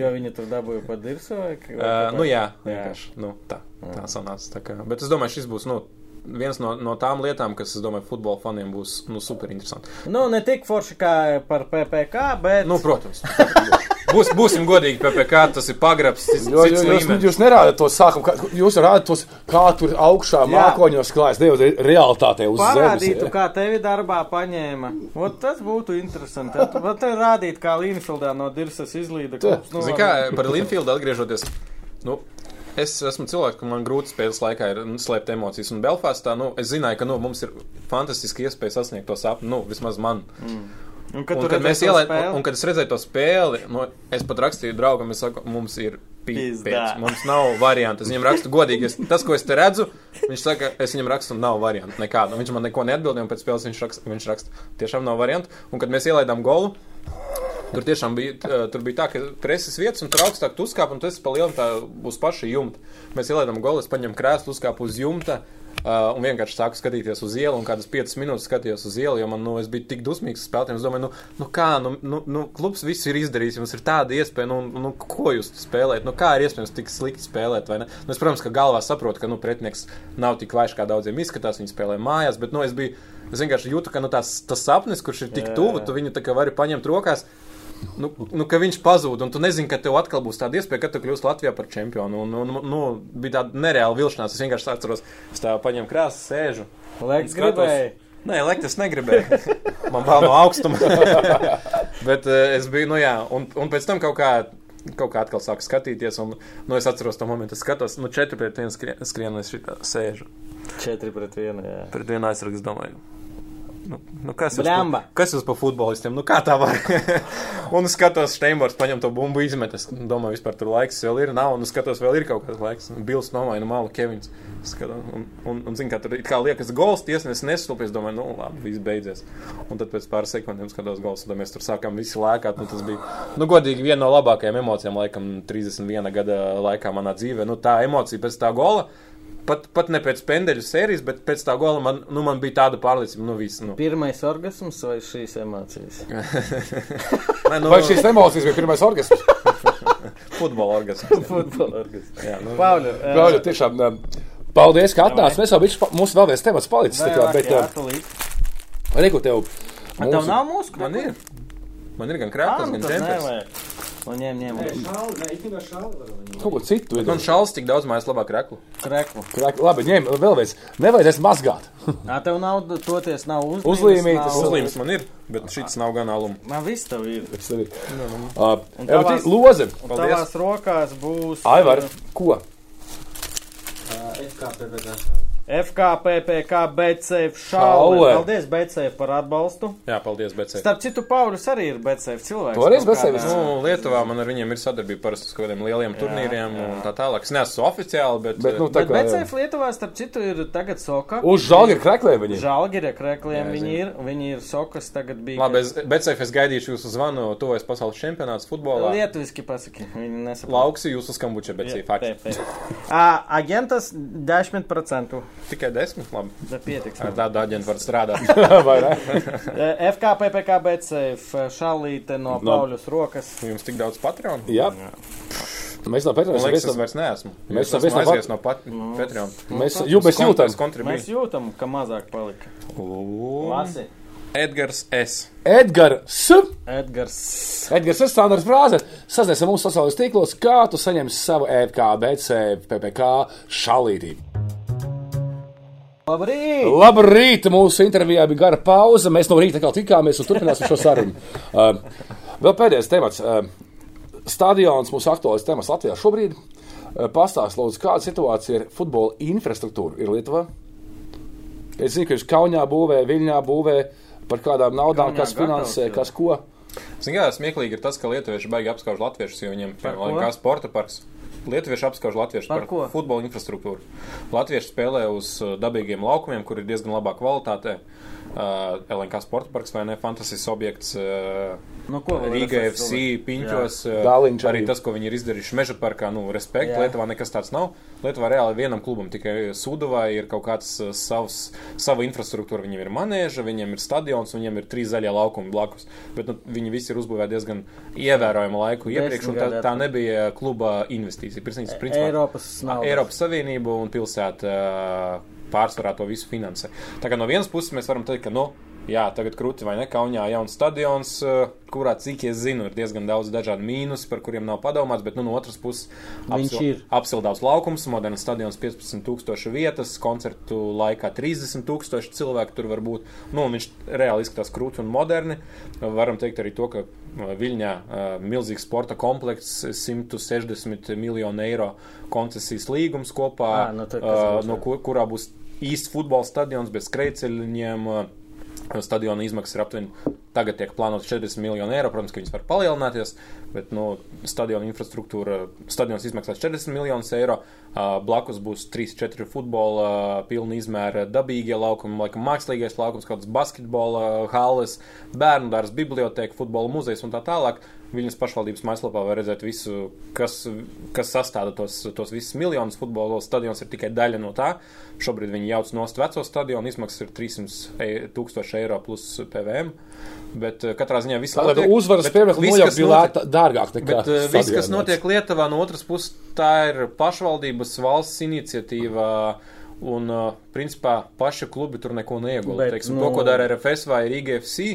Jo viņi tur dabūja pa dirsu vai kā? Uh, nu jā, vienkārši. Nu, tā, tā sanāca. Tā kā. Bet es domāju, šis būs nu, viens no, no tām lietām, kas, es domāju, futbola faniem būs nu, super interesanti. Nu, ne tik forši kā par PPK, bet. Nu, protams. [LAUGHS] Būs, būsim godīgi, PPC, tas ir pagrabs. cits- Jo, jo, jūs, jūs nerādat to sākumu, kā, jūs rādat tos, kā tur augšā Jā. mākoņos klājas, nevis re- realitātē uz zemes. Parādītu, ja. kā tevi darbā paņēma. Ot, tas būtu interesanti. Tad var te rādīt, kā Līnfeldā no dirsas izlīda. Klubs. Nu, Zini, kā par Linfieldu atgriežoties. Nu, Es esmu cilvēks, ka man grūti spēles laikā ir nu, slēpt emocijas. Un Belfastā, nu, es zināju, ka nu, mums ir fantastiski iespēja sasniegt to sapni. Nu, vismaz man. Un, Un, kad tu kad, mēs ielaidām, un, un kad es redzēju to spēli, nu, es pat rakstīju draugam, es saku, mums ir pīpēts. Mums nav variantu. Es viņam rakstu godīgi. Es, tas, ko es te redzu, viņš saka, es viņam rakstu, un nav variantu nekādu. Viņš man neko neatbildēja, un pēc spēles viņš raksta, viņš raksta tiešām nav variantu. Un kad mēs ielaidām golu, Tur tiešām bija, tur bija tā, ka preses vietas, un tur augstāk tu uzkāp, un tas pa lielam tā uz paša jumta. Mēs ielaidām golu, es paņemu krēslu, uzkāpu uz jumta. Uh, un vienkārši sāku skatīties uz ielu, un kādas 5 minūtes skatījos uz ielu, jo man, nu, es biju tik dusmīgs spēlētājiem. Es domāju, nu, nu kā, nu, nu, nu, klubs viss ir izdarījis, jums ir tāda iespēja, nu, nu, ko jūs spēlējat, nu, kā ir iespējams tik slikti spēlēt, vai ne? Nu, es, protams, ka galvā saprotu, ka, nu, pretinieks nav tik vājš, kā daudziem izskatās, viņi spēlē mājās, bet, nu, es biju, es vienkārši jūtu, ka, nu, tās, tas sapnis, kurš ir tik tuvu, tu viņu tā kā vari paņemt rokās. Nu, nu, ka viņš pazūd, un tu nezini, ka tev atkal būs tāda iespēja, ka tu kļūsi Latvijā par čempionu. Un, un, nu, bija tāda nereāla vilšanās. Es vienkārši atceros, es tā paņēmu krāsu, sēžu. Leks skatos. gribēja. Nē, lekt es negribēju. [LAUGHS] Man bail no augstuma. [LAUGHS] Bet uh, es biju, nu jā, un, un pēc tam kaut kā. Kaut kā atkal sāku skatīties, un nu, es atceros to momentu, es skatos, nu, četri pret vienu skrien, skrienu, es šitā sēžu. 4 pret 1. Jā. Pret vienu aizsargu, es domāju. Nu, nu kas, jūs pa, kas jūs pa futbolistiem? Nu, kā tā var? [LAUGHS] un es skatos, Steinbors paņem to bumbu, izmet. Es domāju, vispār tur laiks vēl ir. Nav, un es skatos, vēl ir kaut kāds laiks. Bils nomaina malu, Kevins. Skatos, un, un, un zinu, kā tur kā liekas gols, tiesnesis neslūpies. Domāju, nu, labi, viss beidzies. Un tad pēc pāris sekundēm skatos gols, un tad mēs tur sākām visi lēkāt. Nu, tas bija, nu, godīgi, viena no labākajām emocijām, laikam, 31 gada laikā manā dzīvē. Nu, tā emocija pēc tā gola. Pat, pat ne pēc pendeļu sērijas, bet pēc tā gola man, nu, man bija tāda pārliecība, nu, viss. Nu. Pirmais orgasms vai šīs emocijas? [LAUGHS] Nē, nu, Vai šīs emocijas bija pirmais orgasms? [LAUGHS] futbola orgasms. Futbola orgasms. Jā, nu, Pauļu, Gauļa, tiešām. um, Paldies, ka atnācāt. Mēs jau bijām, mums vēl viens temats palicis. tā kā, Bet, uh, Reku, tev. Tev mūsu- nav mūsu man ir. Man ir gan Ah, krāpes, nu gan džempers. Un ņem, ņem. Kaut ko citu. Man šāls tik daudz mājas labāk reklu. Kreklu. Krāk- Labi, ņem vēl viens. Nevajadzēs mazgāt. [LAUGHS] Ā, tev nav, toties nav. Uzlīmītas, nav- Uzlīmes man ir, bet šis nav gan alums. Man viss tev ir. Tas arī. Uh, Un jā, bet tavās- Loze. Paldies. tavās rokās būs. Aivar, ko? FKPPK, BCF Šaule. Paldies, BCF par atbalstu. Jā, paldies, bet Starp citu, Pauris arī ir BCF cilvēks. Kaut BCF? Nu, Lietuvā man ar viņiem ir sadarbība parasti uz kādiem lieliem turnīriem un tā tālāk. Es neesmu oficiāli, bet, Bet, nu, tā Bet kā. BCF Lietuvā, starp citu, ir tagad soka. Uz žāģa kreklē viņi. Žalgirie krekliem Jā, viņi ir. Viņi ir sokas tagad bija. Labi, es, bet es gaidīšu jūsu zvanu, tuvojas pasaules čempionāts futbolā. Lietuviski pasaki. Viņi nesaprot. Lauksi jūsu skambuča, Jā, ir. Ā, Agentas 10%. Tikai desmit, labi. Bet pietiks. Ar tādu aģentu var strādāt. Ē, FKPPK BCF šalīte no No. Pauļus rokas. Jums tik daudz patronu? Jā. Mēs no Man Petrona liekas, mēs es vairs neesmu. Mēs Es esam viens no aizies no pat- Patreon. Mēs, jū, mēs jūtam. Mēs jūtam, ka mazāk palika. Lasi. Edgars S. Edgars, Edgars. Edgars, ir standarts frāze. Sazinies ar mums sociālajos tīklos, kā tu saņemsi savu E FKBC, PPK šalītī. Labrīt! Labrīt! Mūsu intervijā bija gara pauze. Mēs no rīta atkal tikāmies un turpināsim šo sarunu. [LAUGHS] Uh, vēl pēdējais temats. Uh, stadions mūsu aktuālais temats Latvijā šobrīd. Uh, Pastāstiet, lūdzu, kāda situācija ir futbola infrastruktūra ir Lietuvā? Es zinu, ka jūs Kaunijā būvē, Viļņā būvē par kādām naudām, Kaunijā kas finansē, kas ko. Ziniet, kā smieklīgi ir tas, ka lietuvieši baigi apskauž latviešus, jo viņiem piemēram, kā sporta parks. Lietuvieši apskauž latviešus Par par, ko? futbola infrastruktūru. Latvieši spēlē uz uh, dabīgiem laukumiem, kur ir diezgan labā kvalitātē. Uh, LNK sporta parks vai ne? Fantastisks objekts. Uh, Nu, ko Rīga FC? Piņķos. uh, Dāliņš Arī arī. tas, ko viņi ir izdarījuši Meža parkā, nu, respekt. Jā. Lietuvā nekas tāds nav. Lietuvā reāli vienam klubam, tikai Sudovai ir kaut kāds uh, savs, sava infrastruktūra. Viņiem ir manēža, viņiem ir stadions, viņiem ir trīs zaļie laukumi blakus. Bet nu, viņi visi ir uzbūvēti diezgan ievērojamu laiku iepriekš, un tā, tā nebija kluba investīcija. Principā, principā, Eiropas. Eiropas Savienība un pilsēta uh, pārsvarā to visu finansē. Tā kā no vienas puses mēs varam teikt, ka, nu, jā, tagad krūti vai ne, Kaunijā jauns stadions, uh, kurā, cik es zinu, ir diezgan daudz dažādu mīnus, par kuriem nav padomāts, bet, nu, no otras puses, Viņš ir. apsildāts laukums, moderns stadions 15,000 vietas, koncertu laikā 30,000 cilvēku tur var būt. Nu, viņš reāli izskatās krūti un moderni. Varam teikt arī to, ka uh, Viļņā uh, milzīgs sporta komplekss, 160 miljonu eiro koncesijas līgums kopā, Ā, nu uh, būs, no kur, kurā būs īsts futbola stadions bez skrejceļiem. Stadiona izmaksas ir aptuveni tagad tiek plānotas 40 miljoni eiro. Protams, ka viņas var palielināties, bet nu, stadiona infrastruktūra, stadions izmaksās 40 miljonus eiro. Blakus būs 3-4 futbola, pilna izmēra dabīgie laukumi, laikam mākslīgais laukums, kādas basketbola halles, bērnu dārza, biblioteka, futbola muzejs un tā tālāk. Viņas pašvaldības mājaslapā var redzēt visu, kas, kas sastāv tos, tos visus miljonus. Futbola stadions ir tikai daļa no tā. Šobrīd viņi jauc nost veco stadionu, izmaksas ir 300 e- tūkstoši eiro plus PVM. Bet uh, katrā ziņā viss Tātad notiek, uzvaras viss, nojaukt kas bija lēta, dārgāk nekā Bet uh, viss, kas notiek Lietuvā, no otras puses, tā ir pašvaldības valsts iniciatīva. Un, principā, paši klubi tur neko neiegūst. Nu- To, ko dara RFS vai Rīga FC,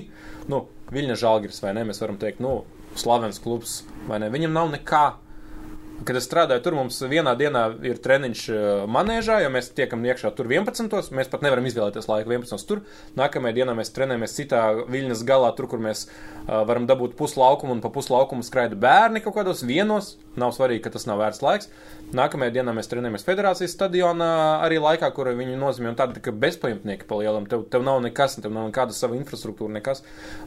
nu, Viļņa Žalgiris vai ne, mēs varam teikt, nu, slavens klubs vai ne. Viņam nav nekā. Kad es strādāju tur, mums vienā dienā ir treniņš uh, manēžā, jo mēs tiekam iekšā tur 11. Mēs pat nevaram izvēlēties laiku 11. tur. Nākamajā dienā mēs trenējamies citā viļņas galā, tur, kur mēs uh, varam dabūt puslaukumu un pa puslaukumu skraida bērni kaut kādos vienos. Nav svarīgi, ka tas nav vērts laiks. Nākamajā dienā mēs trenējamies federācijas stadionā, arī laikā, kur viņi nozīmē tādu tā kā bezpajumtnieki pa lielam. Tev, tev nav nekas, tev nav nekāda sava infrastruktūra, nekas.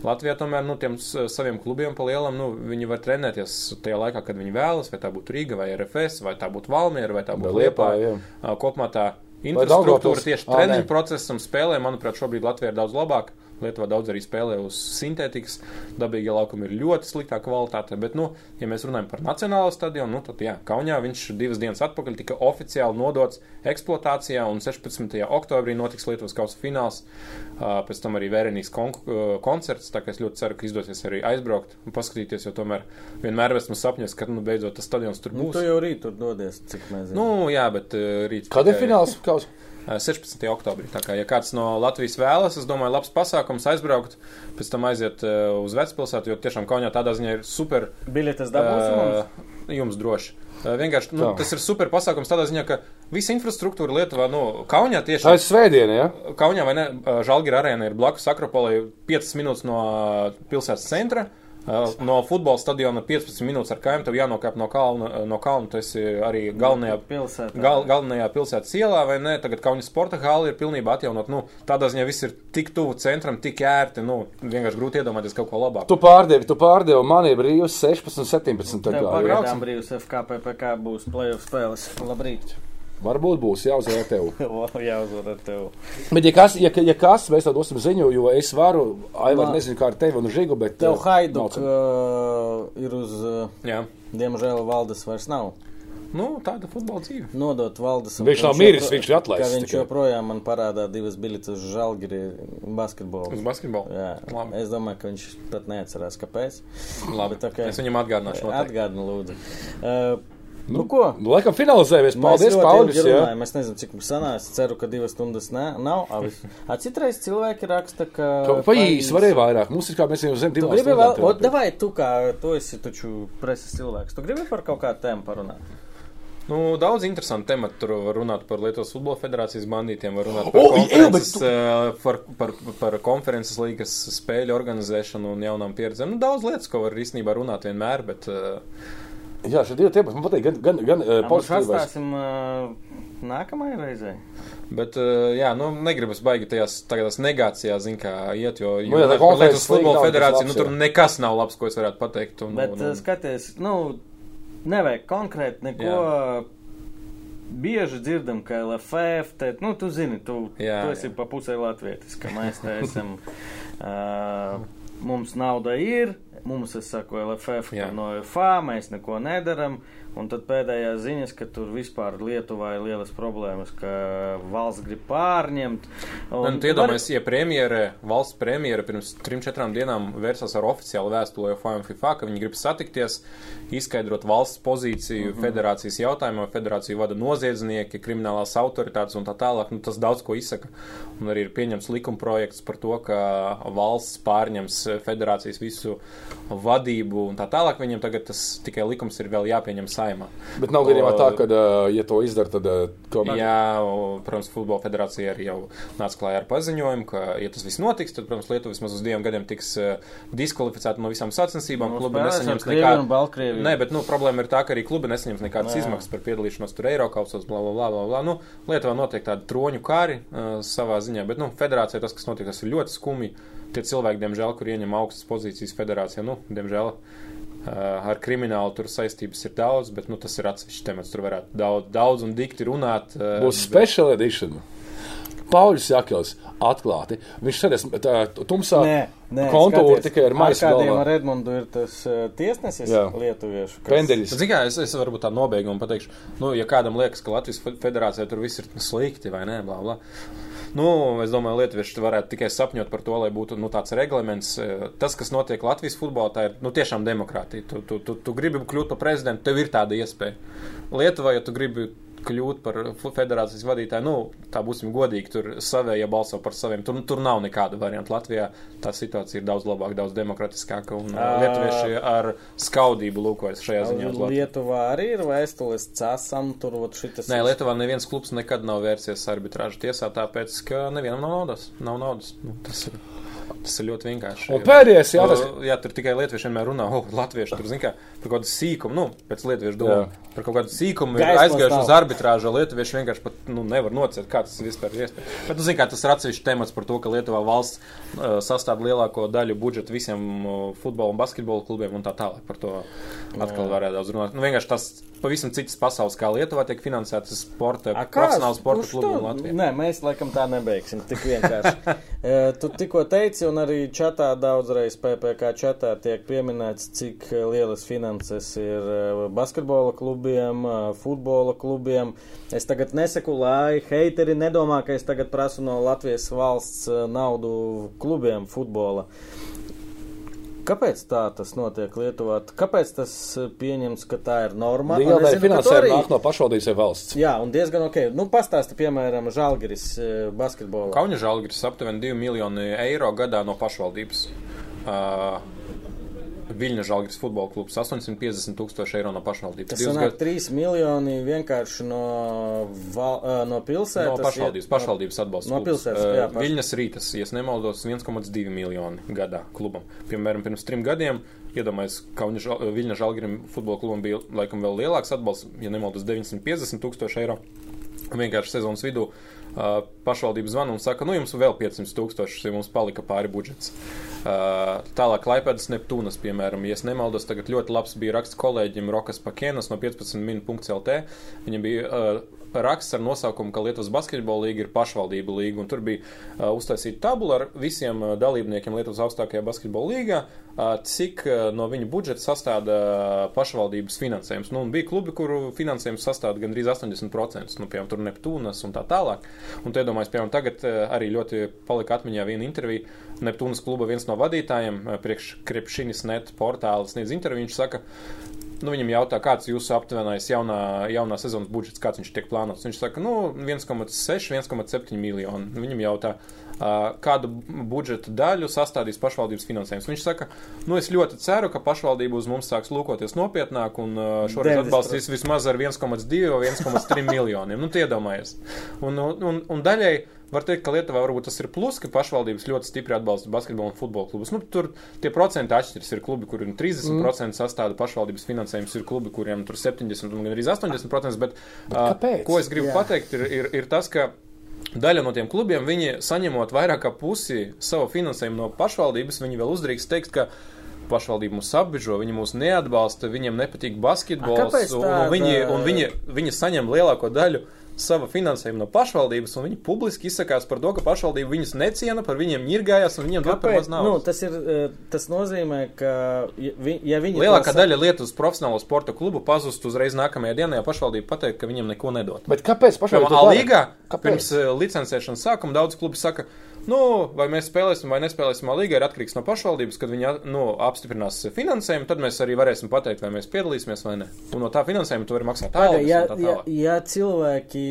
Latvijā tomēr, nu, tiem saviem klubiem pa lielam, nu, viņi var trenēties tajā laikā, kad viņi vēlas, vai tā būtu Rīga, vai RFS, vai tā būtu Valmiera, vai tā būtu Ā, Kopumā tā infrastruktūra tieši treniņu process un spēlē, manuprāt, šobrīd Latvijā ir daudz labāk. Lietuvā daudz arī spēlē uz sintētikas, dabīgie laukumi ir ļoti sliktā kvalitāte. Bet, nu, ja mēs runājam par nacionālo stadionu, nu, tad, jā, Kaunijā viņš divas dienas atpakaļ tika oficiāli nodots eksploatācijā, un 16. oktobrī notiks Lietuvas kausa fināls. Pēc tam arī uh, koncerts, tā kā es ļoti ceru, ka izdosies arī aizbraukt un paskatīties, jo tomēr vienmēr esmu sapņos, ka, nu, beidzot tas stadions tur Nu, būs. tu jau rīt tur dodies, cik mēs zinām. Nu, jā, bet rīt. Kad ir fināls? Kaus? Uh, 16. oktobrī. Tā kā, ja kāds no Latvijas vēlas, es domāju, labs pasākums aizbraukt, pēc tam aiziet uh, uz vecpilsētu, jo tiešām Kaunijā tādā ziņā ir super. Biļetes dabūsim mums. Uh, jums droši. Vienkārši nu, Tā. tas ir super pasākums tādā ziņā, ka visa infrastruktūra Lietuvā, nu, Kaunijā Tā tieši. ir svētdiena, ja? Kaunijā vai ne? Žalgira arēna ir blakus Akropolai 5 minūtes no pilsētas centra. Uh, No futbola stadiona 15 minūtes ar kājām tev jānokāp no kalna. No kalna tu esi arī galvenajā Pilsētā. Gal, galvenajā pilsētas ielā, vai ne? Tagad Kaunas sporta hāla ir pilnībā atjaunot. Nu, tādā ziņā viss ir tik tuvu centram, tik ērti. Nu, vienkārši grūti iedomāties kaut ko labāku. Tu pārdevi, tu pārdevi man ir brīvs 16, 17. Tā Tev kā, ja? pagaidām brīvs FKPPK būs playoff spēles. Labrīt. Varbūt būs jāuzvar tev. [LAUGHS] Jāuzvar ar tevi. Bet, ja kas, ja, ja kas mēs tev dosim ziņu, jo es varu, Aivar, nezinu, kā ar tevi un Žigu, bet. Tev eh, haiduk uh, ir uz, uh, Jā. diemžēl, valdes vairs nav. Nu, tāda futbola dzīve. Nodot valdes. Viņš nav Viņš miris, viņš ir atlaists ka Viņš tikai. joprojām man parādā divas biļetes uz žalgiri basketbolu. Uz basketbolu. Jā, Labi. es domāju, ka viņš pat neatcerās, kāpēc. Labi. Bet, ok. Es viņam atgādināšu. Atgādini, lūdzu. Uh, Nu, ko? Nu, laikam finalizējamies. Paldies, Pauļus. Es nezinu, cik mums sanāca. Ceru, ka divas stundas ne, nav. [LAUGHS] Citreiz cilvēki raksta, ka. Pa- Pa īsi varēja vairāk. Mums ir kā mēs jau zem divām stundām vēl, tev. davai, tu kā, tu esi taču preses cilvēks. Tu gribi par kaut kādu tēmu parunāt? Nu, daudz interesantu tematu. Tur var runāt par Lietuvas futbola federācijas bandītiem, var runāt par, O, oh, jā, tu... par, par, par konferences līgas spēļu organizēšanu un jaunām pieredzēm. Nu, daudz lietas, ko var īstenībā runāt vienmēr, bet uh, Jā, šie divi temati man patīk. Gan, gan, gan uh, Mēs pozitīvais. atstāsim uh, nākamajai reizei. Bet, uh, jā, nu, negribas baigi tajās tajās negācijās, zin, kā iet, jo, jo Nu, jā, tā līga futbola federācija, nu, tur jā. nekas nav labs, ko es varētu pateikt. Un, Bet un, un, skaties, nu, nevajag konkrēti neko. Bieži dzirdam, ka LFF, te, nu, tu zini, tu, Jā, tu esi jā. pa pusē latvietis, ka mēs te esam, [LAUGHS] uh, mums nauda ir, mums, es saku, LFF, no FA mēs neko nedaram, un tad pēdējās ziņas, ka tur vispār Lietuvā ir lielas problēmas, ka valsts grib pārņemt. Un, un iedomājieties, ja premjere, valsts premjere pirms trim, četrām dienām vērsās ar oficiālu vēstuli un FIFA, ka viņi grib satikties, izskaidrot valsts pozīciju Mhm. federācijas jautājumā. Federāciju vada noziedznieki, kriminālās autoritātes un tā tālāk. Nu, tas daudz ko izsaka. Un arī ir pieņemts likuma projekts par to, ka valsts pārņems federācijas visu vadību un tā tālāk. Viņiem tagad tas tikai likums ir vēl jāpieņem saimā. Bet nav gadījumā tā, ka, ja to izdara, tad tomēr. Jā, protams, futbola federācija arī jau nāca klājā ar paziņojumu, ka, ja tas viss notiks, tad, protams, Lietuva vismaz uz diviem gadiem tiks diskvalificēta no visām sacensībām. Nu, Klubi nesaņems nekādu. Nē, bet nu, problēma ir tā, ka arī klubi nesaņems nekādas Jā. izmaksas par piedalīšanos tur Eiropausos, bla, bla, bla, bla, bla. Nu, Lietuvā notiek tāda troņu kāri uh, savā ziņā, bet, nu, federācijā tas, kas notiek, tas ir ļoti skumji. Tie cilvēki, diemžēl, kur ieņem augstas pozīcijas federācijā, nu, diemžēl. Uh, ar kriminālu tur saistības ir daudz, bet nu, tas ir atsevišķs temats. Tur varētu daudz, daudz un dikti runāt. Būs bet- special edition. Pauļus Jakels atklāti. Viņš sēdēs tā tumsā Nē, nē, kontūru skaties, tikai ar maisu galvā. ar Edmundu ir tas uh, tiesnesis Jā. lietuviešu. kas- Pendeļis. Zini, kā, es, es varbūt tā nobeigumu pateikšu, nu, ja kādam liekas, ka Latvijas fe- federācijā tur viss ir slikti vai nē, bla, bla. Nu, es domāju, lietuvieši varētu tikai sapņot par to, lai būtu nu, tāds reglaments. Eh, Tas, kas notiek Latvijas futbolā, tā ir nu, tiešām demokrātija. Tu, tu, tu, tu gribi kļūt par prezidentu, tev ir tāda iespēja. Lietuvā, ja tu gribi kļūt par federācijas vadītāju, nu, tā būsim godīgi, tur savējie balso par saviem. Tur, tur nav nekāda varianta. Latvijā tā situācija ir daudz labāka, daudz demokratiskāka, un uh, lietuvieši ar skaudību lūkojas šajā ziņā. Lietuvā arī ir vēstules cēsam, tur vat šitas. Nē, Lietuvā neviens klubs nekad nav vērsies arbitrāžu tiesā, tāpēc, ka nevienam nav naudas. Nav naudas. Nu, tas, ir, tas ir ļoti vienkārši. Un pēdējais jautājums. Jā, tur tikai lietuvieši vienmēr runā, oh, latvieši tur zina, kā par kaut kādu sīkumu, nu, pēc lietuviešu domu. Jā. Par kaut kādu sīkumu ir aizgājuši uz arbitrāžu, o lietuvieši vienkārši pat, nu, nevar nocēt, kā tas vispār ir iespējams. Bet, nu, zina, kā tas ir atsevišķi temats par to, ka Lietuvā valsts uh, sastāv lielāko daļu budžeta visiem uh, futbola un basketbola klubiem un tā tālāk. Par to atkal varētu daudz runāt. Nu, vienkārši tas pavisam citas pasaules, kā Lietuvā tiek finansētas sporta, A, kā? profesionāla sporta Latvijā. Nē, mēs laikam tā nebeigsim. Tik vienkārši. Eh, [LAUGHS] tu tikko teici, un arī čatā daudzreiz PPC čatā tiek pieminēts, cik eh, lielas finanses ir eh, basketbola klubiem, eh, futbola klubiem. Es tagad nesaku, lai heiteri nedomā, ka es tagad prasu no Latvijas valsts naudu klubiem futbola. Kāpēc tā tas notiek Lietuvā? Kāpēc tas eh, pieņems, ka tā ir norma? Zinu, ka tu finansējuma arī- nāk no pašvaldības vai valsts. Jā, un diezgan ok. Nu, pastāsti, piemēram, Žalgiris eh, basketbolā. Kaunis Žalgiris aptuveni 2 miljoni eiro gadā no pašvaldības. Uh, Viļņa Žalgiris futbola klubs 850 tūkstoši eiro no pašvaldības. Tas sanāk gadus- 3 miljoni vienkārši no, val, no pilsētas. No pašvaldības, iet- pašvaldības atbalsta. No klubs. pilsētas, Uh, jā, paš- Viļņas rītas, ja nemaldos, 1,2 miljoni gadā klubam. Piemēram, pirms trim gadiem, Kaunis Žal- Viļņa Žalgirim futbola klubam bija laikam vēl lielāks atbalsts, ja nemaldos, 950 tūkstoši eiro. Vienkārši sezonas vidū uh, pašvaldība zvana un saka, nu jums vēl 500 tūkstoši, ja mums palika pāri budžets. Tālāk, Laipēdas Neptūnas, piemēram, ja nemaldos, tagad ļoti labs bija raksts kolēģim Rokas Pakēnas no 15 min.lt. Viņam bija uh, raksts ar nosaukumu, ka Lietuvas basketbola līga ir pašvaldība līga, un tur bija uh, uztaisīta tabula ar visiem uh, dalībniekiem Lietuvas augstākajā basketbola līgā, uh, cik uh, no viņu budžeta sastāda uh, pašvaldības finansējums. Nu, bija klubi, kuru finansējums sastāda gandrīz 80%, nu, piemēram, tur Neptūnas un tā tālāk. Un te domāju, piemēram, tagad uh, arī ļoti palika atmiņā viena intervija. Neptūnas kluba viens no vadītājiem, uh, priekš Krepšinis net portāls sniedz interviju, viņš saka, Nu, viņam jautā, kāds ir jūsu aptuvenais jaunā, jaunā sezonas budžets, kāds viņš tiek plānots. Viņš saka, nu, 1,6, 1,7 miljoni. Nu, Viņam jautā, uh, kādu budžeta daļu sastādīs pašvaldības finansējums. Viņš saka, nu, es ļoti ceru, ka pašvaldība uz mums sāks lūkoties nopietnāk un uh, šoreiz 90%. atbalstīs vismaz ar 1,2 vai 1,3 [LAUGHS] miljoniem. Nu, iedomājies. Un, un, un, daļai var teikt, ka Lietuvā varbūt tas ir plus, ka pašvaldības ļoti stipri atbalsta basketbolu un futbola klubus. Nu, tur tie procenti atšķiras. Ir klubi, kuriem 30% mm. sastāda pašvaldības finansējums, ir klubi, kuriem tur 70 un arī 80%. Bet, uh, kāpēc? ko es gribu Jā. pateikt, ir, ir, ir tas, ka Daļa no tiem klubiem, viņi saņemot vairāk kā pusi savu finansējumu no pašvaldības, viņi vēl uzdrīkst teikt, ka pašvaldība mūs apbižo, viņi mūs neatbalsta, viņiem nepatīk basketbols, A, un, viņi, un viņi, viņi saņem lielāko daļu sava finansējuma no pašvaldības, un viņi publiski izsakās par to, ka pašvaldība viņus neciena, par viņiem ņirgājās, un viņiem dod par maz Kāpēc? Nu, naudas. tas, ir, eh, tas nozīmē, ka, ja, vi- ja viņi. Lielākā to sa- daļa Lietuvas profesionālo sporta klubu pazustu uzreiz nākamajā dienā, ja pašvaldība pateikt, ka viņiem neko nedod. Bet kāpēc Piemēram, Alīgā Kāpēc? pirms uh, licencēšanas sākuma daudz klubi saka, nu, vai mēs spēlēsim vai nespēlēsim Alīgā, ir atkarīgs no pašvaldības, kad viņi nu, apstiprinās finansējumu, tad mēs arī varēsim pateikt, vai mēs piedalīsimies vai ne. Un no tā finansējuma tu vari maksāt algas ja, tā ja, ja cilvēki,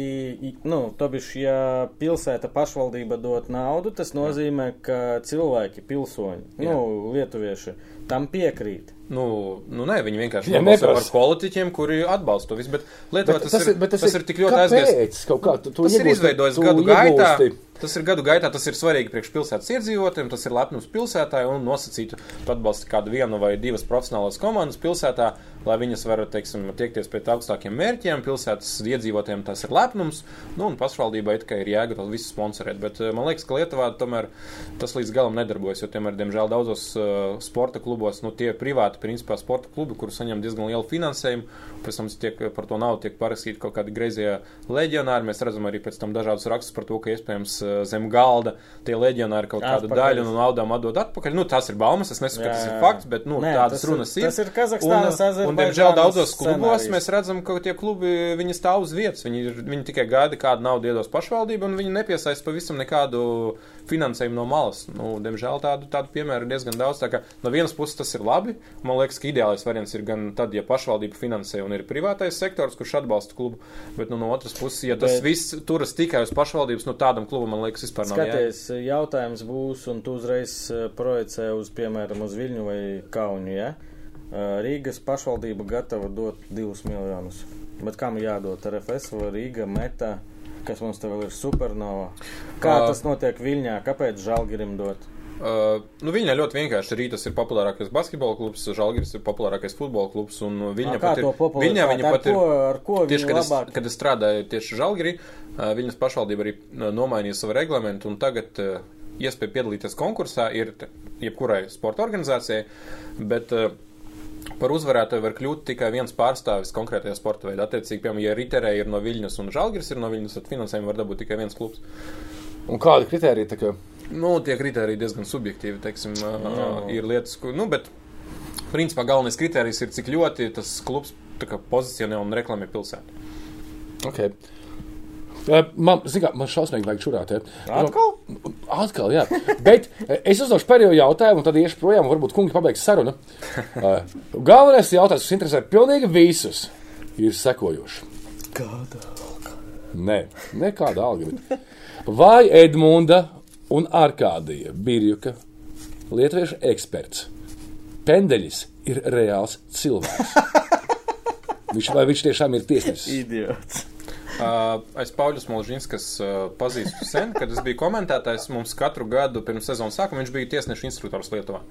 nu, to bišķi, ja pilsēta pašvaldība dot naudu, tas nozīmē, ka cilvēki, pilsoņi, nu, lietuvieši, tam piekrīt. Nu, nu nē, viņi vienkārši Ja neprasa. par politiķiem, kuri atbalsta to visu, bet Lietuvā Bet tas, ir, bet tas ir tik ļoti aizgājis. Tas ir izveidojis gadu gaitā. iegūsti- Tas ir gadu gaitā, tas ir svarīgi priekš pilsētas iedzīvotājiem, tas ir lepnums pilsētā un nosacītu, tu atbalsti kādu vienu vai divas profesionālas komandas pilsētā, lai viņas var, teiksim, tiekties pret augstākiem mērķiem. Pilsētas iedzīvotājiem tas ir lepnums, nu un pašvaldībai kā ir jēga to visu sponsorēt. Bet eh, man liekas, ka Lietuvā tomēr tas līdz galam nedarbojas, jo tomēr, diemžēl, daudzos uh, sporta klubos, nu tie ir privāti, principā sporta klubi, kurus saņem diezgan lielu finansējumu, pēc tam tiek par to naudu tiek parakstīti kaut kādi greizie leģionāri. Mēs redzam arī pēc tam dažādus rakstus par to, ka iespējams eh, zem galda tie leģionāri kaut kādu Atpakaļ. daļu no naudām atdod atpakaļ. Nu, tas ir baumas, es nesaku, ka tas Jā, ir jā. fakts, bet nu, Nē, tādas runas ir. tas ir Kazahstānas, un, un, Azerbaidžānas diemžēl, daudzos klubos mēs redzam, ka tie klubi viņi stāv uz vietas. Viņi, ir- viņi tikai gaida, kādu naudu iedos pašvaldība, un viņi nepiesaista pavisam nekādu finansējumu no malas. Nu, diemžēl tādu, tādu piemēru ir diezgan daudz. Tā kā No vienas puses tas ir labi. Man liekas, ka ideālais variants ir gan tad, ja pašvaldība finansē un ir privātais sektors, kurš atbalsta klubu, bet nu, no otras puses, ja tas Bet- viss turas tikai uz pašvaldības, nu tādam klubam, man liekas, vispār nav. Skaties, jautājums būs, un tu uzreiz eh, projicē uz, piemēram, uz Viļņu vai Kaunu, ja? Eh, Rīgas pašvaldība gatava dot divus miljonus. Bet kam jādod? RFS vai Rīga metā? Kas mums te vēl ir supernova? Kā Ā. tas notiek Viļņā? Kāpēc Žalgirim dot? Uh, nu, viņa ļoti vienkārši. Rītas ir populārākais basketbola klubs, Žalgiris ir populārākais futbola klubs, un viņa kā pat ir. Viņa, viņa pat ir. ko- ko tieši, kad es, labāk? kad es strādāju tieši Žalgirī, uh, viņas pašvaldība arī uh, nomainīja savu reglamentu, un tagad uh, iespēja piedalīties konkursā ir jebkurai sporta organizācijai, bet uh, par uzvarētāju var kļūt tikai viens pārstāvis konkrētajā sporta veidā. Attiecīgi, piemēram, ja Riterē ir no Viļņas un Žalgiris ir no Viļņas, tad finansējumu var dabūt tikai viens klubs. Un kāda kriterija? tā kā- Nu, tie kriteriji diezgan subjektīvi, teiksim, uh, ir lietas, ko, nu, bet principā galvenais kriterijs ir, cik ļoti tas klubs kā pozicionē un reklamē pilsētu. Okay. Eh, Man, kā, man šausmīgi vajag čurāt. Ja. Atkal? Atkal, jā. Bet eh, es uzdošu pēdējo jautājumu, un tad iešu projām, un varbūt kungi pabeigs sarunu. Eh, Galvenais jautājums, kas interesē pilnīgi visus, ir sekojošs. Kāda? Nē, nekāda alga. Vai Edmunda un Arkādija Birjuka, lietuviešu eksperts, Pendeļis ir reāls cilvēks? [LAUGHS] Viņš, vai viņš tiešām ir tiesnesis? Idiots. Uh, es Pauļus Molžinskas uh, pazīstu sen, kad es biju komentētājs. Mums katru gadu pirms sezonas sākuma viņš bija tiesnešu instruktors Lietuvā.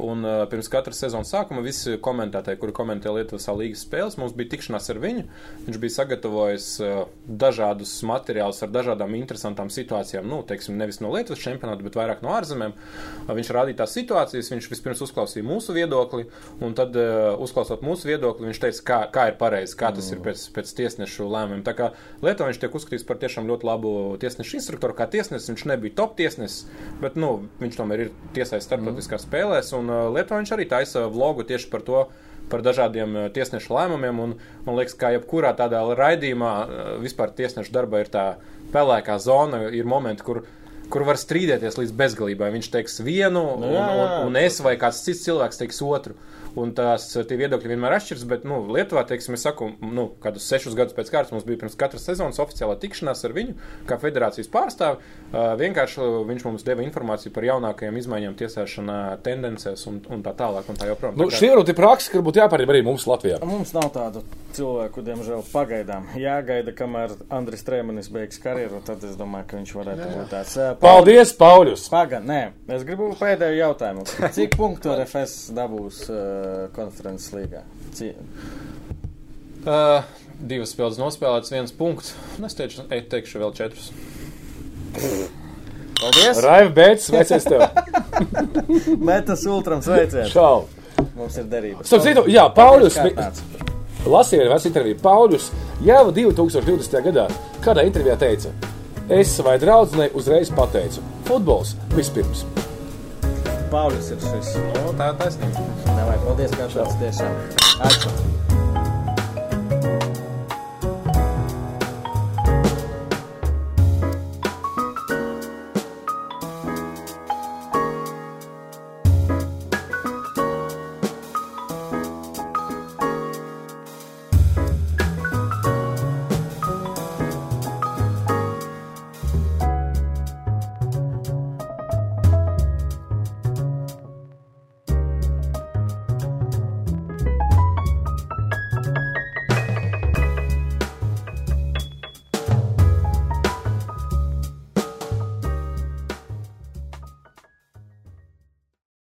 Un uh, pirms katras sezonas sākuma visi komentētāji, kuri komentē Lietuvas līgas spēles, mums bija tikšanās ar viņu. Viņš bija sagatavojis uh, dažādus materiālus ar dažādām interesantām situācijām. Nu, teiksim, nevis no Lietuvas čempionāta, bet vairāk no ārzemēm. Uh, viņš rādīja tās situācijas, viņš vispirms uzklausīja mūsu viedokli, un tad, uh, uzklausot mūsu viedokli, viņš teica, kā, kā ir pareizi, kā tas ir pēc, pēc tiesnešu lēmumiem. Tā kā Lietuvā viņš tiek uzskatīts par tiešām ļoti labu tiesnešu instruktoru. Kā tiesnesis viņš nebija top tiesnesis, bet nu, viņš tomēr ir tiesājis starptautiskās mm. spēlēs. Un uh, Lietuvā viņš arī taisa vlogu tieši par to. Par dažādiem uh, tiesnešu lēmumiem, un man liekas, ka jebkurā tādā raidījumā, uh, vispār tiesnešu darbā ir tā pelēkā zona, ir momenti, kur, kur var strīdēties līdz bezgalībai. Viņš teiks vienu, un, jā, jā. un, un es vai kāds cits cilvēks teiks otru. Un tās eh, tie viedokļi vienmēr atšķiras, bet nu, Lietuvā, teiksim, es saku, nu, kādus sešus gadus pēc kārtas mums bija pirms katras sezonas oficiālā tikšanās ar viņu, kā federācijas pārstāvi. Uh, vienkārši viņš mums deva informāciju par jaunākajām izmaiņām tiesāšanā, tendencēs un, un tā tālāk. Un tā joprojām. Nu, Tā kā- šie ir praksa, kas būtu jāpārīm arī mums Latvijā. Mums nav tādu cilvēku, diemžēl, pagaidām. Jāgaida, kamēr Andris Trēmanis beigs karjeru, tad es domāju, ka viņš varētu būt tāds. Uh, Paldies, Pauļus! Pagaid, nē, es gribu pēdējo jautājumu. Cik punktu [LAUGHS] RFS dabūs uh, konferences līgā? Ci- Uh, divas spēles nospēlētas, viens punkts. Un es teikšu, es teikšu vēl četrus. Paldies! Raiva Bēcis, vecais tev! [LAUGHS] Metas ultram sveiciens! Čau! Mums ir derības. Starp citu, jā, Pauļus, lasīju arī vēstu interviju. Pauļus jau 2020. gadā kādā intervijā teica, es savai draudzenei uzreiz pateicu, futbols vispirms. Pauļus ir šis. No, tā ir taisnība. Nevajag, paldies, kā tāds tiešām. Ačiū.